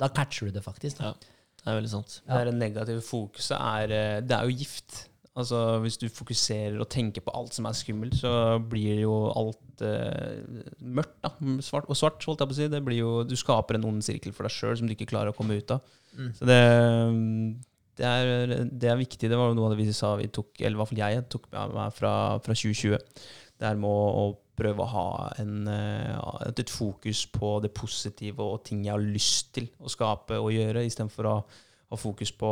da catcher du det faktisk. Da. Ja. Det er veldig sant. Det negative fokuset er eh, Det er jo gift. Altså Hvis du fokuserer og tenker på alt som er skummelt, så blir jo alt eh, mørkt da, svart, og svart. holdt jeg på å si. Det blir jo, du skaper en ond sirkel for deg sjøl som du ikke klarer å komme ut av. Mm. Så det, det, er, det er viktig. Det var jo noe av det vi sa vi tok, eller i hvert fall jeg tok med meg fra, fra 2020. Det er med å, å prøve å ha en, eh, et, et fokus på det positive og ting jeg har lyst til å skape og gjøre, istedenfor å ha fokus på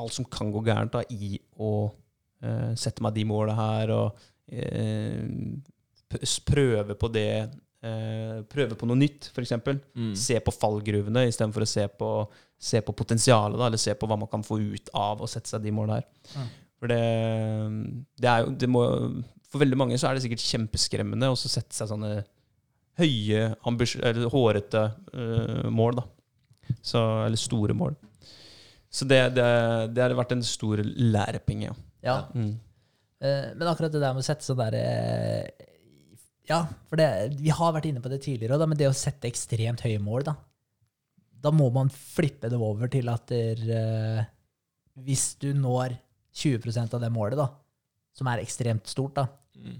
alt som kan gå gærent da, i å eh, sette meg de måla her og eh, prøve på det eh, Prøve på noe nytt, f.eks. Mm. Se på fallgruvene istedenfor å se på, se på potensialet, da, eller se på hva man kan få ut av å sette seg de målene her. Mm. For det, det er jo det må, For veldig mange så er det sikkert kjempeskremmende å sette seg sånne høye, eller hårete uh, mål, da. Så, eller store mål. Så det, det, det har vært en stor lærepenge, ja. Ja. Mm. Eh, Men akkurat det der med å sette sånn der eh, Ja, for det, vi har vært inne på det tidligere, da, men det å sette ekstremt høye mål, da Da må man flippe det over til at der, eh, hvis du når 20% av det målet, da, som er ekstremt stort, da, Mm.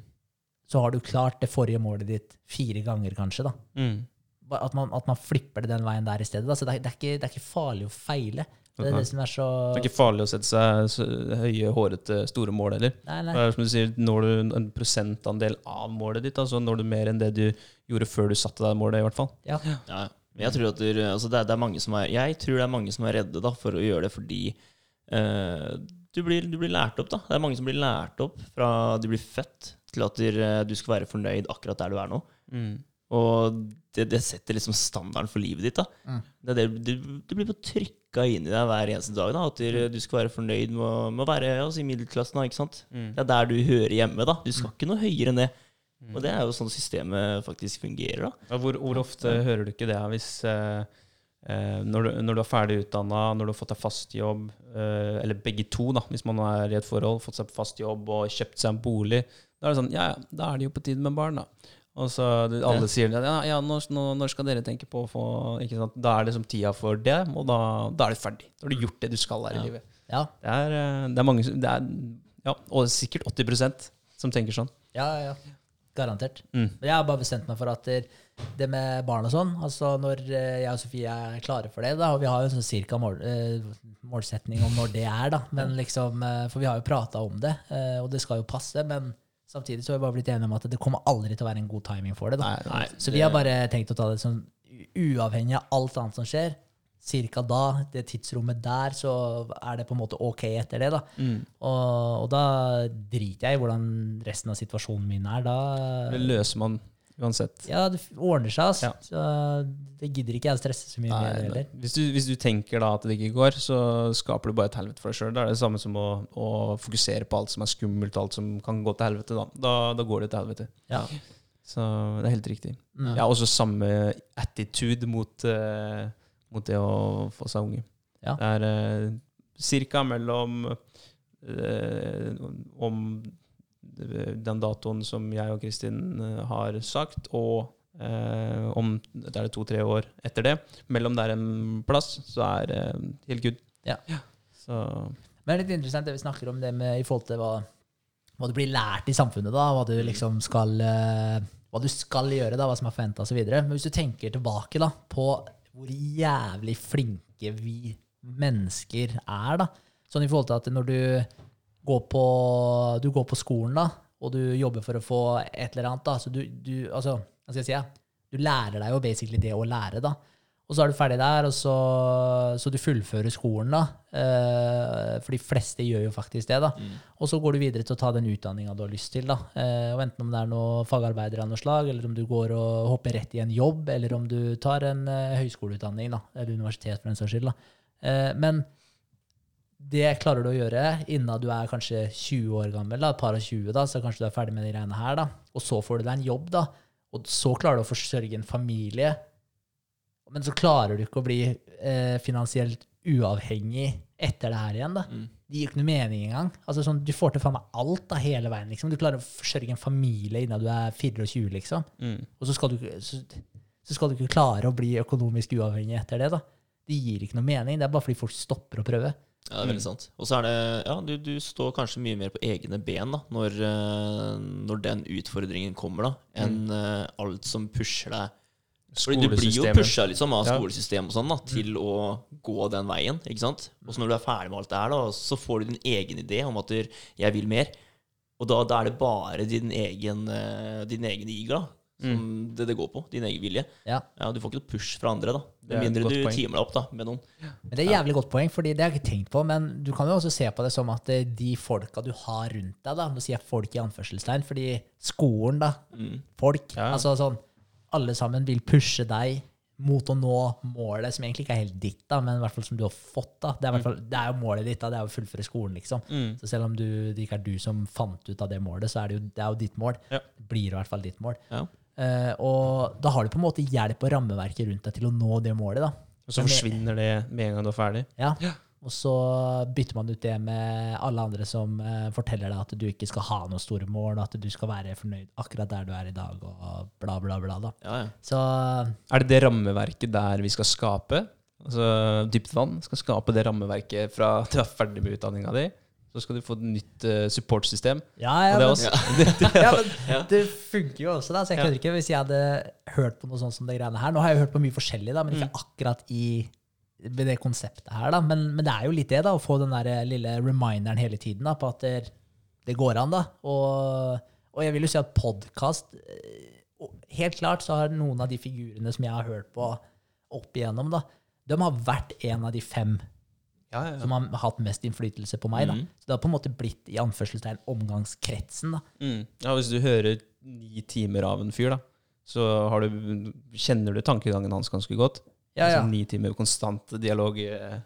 så har du klart det forrige målet ditt fire ganger, kanskje. da. Mm. At man, at man flipper det den veien der i stedet. Da. Så det er, det, er ikke, det er ikke farlig å feile. Det er det som er så Det er ikke farlig å sette seg så høye, hårete, store mål heller. Nei, nei. Det er som du sier, Når du en prosentandel av målet ditt, altså når du mer enn det du gjorde før du satte deg målet, i hvert fall. Ja. Ja, men jeg tror at det, altså det, er, det er mange som er Jeg tror det er mange som er redde da, for å gjøre det fordi uh, du, blir, du blir lært opp. da Det er mange som blir lært opp fra de blir født, til at du, du skal være fornøyd akkurat der du er nå. Og det, det setter liksom standarden for livet ditt. da Mm. det det, du, du blir trykka inn i deg hver eneste dag. da At du, du skal være fornøyd med, å- med å være altså, i middelklassen. da, ikke sant? Mm. Det er der du hører hjemme. da Du skal ikke noe høyere enn det. Mm. Og det er jo sånn systemet faktisk fungerer, da. Hvor, hvor ofte hører du ikke det hvis eh, eh, når, du, når du er ferdig utdanna, når du har fått deg fast jobb, eh, eller begge to, da, hvis man er i et forhold, fått seg fast jobb og kjøpt seg en bolig, da er det sånn Ja, ja, da er det jo på tide med barn, da. Og så alle Ja. sier ja, ja når, når, skal dere tenke på å få ikke sant? Da er det liksom tida for det, og da, da er det ferdig. Da har du gjort det du skal her Ja. i livet. Ja, Det er, eh, det er mange det er, Ja, og sikkert 80% som tenker sånn. ja, ja. Garantert. Mm. Jeg har bare bestemt meg for at det, med barn og sånn altså Når eh, jeg og Sofie er klare for det, da, og vi har jo en sånn cirka mål, eh, målsetning om når det er, da, men liksom, for vi har jo prata om det, og det skal jo passe, men samtidig så har vi bare blitt enige om at det kommer aldri til å være en god timing for det. da. Nei, Så vi har bare tenkt å ta det sånn uavhengig av alt annet som skjer. Cirka da, det tidsrommet der, så er det på en måte ok etter det. da. Mm. Og, og da driter jeg i hvordan resten av situasjonen min er. Da Det løser man uansett. Ja, det ordner seg, altså. Ja. Så det gidder ikke jeg å stresse så mye med heller. hvis, du, hvis du tenker da at det ikke går, så skaper du bare et helvete for deg sjøl. Da er det samme som å, å fokusere på alt som er skummelt, alt som kan gå til helvete. Da, da, da går det til helvete. Ja. Så det er helt riktig. Mm. Jeg har også samme attitude mot, uh, mot det å få seg unge. Ja. Det er uh, cirka mellom uh, om den datoen som jeg og Kristin eh, har sagt, og eh, om det er to-tre år etter det. Mellom der en plass, så er det helt good. Ja. Så Men det er litt interessant det vi snakker om det med i forhold til hva, hva du blir lært i samfunnet, da, hva du liksom skal eh, hva du skal gjøre, da, hva som er forventa osv. Men hvis du tenker tilbake da, på hvor jævlig flinke vi mennesker er, da. Sånn i forhold til at når du går på, du går på skolen, da, og du jobber for å få et eller annet, da, så du, du altså, hva skal jeg si, ja? du lærer deg jo basically det å lære, da. Og så er du ferdig der, og så, så du fullfører skolen, da. Eh, for de fleste gjør jo faktisk det, da. Og så går du videre til å ta den utdanninga du har lyst til, da. Eh, og enten om det er noe fagarbeider av noe slag, eller om du går og hopper rett i en jobb, eller om du tar en eh, høyskoleutdanning, da. Eller universitet, for den saks skyld, da. Eh, men det klarer du å gjøre innen du er kanskje 20 år gammel, da, et par og 20, da, så kanskje du er ferdig med de greiene her, da. Og så får du deg en jobb, da. Og så klarer du å forsørge en familie. Men så klarer du ikke å bli eh, finansielt uavhengig etter det her igjen, da. Mm. Det gir ikke noe mening engang. Altså, sånn, du får til faen meg alt da, hele veien. liksom. Du klarer å forsørge en familie innen du er 24, liksom. mm. Og så skal, du, så, så skal du ikke klare å bli økonomisk uavhengig etter det. da. Det gir ikke noe mening. Det er bare fordi folk stopper å prøve. Ja, det er veldig sant. Og så er det Ja, du, du står kanskje mye mer på egne ben da, når, eh, når den utfordringen kommer, da, enn mm. alt som pusher deg. Fordi du blir jo pusha liksom, av skolesystemet og sånn da, til å gå den veien. ikke sant? Og så når du er ferdig med alt det her, da, så får du din egen idé om at du, 'jeg vil mer'. Og da, da er det bare din egen, eh, din egen iger som det, det går på. Din egen vilje. Ja. Ja, Du får ikke noe push fra andre, da. Det Med mindre du poeng. timer deg opp da, med noen. Men det er jævlig godt poeng, fordi det har jeg ikke tenkt på. Men du kan jo også se på det som at eh, de folka du har rundt deg, da, nå sier jeg folk i anførselstegn, fordi skolen, da, Mm. folk, Ja. altså sånn, alle sammen vil pushe deg mot å nå målet, som egentlig ikke er helt ditt, da, men i hvert fall som du har fått. da. Det er, i hvert fall, det er jo målet ditt, da, det er å fullføre skolen, liksom. Mm. Så selv om du, det ikke er du som fant ut av det målet, så er det jo, det er jo ditt mål. Ja. Det blir i hvert fall ditt mål. Ja. Eh, og da har du på en måte hjelp og rammeverket rundt deg til å nå det målet, da. Og så forsvinner det med en gang du er ferdig. Ja. Og så bytter man ut det med alle andre som uh, forteller deg at du ikke skal ha noen store mål, og at du skal være fornøyd akkurat der du er i dag, og bla, bla, bla. da. Ja, ja. Så Er det det rammeverket der vi skal skape? Altså Dypt vann skal skape det rammeverket fra du er ferdig med utdanninga di. Så skal du få et nytt uh, supportsystem. ja, ja, det men, ja, men det funker jo også, da. Så jeg kødder ikke hvis jeg hadde hørt på noe sånt som det greiene her. Nå har jeg jo hørt på mye forskjellig, da, men ikke Mm. akkurat i det konseptet her, da. Men, men det er jo litt det, da, å få den der lille reminderen hele tiden da, på at det, det går an, da. Og, og jeg vil jo si at podkast Helt klart så har noen av de figurene som jeg har hørt på opp igjennom, da, de har vært en av de fem ja, ja, som har hatt mest innflytelse på meg. Mhm. Så det har på en måte blitt i anførselstegn omgangskretsen. Mm. ja, hvis du hører ni timer av en fyr, da, så har du, kjenner du tankegangen hans ganske godt. Ja, ja. Altså, ni timer konstant dialog. eh,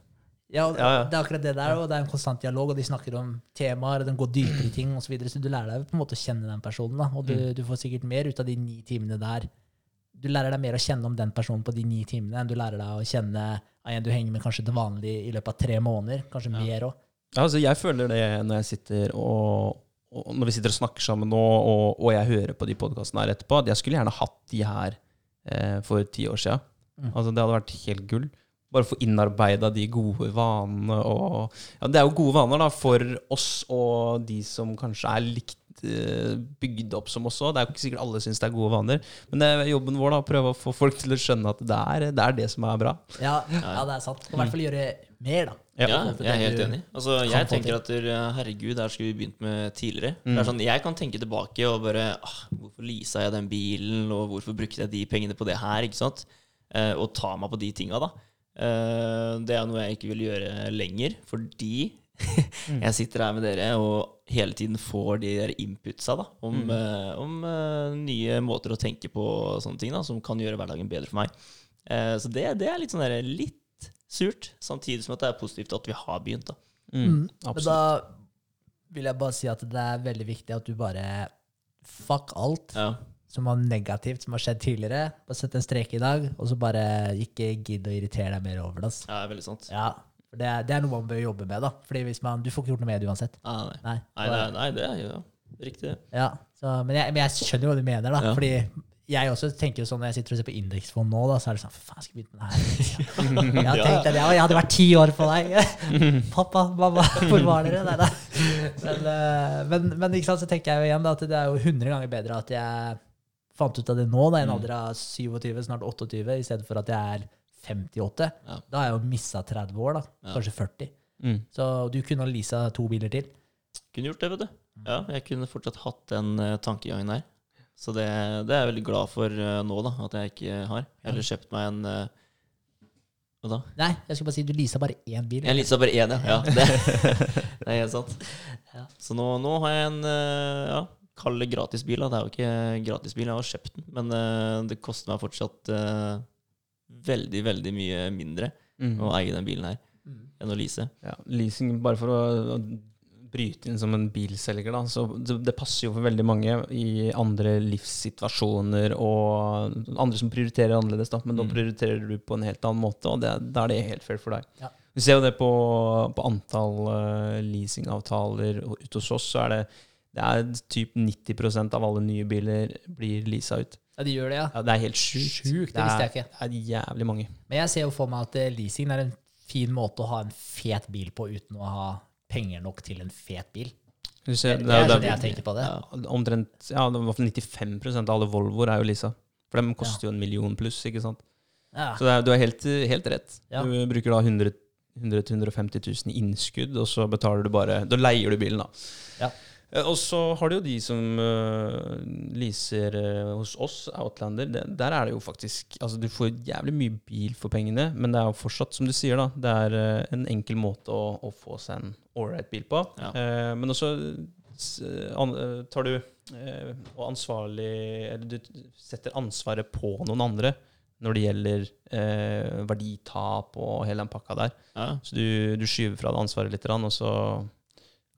Ja, og Ja, ja. det er akkurat det der, og det er en konstant dialog, og de snakker om temaer, og de går dypere i ting osv. Så, videre, så du lærer deg på en måte å kjenne den personen, da, og du, Mm. du får sikkert mer ut av de ni timene der. Du lærer deg mer å kjenne om den personen på de ni timene enn du lærer deg å kjenne av en du henger med kanskje til vanlig i løpet av tre måneder, kanskje mer òg. Ja, altså jeg føler det når jeg sitter og, og Når vi sitter og snakker sammen nå, og, og jeg hører på de podkastene her etterpå, at jeg skulle gjerne hatt de her eh, for ti år siden. Mm. Altså, det hadde vært helt gull. Bare få innarbeida de gode vanene og Ja, det er jo gode vaner da, for oss og de som kanskje er likt bygd opp som oss òg. Det er jo ikke sikkert alle syns det er gode vaner, men det er jobben vår da, å prøve å få folk til å skjønne at det er det, er det som er bra. Ja, ja, det er sant. Og i hvert fall gjøre mer, da. Ja, Ja, jeg er helt enig. Altså, jeg tenker at uh, herregud, der skulle vi begynt med tidligere. Mm. Det er sånn, Jeg kan tenke tilbake og bare ah, Hvorfor leasa jeg den bilen, og hvorfor brukte jeg de pengene på det her? ikke sant? Eh, og ta meg på de tinga, da. Eh, det er noe jeg ikke vil gjøre lenger, fordi jeg sitter her med dere og hele tiden får de der inputsa da, om, eh, om uh, nye måter å tenke på og sånne ting da, som kan gjøre hverdagen bedre for meg. Uh, så det, det er litt sånn der, litt surt, samtidig som at det er positivt at vi har begynt. da. Mm. Men da vil jeg bare si at det er veldig viktig at du bare fuck alt Ja. som var negativt, som har skjedd tidligere. Bare sett en strek i dag, og så bare ikke gidd å irritere deg mer over det. Altså. Ja, det er veldig sant. Ja, for det det er noe man bør jobbe med, da. Fordi man, Du får ikke gjort noe med det uansett. Ah, nei. Nei. Nei, nei, nei, det er jo riktig. det. Ja, så, men, jeg, men jeg skjønner jo hva du mener, da. Ja. Fordi jeg også tenker jo sånn når jeg sitter og ser på indeksfond nå, da, så er det sånn For faen, skal jeg begynne med det her? Jeg hadde tenkt jeg, jeg hadde vært ti år på deg. Pappa, mamma, hvor var dere? Nei da. Men, eh, men, men ikke sant, så tenker jeg jo igjen da, at det er jo 100 ganger bedre at jeg fant ut av det nå, da, i en Mm. alder av 27, snart 28, i stedet for at jeg er 58. Ja. Da har jeg jo missa 30 år, da. Ja. Kanskje 40. Mm. Så du kunne ha leasa to biler til. Kunne gjort det, vet du. Ja, jeg kunne fortsatt hatt den uh, tankegangen der. Så det, det er jeg veldig glad for eh, nå, da, at jeg ikke har. Heller kjøpt meg en eh, Hva da? Nei, jeg skulle bare si du leasa bare én bil. Jeg leasa bare én, ja. ja det, det er helt sant. Ja. Så nå, nå har jeg en eh, ja, kall det gratisbil. Da. Det er jo ikke gratisbil, jeg har kjøpt den. Men eh, det koster meg fortsatt eh, veldig, veldig mye mindre Mm. å eie den bilen her Mm. enn å lease. Ja, leasing, bare for å, å bryte inn som en bilselger, da. Så det, det passer jo for veldig mange i andre livssituasjoner og andre som prioriterer annerledes, da. Men da Mm. prioriterer du på en helt annen måte, og det, da er det helt fair for deg. Ja. Vi ser jo det på, på antall uh, leasingavtaler ute hos oss, så er det det er typ 90% av alle nye biler blir leasa ut. Ja, de gjør det, ja. Ja, det er helt sjukt. Sjukt, det visste jeg ikke. Det er jævlig mange. Men jeg ser jo for meg at eh, leasing er en fin måte å ha en fet bil på uten å ha penger nok til en fet bil. Du Det, ser, det er det sånn jeg tenker på det. Ja. Omtrent ja, det var i hvert fall 95% av alle Volvoer er jo leasa. For de koster jo en million pluss, ikke sant. Ja. Så det er, du har helt, helt rett. Ja. Du bruker da 100 100 000-150 000 i innskudd, og så betaler du bare Da leier du bilen, da. Ja. Eh, Og så har du jo de som uh, leaser uh, hos oss, Outlander. Det, der er det jo faktisk Altså, du får jævlig mye bil for pengene, men det er jo fortsatt, som du sier, da, det er uh, en enkel måte å, å få seg en ålreit bil på. Ja. Men også an, tar du og ansvarlig Eller du setter ansvaret på noen andre når det gjelder verditap og hele den pakka der. Ja. Så du, du skyver fra deg ansvaret litt, og så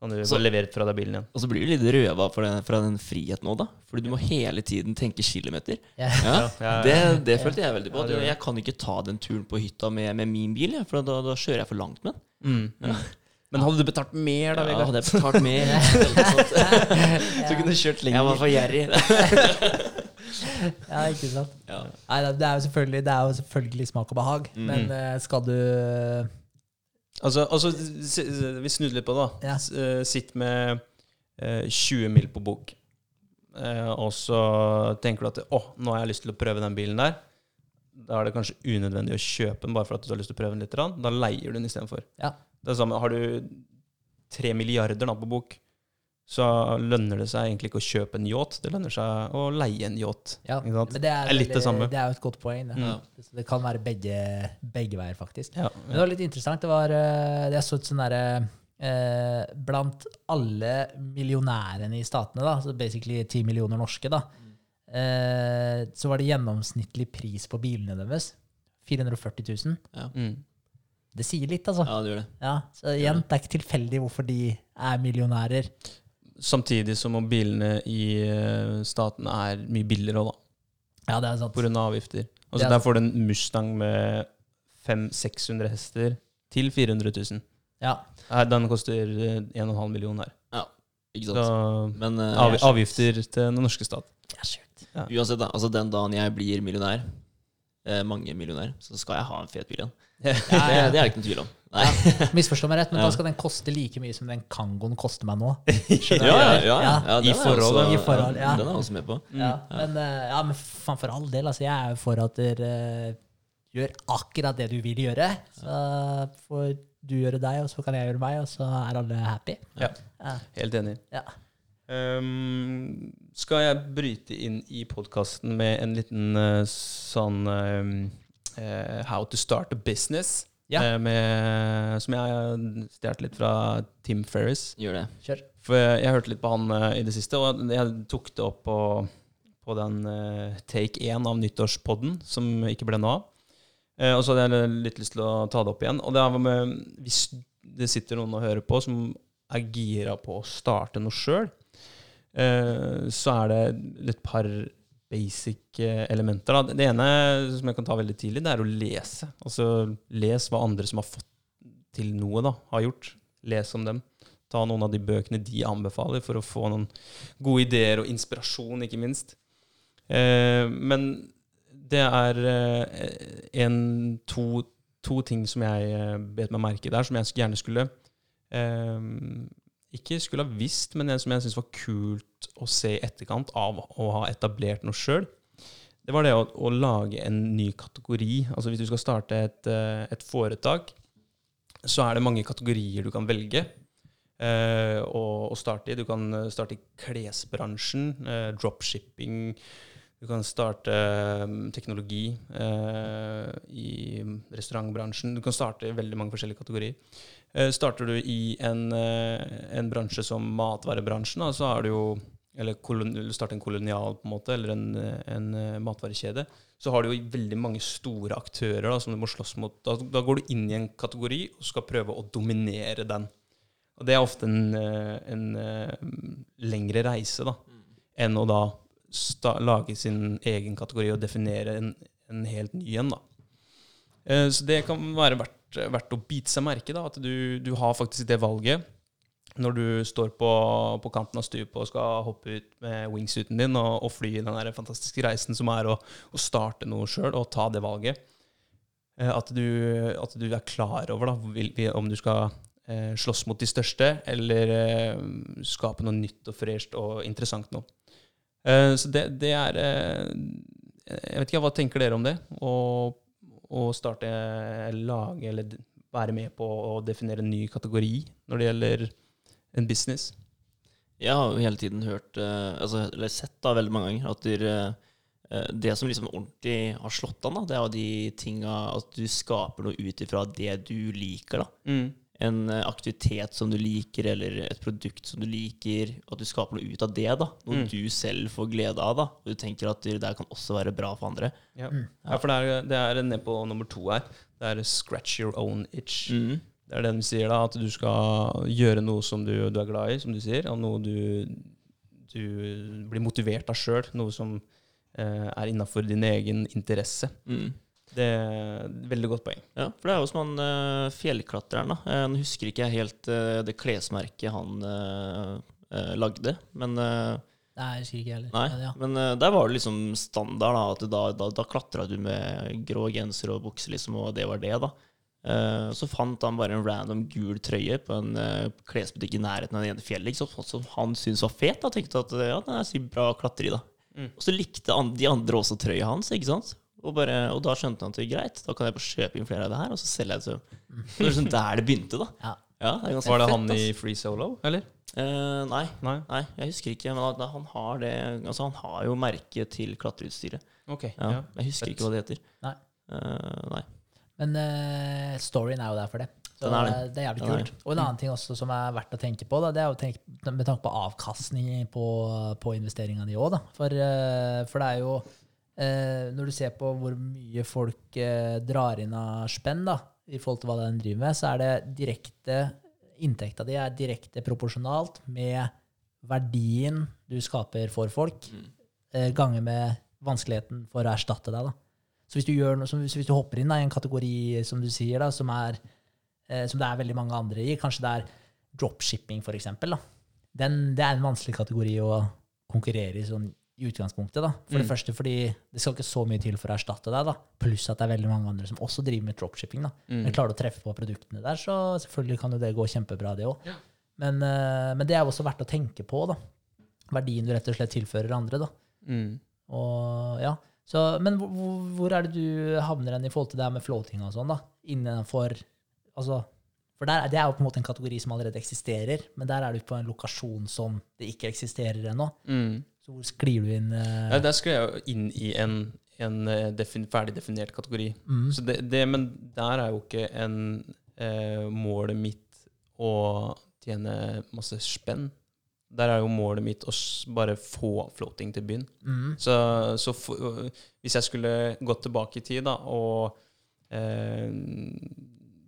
kan du Så- bare levere fra deg bilen igjen. Og så blir du litt røva fra den, fra den friheten òg, da. Fordi du må hele tiden tenke kilometer. Ja. Ja, ja, Det, det følte jeg veldig på. Ja, det. Jeg kan ikke ta den turen på hytta med, med min bil, for da, da kjører jeg for langt med den. Mm. Men hadde du betalt mer, da, Ja, hadde jeg betalt mer. Så kunne du kjørt Jeg var for gjerrig. ja, ikke sant? Ja. Nei, det er jo selvfølgelig, det er jo selvfølgelig smak og behag, Mm. men eh, skal du Altså, altså vi snudde litt på det. da. Ja. Eh, Sitt med eh, 20 mil på bok, eh, og så tenker du at å, nå har jeg lyst til å prøve den bilen der. Da er det kanskje unødvendig å kjøpe den bare for at du har lyst til å prøve den litt. Da leier du den istedenfor. Ja. Det er det samme, Har du tre milliarder da på bok, så lønner det seg egentlig ikke å kjøpe en yacht. Det lønner seg å leie en yacht. Ja, Ikke sant? men det er, Det er litt det samme. Det er jo et godt poeng. Det, Ja. Det kan være begge, begge veier, faktisk. Ja, Men det var litt interessant. Det var, eh, jeg så et sånn derre eh, Blant alle millionærene i statene, da, så basically 10 millioner norske, da, eh, så var det gjennomsnittlig pris på bilene deres 440 000. Mm. Det sier litt, altså. Ja, det gjør det. Ja, så igjen, det er ikke tilfeldig hvorfor de er millionærer. Samtidig som om bilene i eh, staten er mye billigere òg, da. Ja, det er sant. Pga. avgifter. Altså, er der får du en Mustang med 500-600 hester til 400 000. Ja, Den koster eh, 1,5 million her. Ja, Ikke Så sant? Men uh, av, avgifter til den norske stat. det er sjukt. uansett, da, altså den dagen jeg blir millionær, eh, mange millionær, så skal jeg ha en fet bil igjen. Det, det er det ikke noen tvil om. Nei. Misforstå meg rett, men Ja. da skal den koste like mye som den Kangoen koster meg nå. Ja, ja, ja, ja, Ja. ja, I forhold, også- I forhold, ja. Den er jeg også med på. Ja, men, eh, ja, men faen for all del. Altså, jeg er jo for at dere eh, gjør akkurat det du vil gjøre. Så får du gjøre deg, og så kan jeg gjøre meg, og så er alle happy. Ja. Ja. Helt enig. Ja. Um, skal jeg bryte inn i podkasten med en liten uh, sånn um, uh, How to start a business? Ja. eh, med, som jeg har stjålet litt fra Tim Ferris. Gjør det. Kjør. For jeg, jeg hørte litt på han uh, i det siste, og jeg tok det opp på, på den uh, take 1 av nyttårspodden, som ikke ble noe av. Uh, og så hadde jeg litt lyst til å ta det opp igjen. Og det er med Hvis det sitter noen og hører på som er gira på å starte noe sjøl, eh, så er det et par basic eh, elementer. Da. Det ene som jeg kan ta veldig tidlig, det er å lese. Altså les hva andre som har fått til noe, da, har gjort. Les om dem ta noen av de bøkene de anbefaler, for å få noen gode ideer og inspirasjon, ikke minst. Eh, men det er eh, en, to, to ting som jeg eh, bet meg merke der, som jeg gjerne skulle eh, Ikke skulle ha visst, men en som jeg syntes var kult å se i etterkant av å ha etablert noe sjøl. Det var det å, å lage en ny kategori. Altså Hvis du skal starte et, eh, et foretak, så er det mange kategorier du kan velge eh, å, å starte i. Du kan eh, starte i klesbransjen, eh, dropshipping. Du kan starte eh, teknologi eh, i restaurantbransjen. Du kan starte i veldig mange forskjellige kategorier. Eh, starter du i en, eh, en bransje som matvarebransjen, da, så er du jo eller kolon, starte en kolonial på en måte, eller en, en eh, matvarekjede, så har du jo veldig mange store aktører da, som du må slåss mot. Da, da går du inn i en kategori og skal prøve å dominere den. Og det er ofte en, en lengre reise da, enn å da lage sin egen kategori og definere en, en helt ny en. Eh, Så det kan være verdt, verdt å bite seg merke, da, at du, du har faktisk det valget når du står på, på kanten av stupet og skal hoppe ut med wingsuiten din og, og fly den der fantastiske reisen som er å, å starte noe sjøl og ta det valget. Eh, At du, at du er klar over da, om du skal eh, slåss mot de største, eller eh, skape noe nytt og fresht og interessant noe. Eh, så det, det er eh, Jeg vet ikke, hva tenker dere om det? Å, starte, eller lage, eller være med på å definere en ny kategori når det gjelder en business? Jeg har jo hele tiden hørt, eh, altså, eller sett da veldig mange ganger, at eh, det som liksom ordentlig har slått an, da, det er jo de tinga at du skaper noe ut ifra det du liker. da. En eh, aktivitet som du liker, eller et produkt som du liker. og At du skaper noe ut av det. da. Noe Mm. du selv får glede av. da. Og du tenker at det der kan også være bra for andre. Ja, ja for det er, det er ned på nummer to her. Det er 'scratch your own itch'. Mm. Det er det de sier, da, at du skal gjøre noe som du, du er glad i, som du sier, og noe du, du blir motivert av sjøl. Noe som eh, er innafor din egen interesse. Mm. Det er et veldig godt poeng. Ja, for det er jo som han uh, fjellklatreren. da. Eh, Nå husker ikke jeg helt uh, det klesmerket han uh, eh, lagde, men Nei, jeg husker ikke heller. Nei, Men ja. men der var det liksom standard. da, at Da, da, da klatra du med grå genser og bukse, liksom, og det var det. da. Eh, så fant han bare en random gul trøye på en klesbutikk i nærheten av det ene fjellet som han syntes var fet. da, tenkte at ja, den er sikkert bra klatre i. da. Mm. Og så likte an de andre også trøya hans. ikke sant? Og, bare, og da skjønte han at det er greit, da kan jeg bare kjøpe inn flere av det her, og så selger jeg det til dem. Det er liksom der det begynte, da. Ja. Ja, det Var det fett, han altså. i Free Solo, eller? Eh, nei, Nei? nei, jeg husker ikke. Men han- han har det Altså, han har jo merket til klatreutstyret. Okay, Ja, Ja. Jeg husker fett. ikke hva det heter. Nei. Eh, nei. Men uh, storyen er jo der for det. Så er det. eh, det er jævlig er kult. Og en annen ting også som er verdt å tenke på, da, det er jo tenke med tanke på avkastning på, på investeringene i òg. For, uh, for det er jo eh, Når du ser på hvor mye folk eh, drar inn av spenn da, i forhold til hva den driver med, så er det direkte Inntekta di er direkte proporsjonalt med verdien du skaper for folk, eh, ganger med vanskeligheten for å erstatte deg. da. Så hvis du, gjør noe, så hvis, du hopper inn da, i en kategori som du sier, da, som, er, eh, som det er veldig mange andre i, kanskje det er dropshipping eksempel. Den, det er en vanskelig kategori å konkurrere i sånn i utgangspunktet. da. For det første fordi det skal ikke så mye til for å erstatte deg, da. pluss at det er veldig mange andre som også driver med dropshipping. da. Men klarer du å treffe på produktene der, så selvfølgelig kan jo det gå kjempebra, det òg. Men, eh, men det er også verdt å tenke på. da. Verdien du rett og slett tilfører andre. da. Mm. Og, ja. så, men hvor, hvor- hvor er det du havner hen i forhold til det her med floating og sånn? da? Innenfor altså, For der, det er jo på en måte en kategori som allerede eksisterer, men der er du på en lokasjon som det ikke eksisterer ennå. Mm. Så hvor sklir du inn? eh, Ja, der skulle jeg jo inn i en, en eh, defin, ferdig definert kategori. Mm. Så det, det, men der er jo ikke en eh, målet mitt å tjene masse spenn. Der er jo målet mitt å bare få floating til byen. mm, Så, så f hvis jeg skulle gått tilbake i tid da, og eh,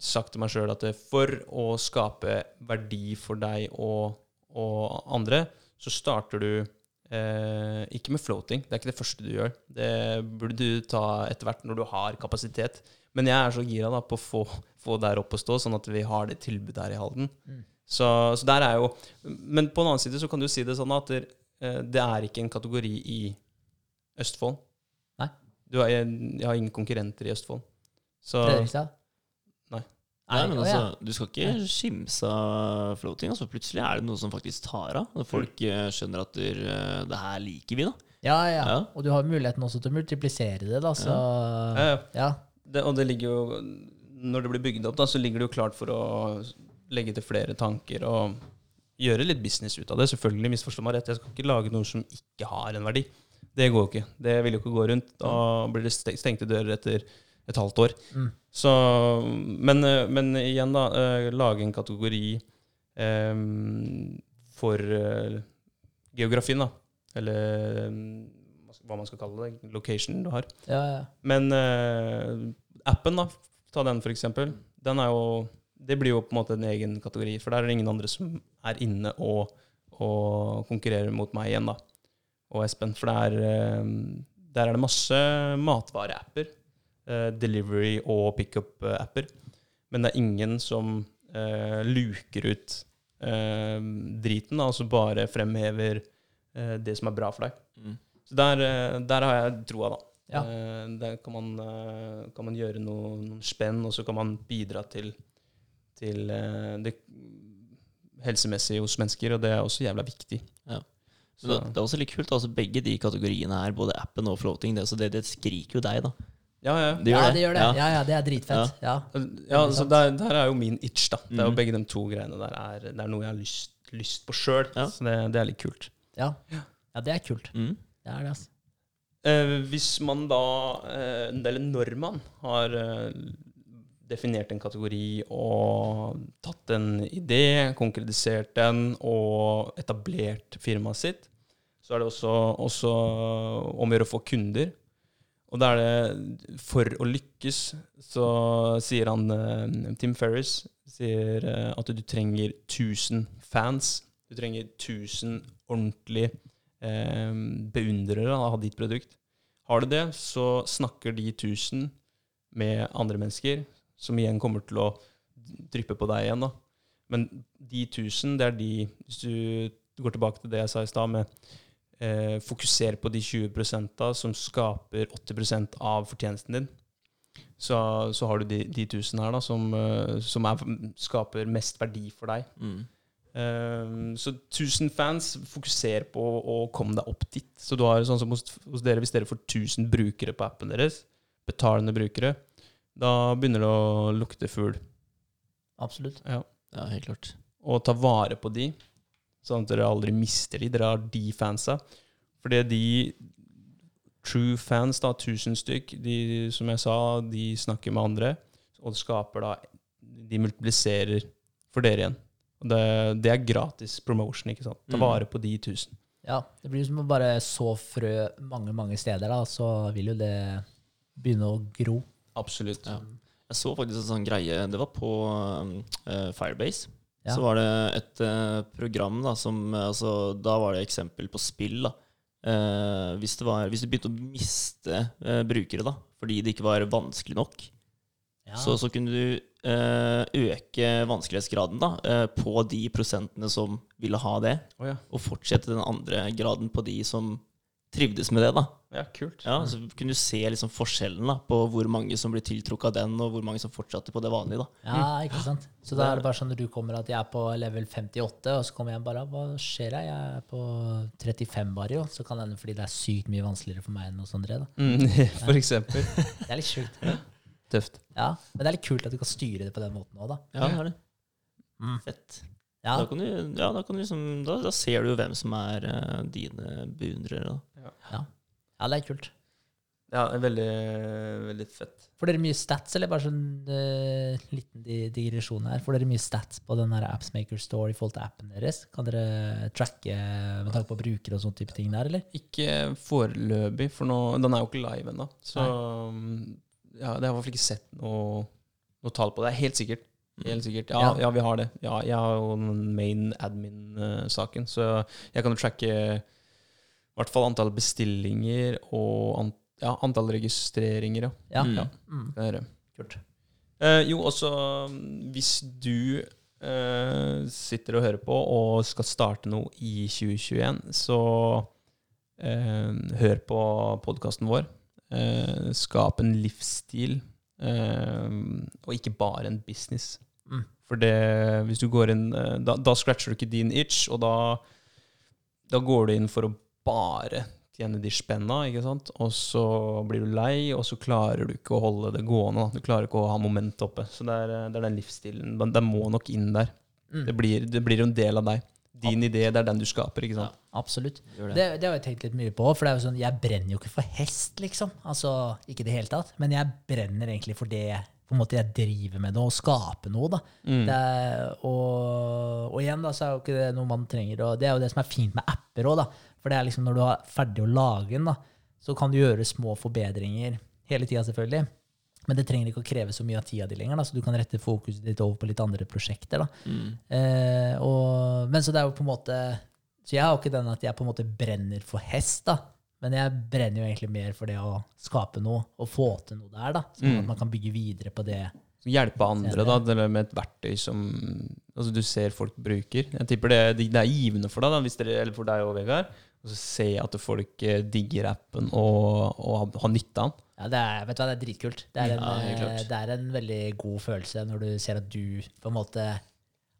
sagt til meg sjøl at for å skape verdi for deg og, og andre, så starter du eh, ikke med floating. Det er ikke det første du gjør. Det burde du ta etter hvert når du har kapasitet. Men jeg er så gira da, på å få, få der opp å stå, sånn at vi har det tilbudet her i Halden. Mm. Så, så der er jo Men på en annen side så kan du si det sånn at det, eh, det er ikke en kategori i Østfold. Nei. Du har, jeg, jeg har ingen konkurrenter i Østfold. Så Fredrikstad? Nei. Men altså. Du skal ikke skimse av floating. Altså, plutselig er det noe som faktisk tar av. Når folk eh, skjønner at der, eh, det her liker vi, da. Ja, ja, Ja. Og du har muligheten også til å multiplisere det, da, så Ja, ja. ja. det, Og det ligger jo Når det blir bygd opp, da, så ligger det jo klart for å legge til flere tanker og gjøre litt business ut av det. Selvfølgelig, misforstå meg rett, jeg skal ikke lage noe som ikke har en verdi. Det går jo ikke. Det vil jo ikke gå rundt. Da blir det stengte dører etter et halvt år. Mm. Så, men, eh, men igjen, da. eh, Lage en kategori eh, for eh, geografien, da. Eller eh, hva man skal kalle det. Location du har. ja, ja. Men eh, appen, da, ta den for eksempel, den er jo Det blir jo på en måte en egen kategori, for der er det ingen andre som er inne og, og konkurrerer mot meg igjen, da. Og Espen. For der, der er det masse matvareapper. Eh, delivery- og pickup-apper. Men det er ingen som eh, luker ut eh, driten, altså bare fremhever det som er bra for deg. Mm. Så der, der har jeg troa, da. Ja. Der kan man, kan man gjøre noe, noen spenn, og så kan man bidra til, til det helsemessige hos mennesker, og det er også jævla viktig. Så det, det er også litt kult. altså Begge de kategoriene her, både appen og floating, det, så det, det skriker jo deg, da. Ja, ja. Det gjør ja, det. De gjør det. Ja. Ja, ja, det er dritfett. Ja. ja så der, der er jo min itch, da. Det er jo Mhm. begge de to greiene der. Er, det er noe jeg har lyst, lyst på sjøl. Ja. Så det, det er litt kult. Ja. ja, det er kult. Mm. Det er det, altså. Eh, hvis man da, eh, eller når man har eh, definert en kategori og tatt en idé, konkretisert den og etablert firmaet sitt, så er det også, også om å gjøre å få kunder. Og da er det For å lykkes, så sier han eh, Tim Ferris sier eh, at du trenger 1000 fans. Du trenger 1000 ordentlige eh, beundrere av ditt produkt. Har du det, så snakker de 1000 med andre mennesker, som igjen kommer til å dryppe på deg igjen. da. Men de 1000, det er de Hvis du går tilbake til det jeg sa i stad, med eh, fokuser på de 20 da, som skaper 80% av fortjenesten din, så, så har du de, de 1000 her da, som, eh, som er, skaper mest verdi for deg. Mm. Um, så 1000 fans, fokuser på å komme deg opp dit. Så du har sånn som hos, hos dere, hvis dere får 1000 brukere på appen deres, betalende brukere, da begynner det å lukte fugl. Absolutt. Ja. Ja, helt klart. Og ta vare på de, sånn at dere aldri mister de. Dere har de fansa. Fordi de true fans, da, 1000 stykk, de, som jeg sa, de snakker med andre, og det skaper da De multipliserer for dere igjen. Og det, det er gratis promotion, ikke sant. Ta Mm. vare på de 1000. Ja, det blir som å bare så frø mange, mange steder, da, så vil jo det begynne å gro. Absolutt. Ja. Jeg så faktisk en sånn greie Det var på eh, Firebase. Ja. Så var det et uh, program da som eh, altså, Da var det eksempel på spill. da Uh, hvis, det var, hvis du begynte å miste uh, brukere da fordi det ikke var vanskelig nok, Ja. så, så kunne du øke vanskelighetsgraden da på de prosentene som ville ha det, oh, ja. og fortsette den andre graden på de som trivdes med det. da ja, kult. ja, Så kunne du se liksom forskjellen da på hvor mange som blir tiltrukket av den, og hvor mange som fortsatte på det vanlige. da Ja, ikke sant? Så da er det bare sånn når du kommer at jeg er på level 58, og så kommer jeg bare Hva skjer her? Jeg er på 35 bare, jo. Så kan det hende fordi det er sykt mye vanskeligere for meg enn hos André. da. Mm, for eksempel. Det er litt sjukt. Tøft. Ja, Men det er litt kult at du kan styre det på den måten òg, da. Ja, det er det. Mm. Fett. Ja, Da, kan du, ja, da, kan du liksom, da, da ser du jo hvem som er uh, dine beundrere. da. Ja. ja, det er kult. Ja, veldig, veldig fett. Får dere mye stats, eller bare sånn uh, liten digresjon her? Får dere mye stats på den her Appsmaker Store i forhold til appen deres? Kan dere tracke med tanke på brukere og sånne type ting der, eller? Ikke foreløpig, for nå, den er jo ikke live ennå. Så um, ja, det har jeg i hvert fall ikke sett noe, noe tall på. Det er helt sikkert. Helt sikkert. Ja, Ja. ja, vi har det. Ja, jeg har jo den main admin-saken, så jeg kan jo tracke i hvert fall antall bestillinger og an, ja, antall registreringer. Ja. Ja. Mm. Ja. Mm. Jeg. Kult. Eh, jo, også um, hvis du eh, sitter og hører på og skal starte noe i 2021, så eh, hør på podkasten vår. Eh, skap en livsstil, eh, og ikke bare en business. Mm. For det, hvis du går inn eh, da, da scratcher du ikke din itch, og da, da går du inn for å bare tjene de spenna, ikke sant? Og så blir du lei, og så klarer du ikke å holde det gående. Du klarer ikke å ha momentet oppe. Så det er, det er den livsstilen. Den, den må nok inn der. Mm. Det, blir, det blir en del av deg. Din idé, det er den du skaper, ikke sant? Absolutt. Det. Det, det har jeg tenkt litt mye på. For det er jo sånn, jeg brenner jo ikke for hest, liksom. Altså, Ikke i det hele tatt. Men jeg brenner egentlig for det på en måte jeg driver med det, og skaper noe. da. Mm. Det er, og, og igjen da, så er jo ikke det noe man trenger. og Det er jo det som er fint med apper òg. For det er liksom når du er ferdig å lage den, da, så kan du gjøre små forbedringer hele tida, selvfølgelig. Men det trenger ikke å kreve så mye av tida di lenger, da, så du kan rette fokuset ditt over på litt andre prosjekter. Mm. Eh, og, men så det er jo på en måte Så jeg har ikke den at jeg på en måte brenner for hest, da. Men jeg brenner jo egentlig mer for det å skape noe og få til noe der. da. Sånn Mm. at man kan bygge videre på det. Hjelpe andre da, med et verktøy som altså, du ser folk bruker. Jeg tipper det, det er givende for deg, da, hvis dere, eller for deg og Vegard. Og så ser jeg at folk eh, digger appen og, og har- nytte av den. Ja, det er, vet du hva, det er dritkult. Det er, en, Ja, eh, det er en veldig god følelse når du ser at du på en måte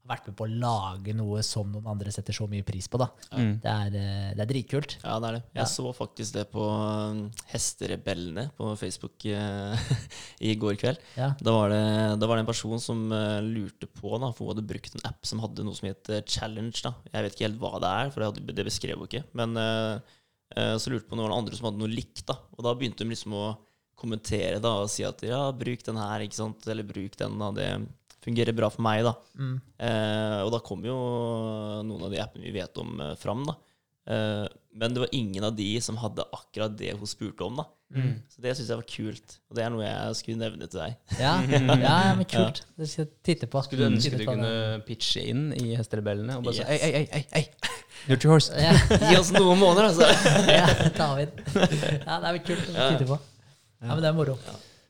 vært med på å lage noe som noen andre setter så mye pris på. da. Mm. Det, er, eh, det er dritkult. Ja, det er det. Jeg Ja. så faktisk det på um, Hesterebellene på Facebook eh, i går kveld. Ja. Da var, det, da var det en person som eh, lurte på, da, for hun hadde brukt en app som hadde noe som het Challenge. da. Jeg vet ikke helt hva det er, for det, hadde, det beskrev hun ikke. Men eh, eh, så lurte hun på noen andre som hadde noe likt. da. Og da begynte hun liksom å kommentere da, og si at ja, bruk den her, ikke sant? eller bruk den. da, det fungerer bra for meg. da. Mm. Eh, og da kom jo noen av de appene vi vet om, eh, fram. da. Eh, men det var ingen av de som hadde akkurat det hun spurte om. da. Mm. Så det syns jeg var kult, og det er noe jeg skulle nevne til deg. Ja, ja, men kult. Det skal jeg titte på. Skulle du ønske du kunne det. pitche inn i Hesterebellene og bare si Yes. ei, ei, ei, ei, ei, Dirty Horse. Ja, Gi oss noen måneder, altså! ja, ta av inn. Ja, det er vel kult å titte på. Ja, men det er moro.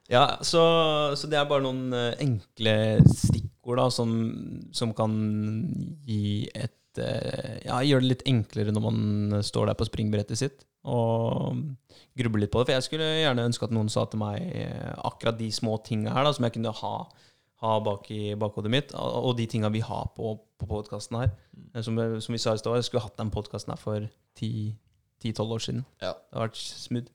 Ja, så, så det er bare noen eh, enkle stikkord da, som, som kan gi et eh, Ja, gjøre det litt enklere når man står der på springbrettet sitt og grubler litt på det. For jeg skulle gjerne ønske at noen sa til meg eh, akkurat de små tinga her da, som jeg kunne ha, ha bak i bakhodet mitt, og, de tinga vi har på, på podkasten her. Som, som vi sa i stad, jeg skulle hatt den podkasten her for 10-12 år siden. Ja. Det har vært smooth.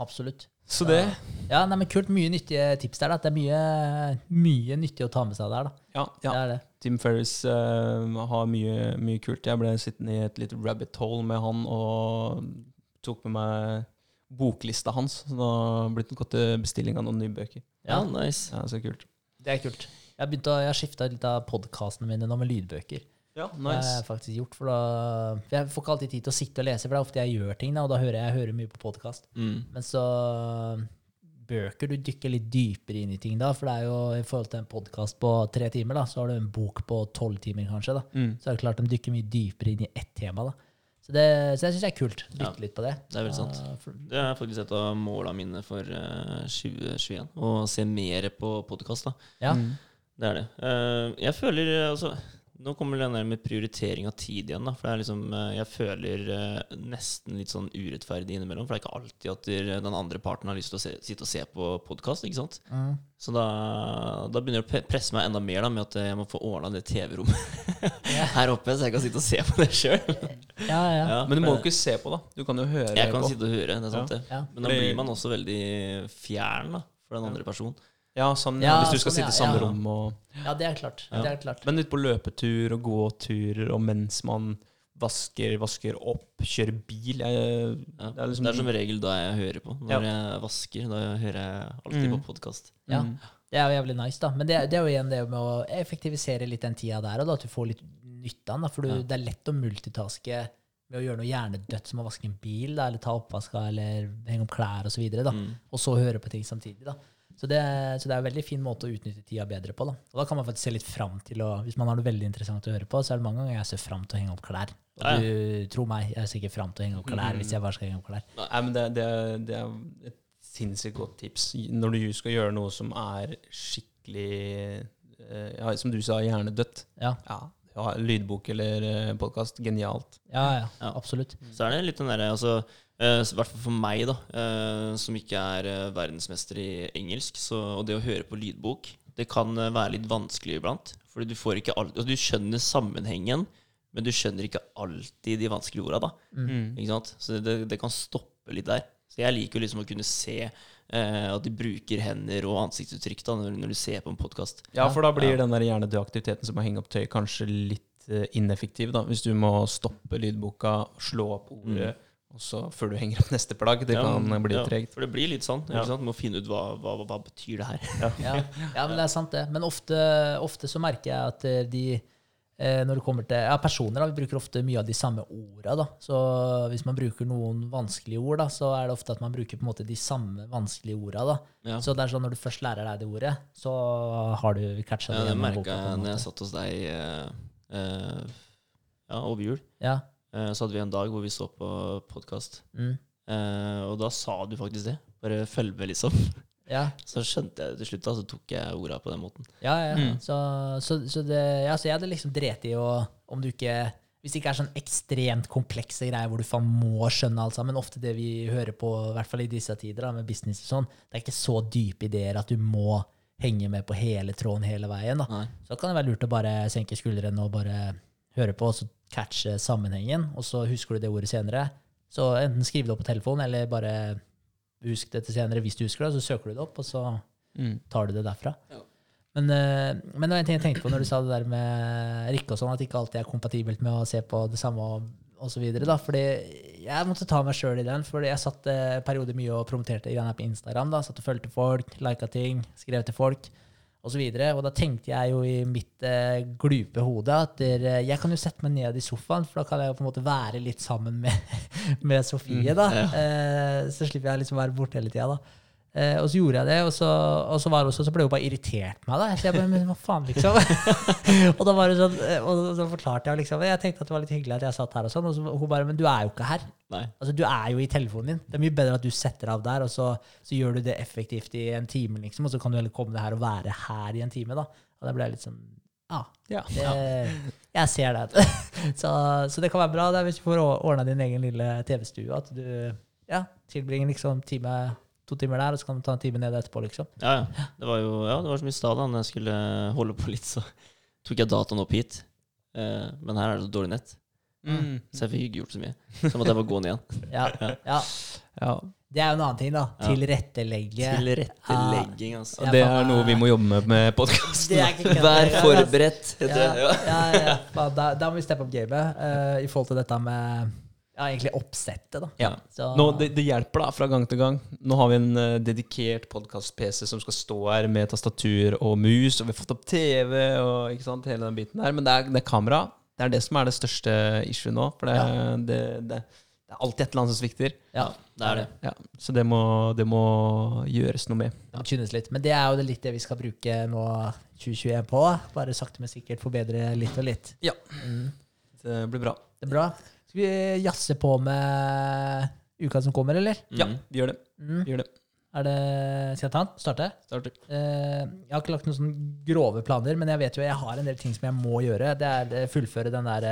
Absolutt. Så det Ja, nei, men kult. Mye nyttige tips der. Da. Det er mye, mye nyttig å ta med seg der. da. Ja, ja. Det er det. Tim Ferris eh, har mye, mye kult. Jeg ble sittende i et lite rabbit hole med han og tok med meg boklista hans. Så det har blitt gått til bestilling av noen nye bøker. Ja, nice. Ja, så kult. Det er kult. Jeg har, begynt jeg har skifta litt av podkastene mine nå med lydbøker. Ja, Det har jeg faktisk gjort, for da, for Jeg får ikke alltid tid til å sitte og lese, for det er ofte jeg gjør ting, da, og da hører jeg, jeg hører mye på podkast. Mm. Men så bøker. Du dykker litt dypere inn i ting da. For det er jo i forhold til en podkast på tre timer, da, så har du en bok på tolv timer, kanskje. da. Mm. Så er det klart de dykker mye dypere inn i ett tema. da. Så, det, så jeg syns det er kult. Dykke Ja, litt på det. det er veldig sant. Uh, for, Det er faktisk et av måla mine for uh, 2021. Å se mer på podkast. ja. Mm. Det er det. Uh, jeg føler eh, altså Nå kommer det der med prioritering av tid igjen. da For det er liksom eh, Jeg føler eh, nesten litt sånn urettferdig innimellom. For det er ikke alltid at den andre parten har lyst til å se, sitte og se på podkast. Mm. Så da, da begynner det å presse meg enda mer da med at jeg må få ordna det TV-rommet yeah. her oppe, så jeg kan sitte og se på det sjøl. ja, ja. Men du må jo ikke se på, da. Du kan jo høre Jeg kan på. sitte og høre, det er sant det. Men da blir man også veldig fjern da for den andre personen. Ja, sånn, Ja, Hvis du skal sånn, sitte i ja, samme ja. rom og ja, det er klart. Ja. Det er klart. Men ut på løpetur og gåturer, og mens man vasker, vasker opp, kjører bil jeg, Ja. Det er liksom Det er som regel da jeg hører på. Når jeg vasker, da hører jeg alltid Mm. på podkast. Ja. Mm. Det er jo jævlig nice, da. Men det, det er jo igjen det med å effektivisere litt den tida der, og da, at du får litt nytte av den. For du, Ja. det er lett å multitaske med å gjøre noe hjernedødt som å vaske en bil, da, eller ta oppvaska, eller henge opp klær osv., og, Mm. og så høre på ting samtidig. da. Så det, så det er en veldig fin måte å utnytte tida bedre på. da. Og da kan man faktisk se litt fram til å Hvis man har noe veldig interessant å høre på, så er det mange ganger jeg ser fram til å henge opp klær. Og Ja, ja. du, tro meg, jeg ser ikke fram til å henge opp klær hvis jeg bare skal henge opp klær. Nei, men det, det, det er et sinnssykt godt tips når du skal gjøre noe som er skikkelig eh, ja, Som du sa, hjernedødt. Ja, Ja, ja, lydbok eller podkast. Genialt. ja, ja, Ja. absolutt. Så er det litt den derre altså, eh, I hvert fall for meg, da, eh, som ikke er eh, verdensmester i engelsk, så, og det å høre på lydbok, det kan eh, være litt vanskelig iblant. Fordi du får ikke alt, og du skjønner sammenhengen, men du skjønner ikke alltid de vanskelige orda. da. Mm. Ikke sant? Så det, det kan stoppe litt der. Så jeg liker jo liksom å kunne se eh, at de bruker hender og ansiktsuttrykk da, når, når du ser på en podkast. Ja, for da blir Ja. den der aktiviteten som å henge opp tøy, kanskje litt eh, ineffektiv. da, Hvis du må stoppe lydboka, slå opp ordet, og så før du henger opp neste plagg. Det kan bli ja, tregt. For det blir litt sånn. Ja. Du må finne ut hva, hva, hva, hva betyr det her. Ja, ja, men det er sant, det. Men ofte, ofte så merker jeg at eh, de eh, når det kommer til ja, personer, da, vi bruker ofte mye av de samme orda. Da. Så hvis man bruker noen vanskelige ord, da, så er det ofte at man bruker på en måte de samme vanskelige orda. Da. Ja. Så det er sånn når du først lærer deg det ordet, så har du catcha Ja, det. det gjennom merka jeg når jeg satt hos deg eh, eh, ja, over jul. Ja. Eh, så hadde vi en dag hvor vi så på podkast. Mm. Eh, og da sa du faktisk det. Bare følg med, liksom. Ja, Så skjønte jeg det til slutt, da, så tok jeg orda på den måten. ja. ja. Mm. Så, så, så, det, ja, så jeg hadde liksom drept i Om du ikke Hvis det ikke er sånn ekstremt komplekse greier hvor du faen må skjønne alt sammen, ofte det vi hører på, i hvert fall i disse tider, da, med business og sånn, det er ikke så dype ideer at du må henge med på hele tråden hele veien. da. Nei. Så kan det være lurt å bare senke skuldrene og bare høre på, og så catche sammenhengen, og så husker du det ordet senere. Så enten skriv det opp på telefonen, eller bare husk det til senere hvis du husker det, så søker du det opp, og så Mm. tar du det derfra. Ja. Men, eh, men det var en ting jeg tenkte på når du sa det der med Rikke og sånn, at det ikke alltid er kompatibelt med å se på det samme og, og så videre. Da. Fordi jeg måtte ta meg sjøl i den, fordi jeg satt eh, en periode mye og promoterte greier på Instagram. da, Satt og fulgte folk, lika ting, skrev til folk osv. Og, så og da tenkte jeg jo i mitt eh, glupe hode at der, jeg kan jo sette meg ned i sofaen, for da kan jeg jo på en måte være litt sammen med, med Sofie. da. ja. Eh, så slipper jeg liksom å være borte hele tida. Eh, og så gjorde jeg det, og så, og så, var det også, så ble hun bare irritert meg. da. Så jeg bare, men hva faen, liksom? og da var det sånn, eh, og så forklarte jeg liksom, jeg tenkte at det var litt hyggelig at jeg satt her, og sånn, og så hun bare, men du er jo ikke her. Nei. Altså, Du er jo i telefonen din. Det er mye bedre at du setter av der, og så, så gjør du det effektivt i en time, liksom, og så kan du heller komme deg her og være her i en time. da. Og da ble jeg litt sånn Ah, Ja. det, jeg ser det. så, så det kan være bra det hvis du får ordna din egen lille TV-stue, at du ja, tilbringer liksom time, to timer der, og så kan du ta en time ned etterpå, liksom. Ja, ja. Det var jo ja, det var som i stad, da når jeg skulle holde på litt, så tok jeg dataen opp hit. Eh, men her er det så dårlig nett, Mm. så jeg fikk ikke gjort så mye. Så måtte jeg bare gå ned igjen. Ja, ja. Ja. Det er jo en annen ting, da. Tilrettelegge. Tilrettelegging, altså. Ja, det er noe vi må jobbe med med podkasten. Vær forberedt. Ja, ja, Ja. ja, Da, da må vi steppe opp gamet uh, i forhold til dette med ja, egentlig oppsettet. da. Ja. Så, Nå, det, det hjelper da, fra gang til gang. Nå har vi en uh, dedikert podkast-PC som skal stå her med tastatur og mus, og vi har fått opp TV og ikke sant, hele den biten der. Men det er, det er kamera. Det er det som er det største issue nå. For det, det, det, Det er alltid et eller annet som svikter. Ja, Det er det. Ja, så det må, det må gjøres noe med. må tynnes litt. Men det er jo det litt det vi skal bruke nå 2021 på. Bare sakte, men sikkert forbedre litt og litt. Ja. Mm. Det blir bra. Det er bra. Skal vi jazze på med uka som kommer, eller? Ja, Mm. vi gjør det. Mm. Vi gjør det. Er det Skal jeg ta den? Starte? Starte. Eh, jeg har ikke lagt noen sånne grove planer, men jeg vet jo jeg har en del ting som jeg må gjøre. Det er eh, fullføre den der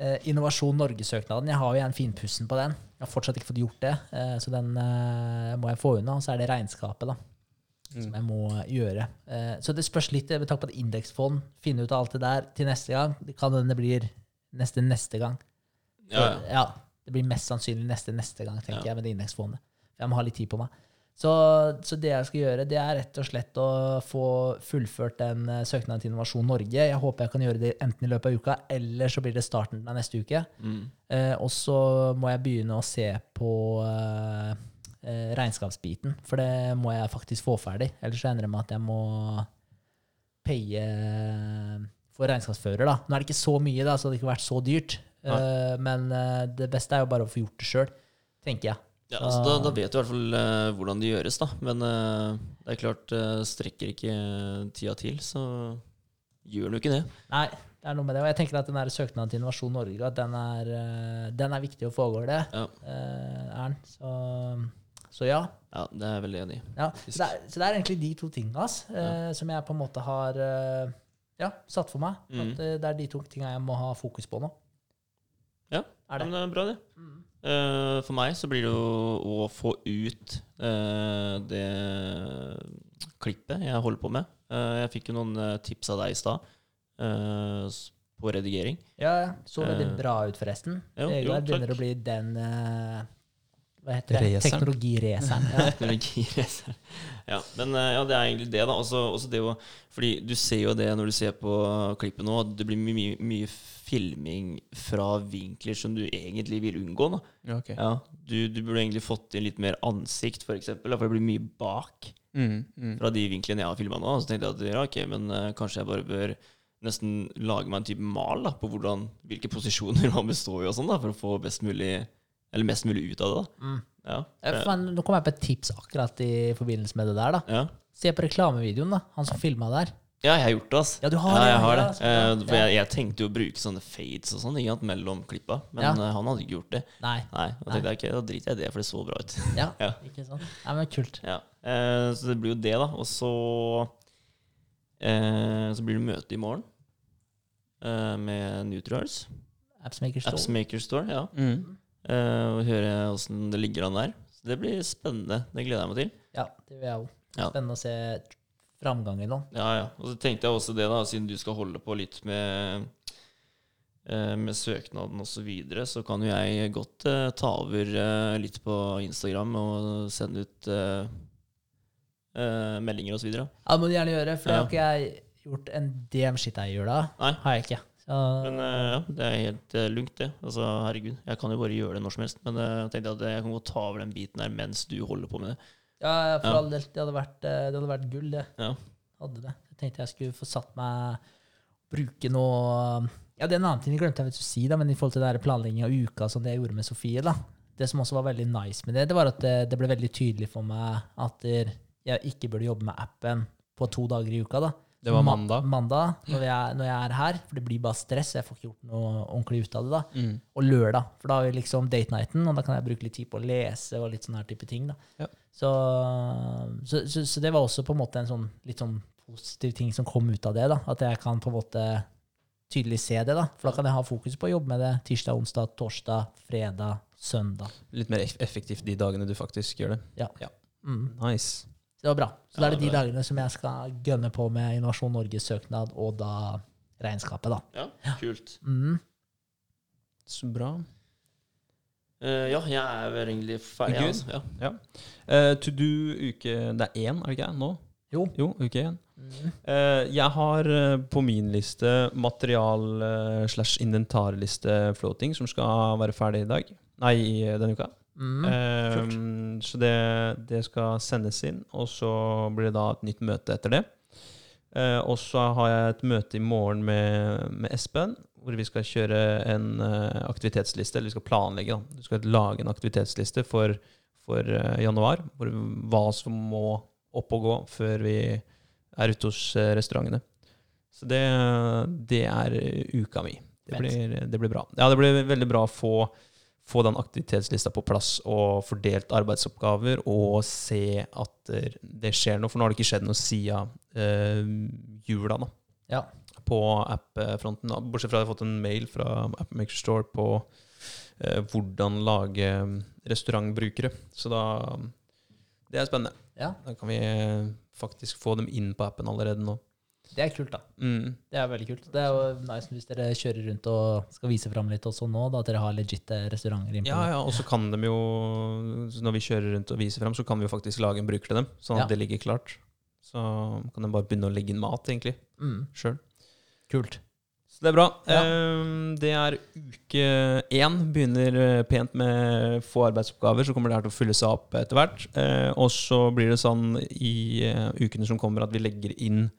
eh, Innovasjon Norge-søknaden. Jeg har jo en finpussen på den. Jeg har fortsatt ikke fått gjort det, eh, så den eh, må jeg få unna. Og så er det regnskapet, da, som jeg må gjøre. Eh, så det spørs litt med tanke på et indeksfond. Finne ut av alt det der til neste gang. Det kan hende det blir neste neste gang. Ja, ja. det blir mest sannsynlig neste neste gang, tenker Ja. jeg, med det indeksfondet. Jeg må ha litt tid på meg. Så, så det jeg skal gjøre, det er rett og slett å få fullført den eh, søknaden til Innovasjon Norge. Jeg håper jeg kan gjøre det enten i løpet av uka, eller så blir det starten av neste uke. Mm. Eh, og så må jeg begynne å se på eh, eh, regnskapsbiten, for det må jeg faktisk få ferdig. Ellers så ender det med at jeg må paye for regnskapsfører. da. Nå er det ikke så mye, da, så det har ikke vært så dyrt. Eh, men eh, det beste er jo bare å få gjort det sjøl, tenker jeg. Ja, altså, da, da vet du i hvert fall uh, hvordan det gjøres, da. Men uh, det er klart, uh, strekker ikke tida til, så gjør jo ikke det. Nei, det er noe med det. Og jeg tenker at den søknaden til Innovasjon Norge at den er, den er viktig å få over det. Ja. er den. Så, så ja. Ja, det er jeg veldig enig i. ja. Så, så det er egentlig de to tinga eh, som jeg på en måte har ja, satt for meg. Mm. At det er de to tinga jeg må ha fokus på nå. Ja, Er det? Men det er bra, det. Eh, for meg så blir det jo å få ut uh, det klippet jeg holder på med. Uh, jeg fikk jo noen tips av deg i stad på redigering. Ja, ja. Så veldig bra ut, forresten. jo, Vegard begynner å bli den Hva heter det? Raceren. Teknologiraceren. Ja. Ja, men eh, ja, det er egentlig det, da. Også, også det å, fordi du ser jo det når du ser på klippet nå, at det blir mye, mye, mye filming fra vinkler som du egentlig vil unngå. Da. Ja, okay. Ja, du, du burde egentlig fått inn litt mer ansikt, for eksempel, da, for det blir mye bak Mm, mm. fra de vinklene jeg har filma nå. Så tenkte jeg at ja, ok, men uh, kanskje jeg bare bør nesten lage meg en type mal da, på hvordan, hvilke posisjoner man består i, og sånn da, for å få best mulig, eller mest mulig ut av det. da. Mm. Ja, Eh, Fan, Nå kom jeg på et tips akkurat i forbindelse med det der. da. ja. Se på reklamevideoen, da. Han som filma der. Ja, jeg har gjort det, ass. Ja, du har ja, det, jeg har det. Eh, for jeg, jeg tenkte jo å bruke sånne fades og sånn mellom klippa, men Ja. eh, han hadde ikke gjort det. Nei. Nei, Da tenkte jeg ok, da driter jeg i det, for det så bra ut. Ja, Ja. ikke sant? Nei, men Kult. ja. eh, så det blir jo det, da. Og så eh, Så blir det møte i morgen eh, med Nutrials. Appsmaker Store. Appsmaker Store, ja. Mm. Eh, og høre åssen det ligger an der. Så det blir spennende. Det gleder jeg meg til. Ja, det vil jeg òg. Spennende å se framgangen nå. Ja, ja. Og så tenkte jeg også det, da, siden du skal holde på litt med eh, med søknaden osv., så, videre, så kan jo jeg godt uh, ta over uh, litt på Instagram og sende ut uh, uh, meldinger osv. Ja, det må du gjerne gjøre, for det Ja. har ikke jeg gjort en dm shit jeg gjør da. Nei. Har jeg ikke. Så, Men eh, ja, det er helt uh, lugnt, det. Altså, herregud, jeg kan jo bare gjøre det når som helst. Men eh, jeg tenkte at jeg kan godt ta over den biten her mens du holder på med det. ja, for Ja. all del, det hadde vært, eh, det hadde vært gull, det. Ja. Hadde det. Jeg tenkte jeg skulle få satt meg Bruke noe Ja, det er en annen ting jeg glemte jeg vet å si, da, men i forhold til det planlegging av uka som det jeg gjorde med Sofie, da. Det som også var veldig nice med det, det var at det, det ble veldig tydelig for meg at jeg ikke burde jobbe med appen på to dager i uka. da. Det var mandag. Mandag, når jeg, når jeg er her, for det blir bare stress. Jeg får ikke gjort noe ordentlig ut av det. da. Mm. Og lørdag, for da har vi liksom date nighten, og da kan jeg bruke litt tid på å lese og litt sånne her type ting. da. Ja. Så, så, så, så det var også på en måte en sånn litt sånn positiv ting som kom ut av det. da. At jeg kan på en måte tydelig se det. da. For da kan jeg ha fokus på å jobbe med det tirsdag, onsdag, torsdag, fredag, søndag. Litt mer effektivt de dagene du faktisk gjør det. Mm. Nice. Så det var bra. Så da er det de det dagene som jeg skal gønne på med Innovasjon Norges søknad og da regnskapet, da. ja, kult. Mm. Så bra. Uh, ja, jeg er vel egentlig ferdig. Altså. Ja. Uh, to do uke Det er én, er det ikke? Nå? Jo. Jo, uke én. Mm. Uh, jeg har eh, på min liste material eh, slash inventarliste floating, som skal være ferdig i dag. Nei, denne uka. Mm. Eh, så det, det skal sendes inn, og så blir det da et nytt møte etter det. Uh, og så har jeg et møte i morgen med, med Espen, hvor vi skal kjøre en uh, aktivitetsliste. Eller vi skal planlegge, da. Vi skal lage en aktivitetsliste for, for uh, januar. Hvor, hva som må opp og gå før vi er ute hos eh, restaurantene. Så det, det er uka mi. Det blir, det blir bra. Ja, det blir veldig bra å få, få den aktivitetslista på plass og fordelt arbeidsoppgaver og se at eh, det skjer noe. For nå har det ikke skjedd noe siden eh, jula da, Ja. på app-fronten. Bortsett fra at jeg har fått en mail fra Appmaker Store på eh, hvordan lage restaurantbrukere. Så da Det er spennende. ja, Da kan vi eh, faktisk få dem inn på appen allerede nå. Det er kult, da. Mm. Det er veldig kult. Det er jo nice hvis dere kjører rundt og skal vise fram litt også nå, da, at dere har legitte restauranter innpå. Ja, ja, og så kan de jo Når vi kjører rundt og viser frem, så kan vi jo faktisk lage en bruker til dem, sånn at Ja. det ligger klart. Så kan de bare begynne å legge inn mat, egentlig, Mm, sjøl. kult. Så det er bra. Ja. Ehm, det er uke én. Begynner eh, pent med få arbeidsoppgaver, så kommer det her til å fylle seg opp etter hvert. Eh, og så blir det sånn i eh, ukene som kommer, at vi legger inn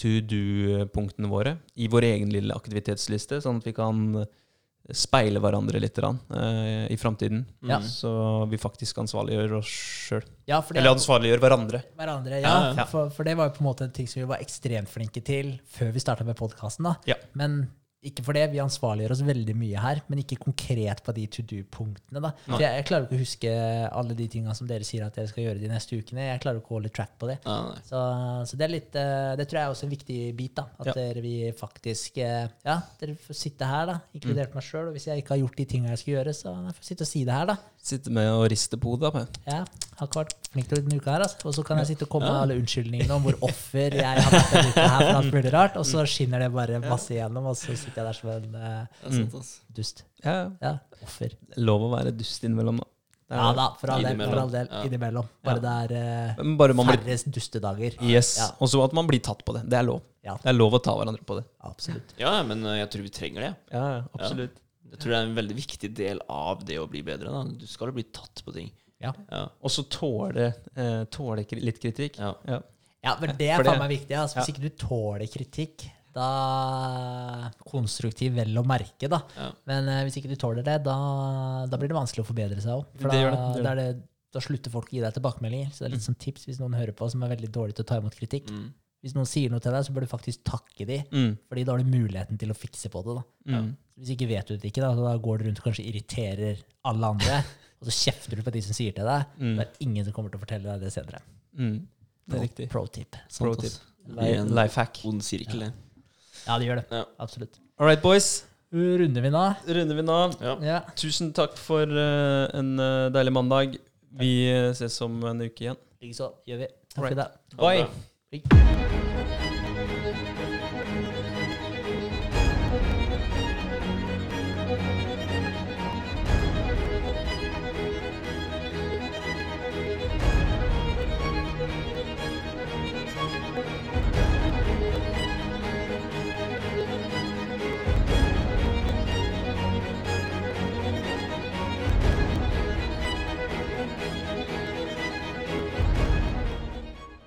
to do-punktene våre i vår egen lille aktivitetsliste, sånn at vi kan speile hverandre litt eh, i framtiden. Ja. Så vi faktisk ansvarliggjør oss sjøl. Ja, Eller ansvarliggjør hverandre. hverandre, Ja, ja. ja. For, for det var jo på en måte en ting som vi var ekstremt flinke til før vi starta med podkasten. Ja. Men ikke for det, vi ansvarliggjør oss veldig mye her, men ikke konkret på de to do-punktene. da. For jeg, jeg klarer ikke å huske alle de tinga som dere sier at dere skal gjøre de neste ukene. Jeg klarer ikke å holde track på det. Ja. Så, så det litt eh, Det tror jeg er også en viktig bit. da At Ja. dere vi faktisk eh, Ja, dere får sitte her, da inkludert Mm. meg sjøl. Og hvis jeg ikke har gjort de tinga jeg skal gjøre, så jeg får sitte og si det her, da. Sitte med og riste på hodet. da. Ja, har ikke vært flink til denne uka her, altså. Og så kan jeg sitte og komme med Ja. alle unnskyldningene om hvor offer jeg har vært denne uka her for alt mulig rart, og så skinner det bare masse igjennom, og så sitter jeg der som en uh, Det ass. dust. Ja, Ja, offer. lov å være dust innimellom, da. Det Ja da, for all del. For all del Ja. innimellom. Bare det er uh, Bare man blir færre dustedager. Yes. Ja. Og så at man blir tatt på det. Det er lov. Ja. Det er lov å ta hverandre på det. Absolutt. Ja, men eh, jeg tror vi trenger det. Ja, absolutt. Jeg tror det er en veldig viktig del av det å bli bedre. Da. Du skal jo bli tatt på ting. Ja. Ja. Og så tåle, eh, tåle kri- litt kritikk. Ja. Ja. Ja, men det er faen meg viktig. Altså. Hvis ikke du tåler kritikk, da Konstruktiv vel å merke, da. Ja. Men eh, hvis ikke du tåler det, da, da blir det vanskelig å forbedre seg òg. For da, gjør det, det er det, da slutter folk å gi deg tilbakemeldinger. Så det er litt sånn tips hvis noen hører på som er veldig dårlig til å ta imot kritikk. Mm. Hvis noen sier noe til deg, så bør du faktisk takke dem, Mm. Fordi da har du muligheten til å fikse på det. da. Mm. Hvis ikke vet du det ikke, da, så da går du rundt og kanskje irriterer alle andre. og så kjefter du på de som sier til deg. Mm. Det er ingen som kommer til å fortelle deg det senere. Mm. Det er riktig. Pro tip. Pro tip. Life hack. ond sirkel, det. Ja, det gjør det. Ja. Absolutt. All right, boys. Runder vi nå? Runder vi nå. Ja. Ja. Tusen takk for uh, en eh, deilig mandag. Vi eh, ses om en uke igjen. Likeså. Gjør vi. Takk Right. for det. Bye. Hei.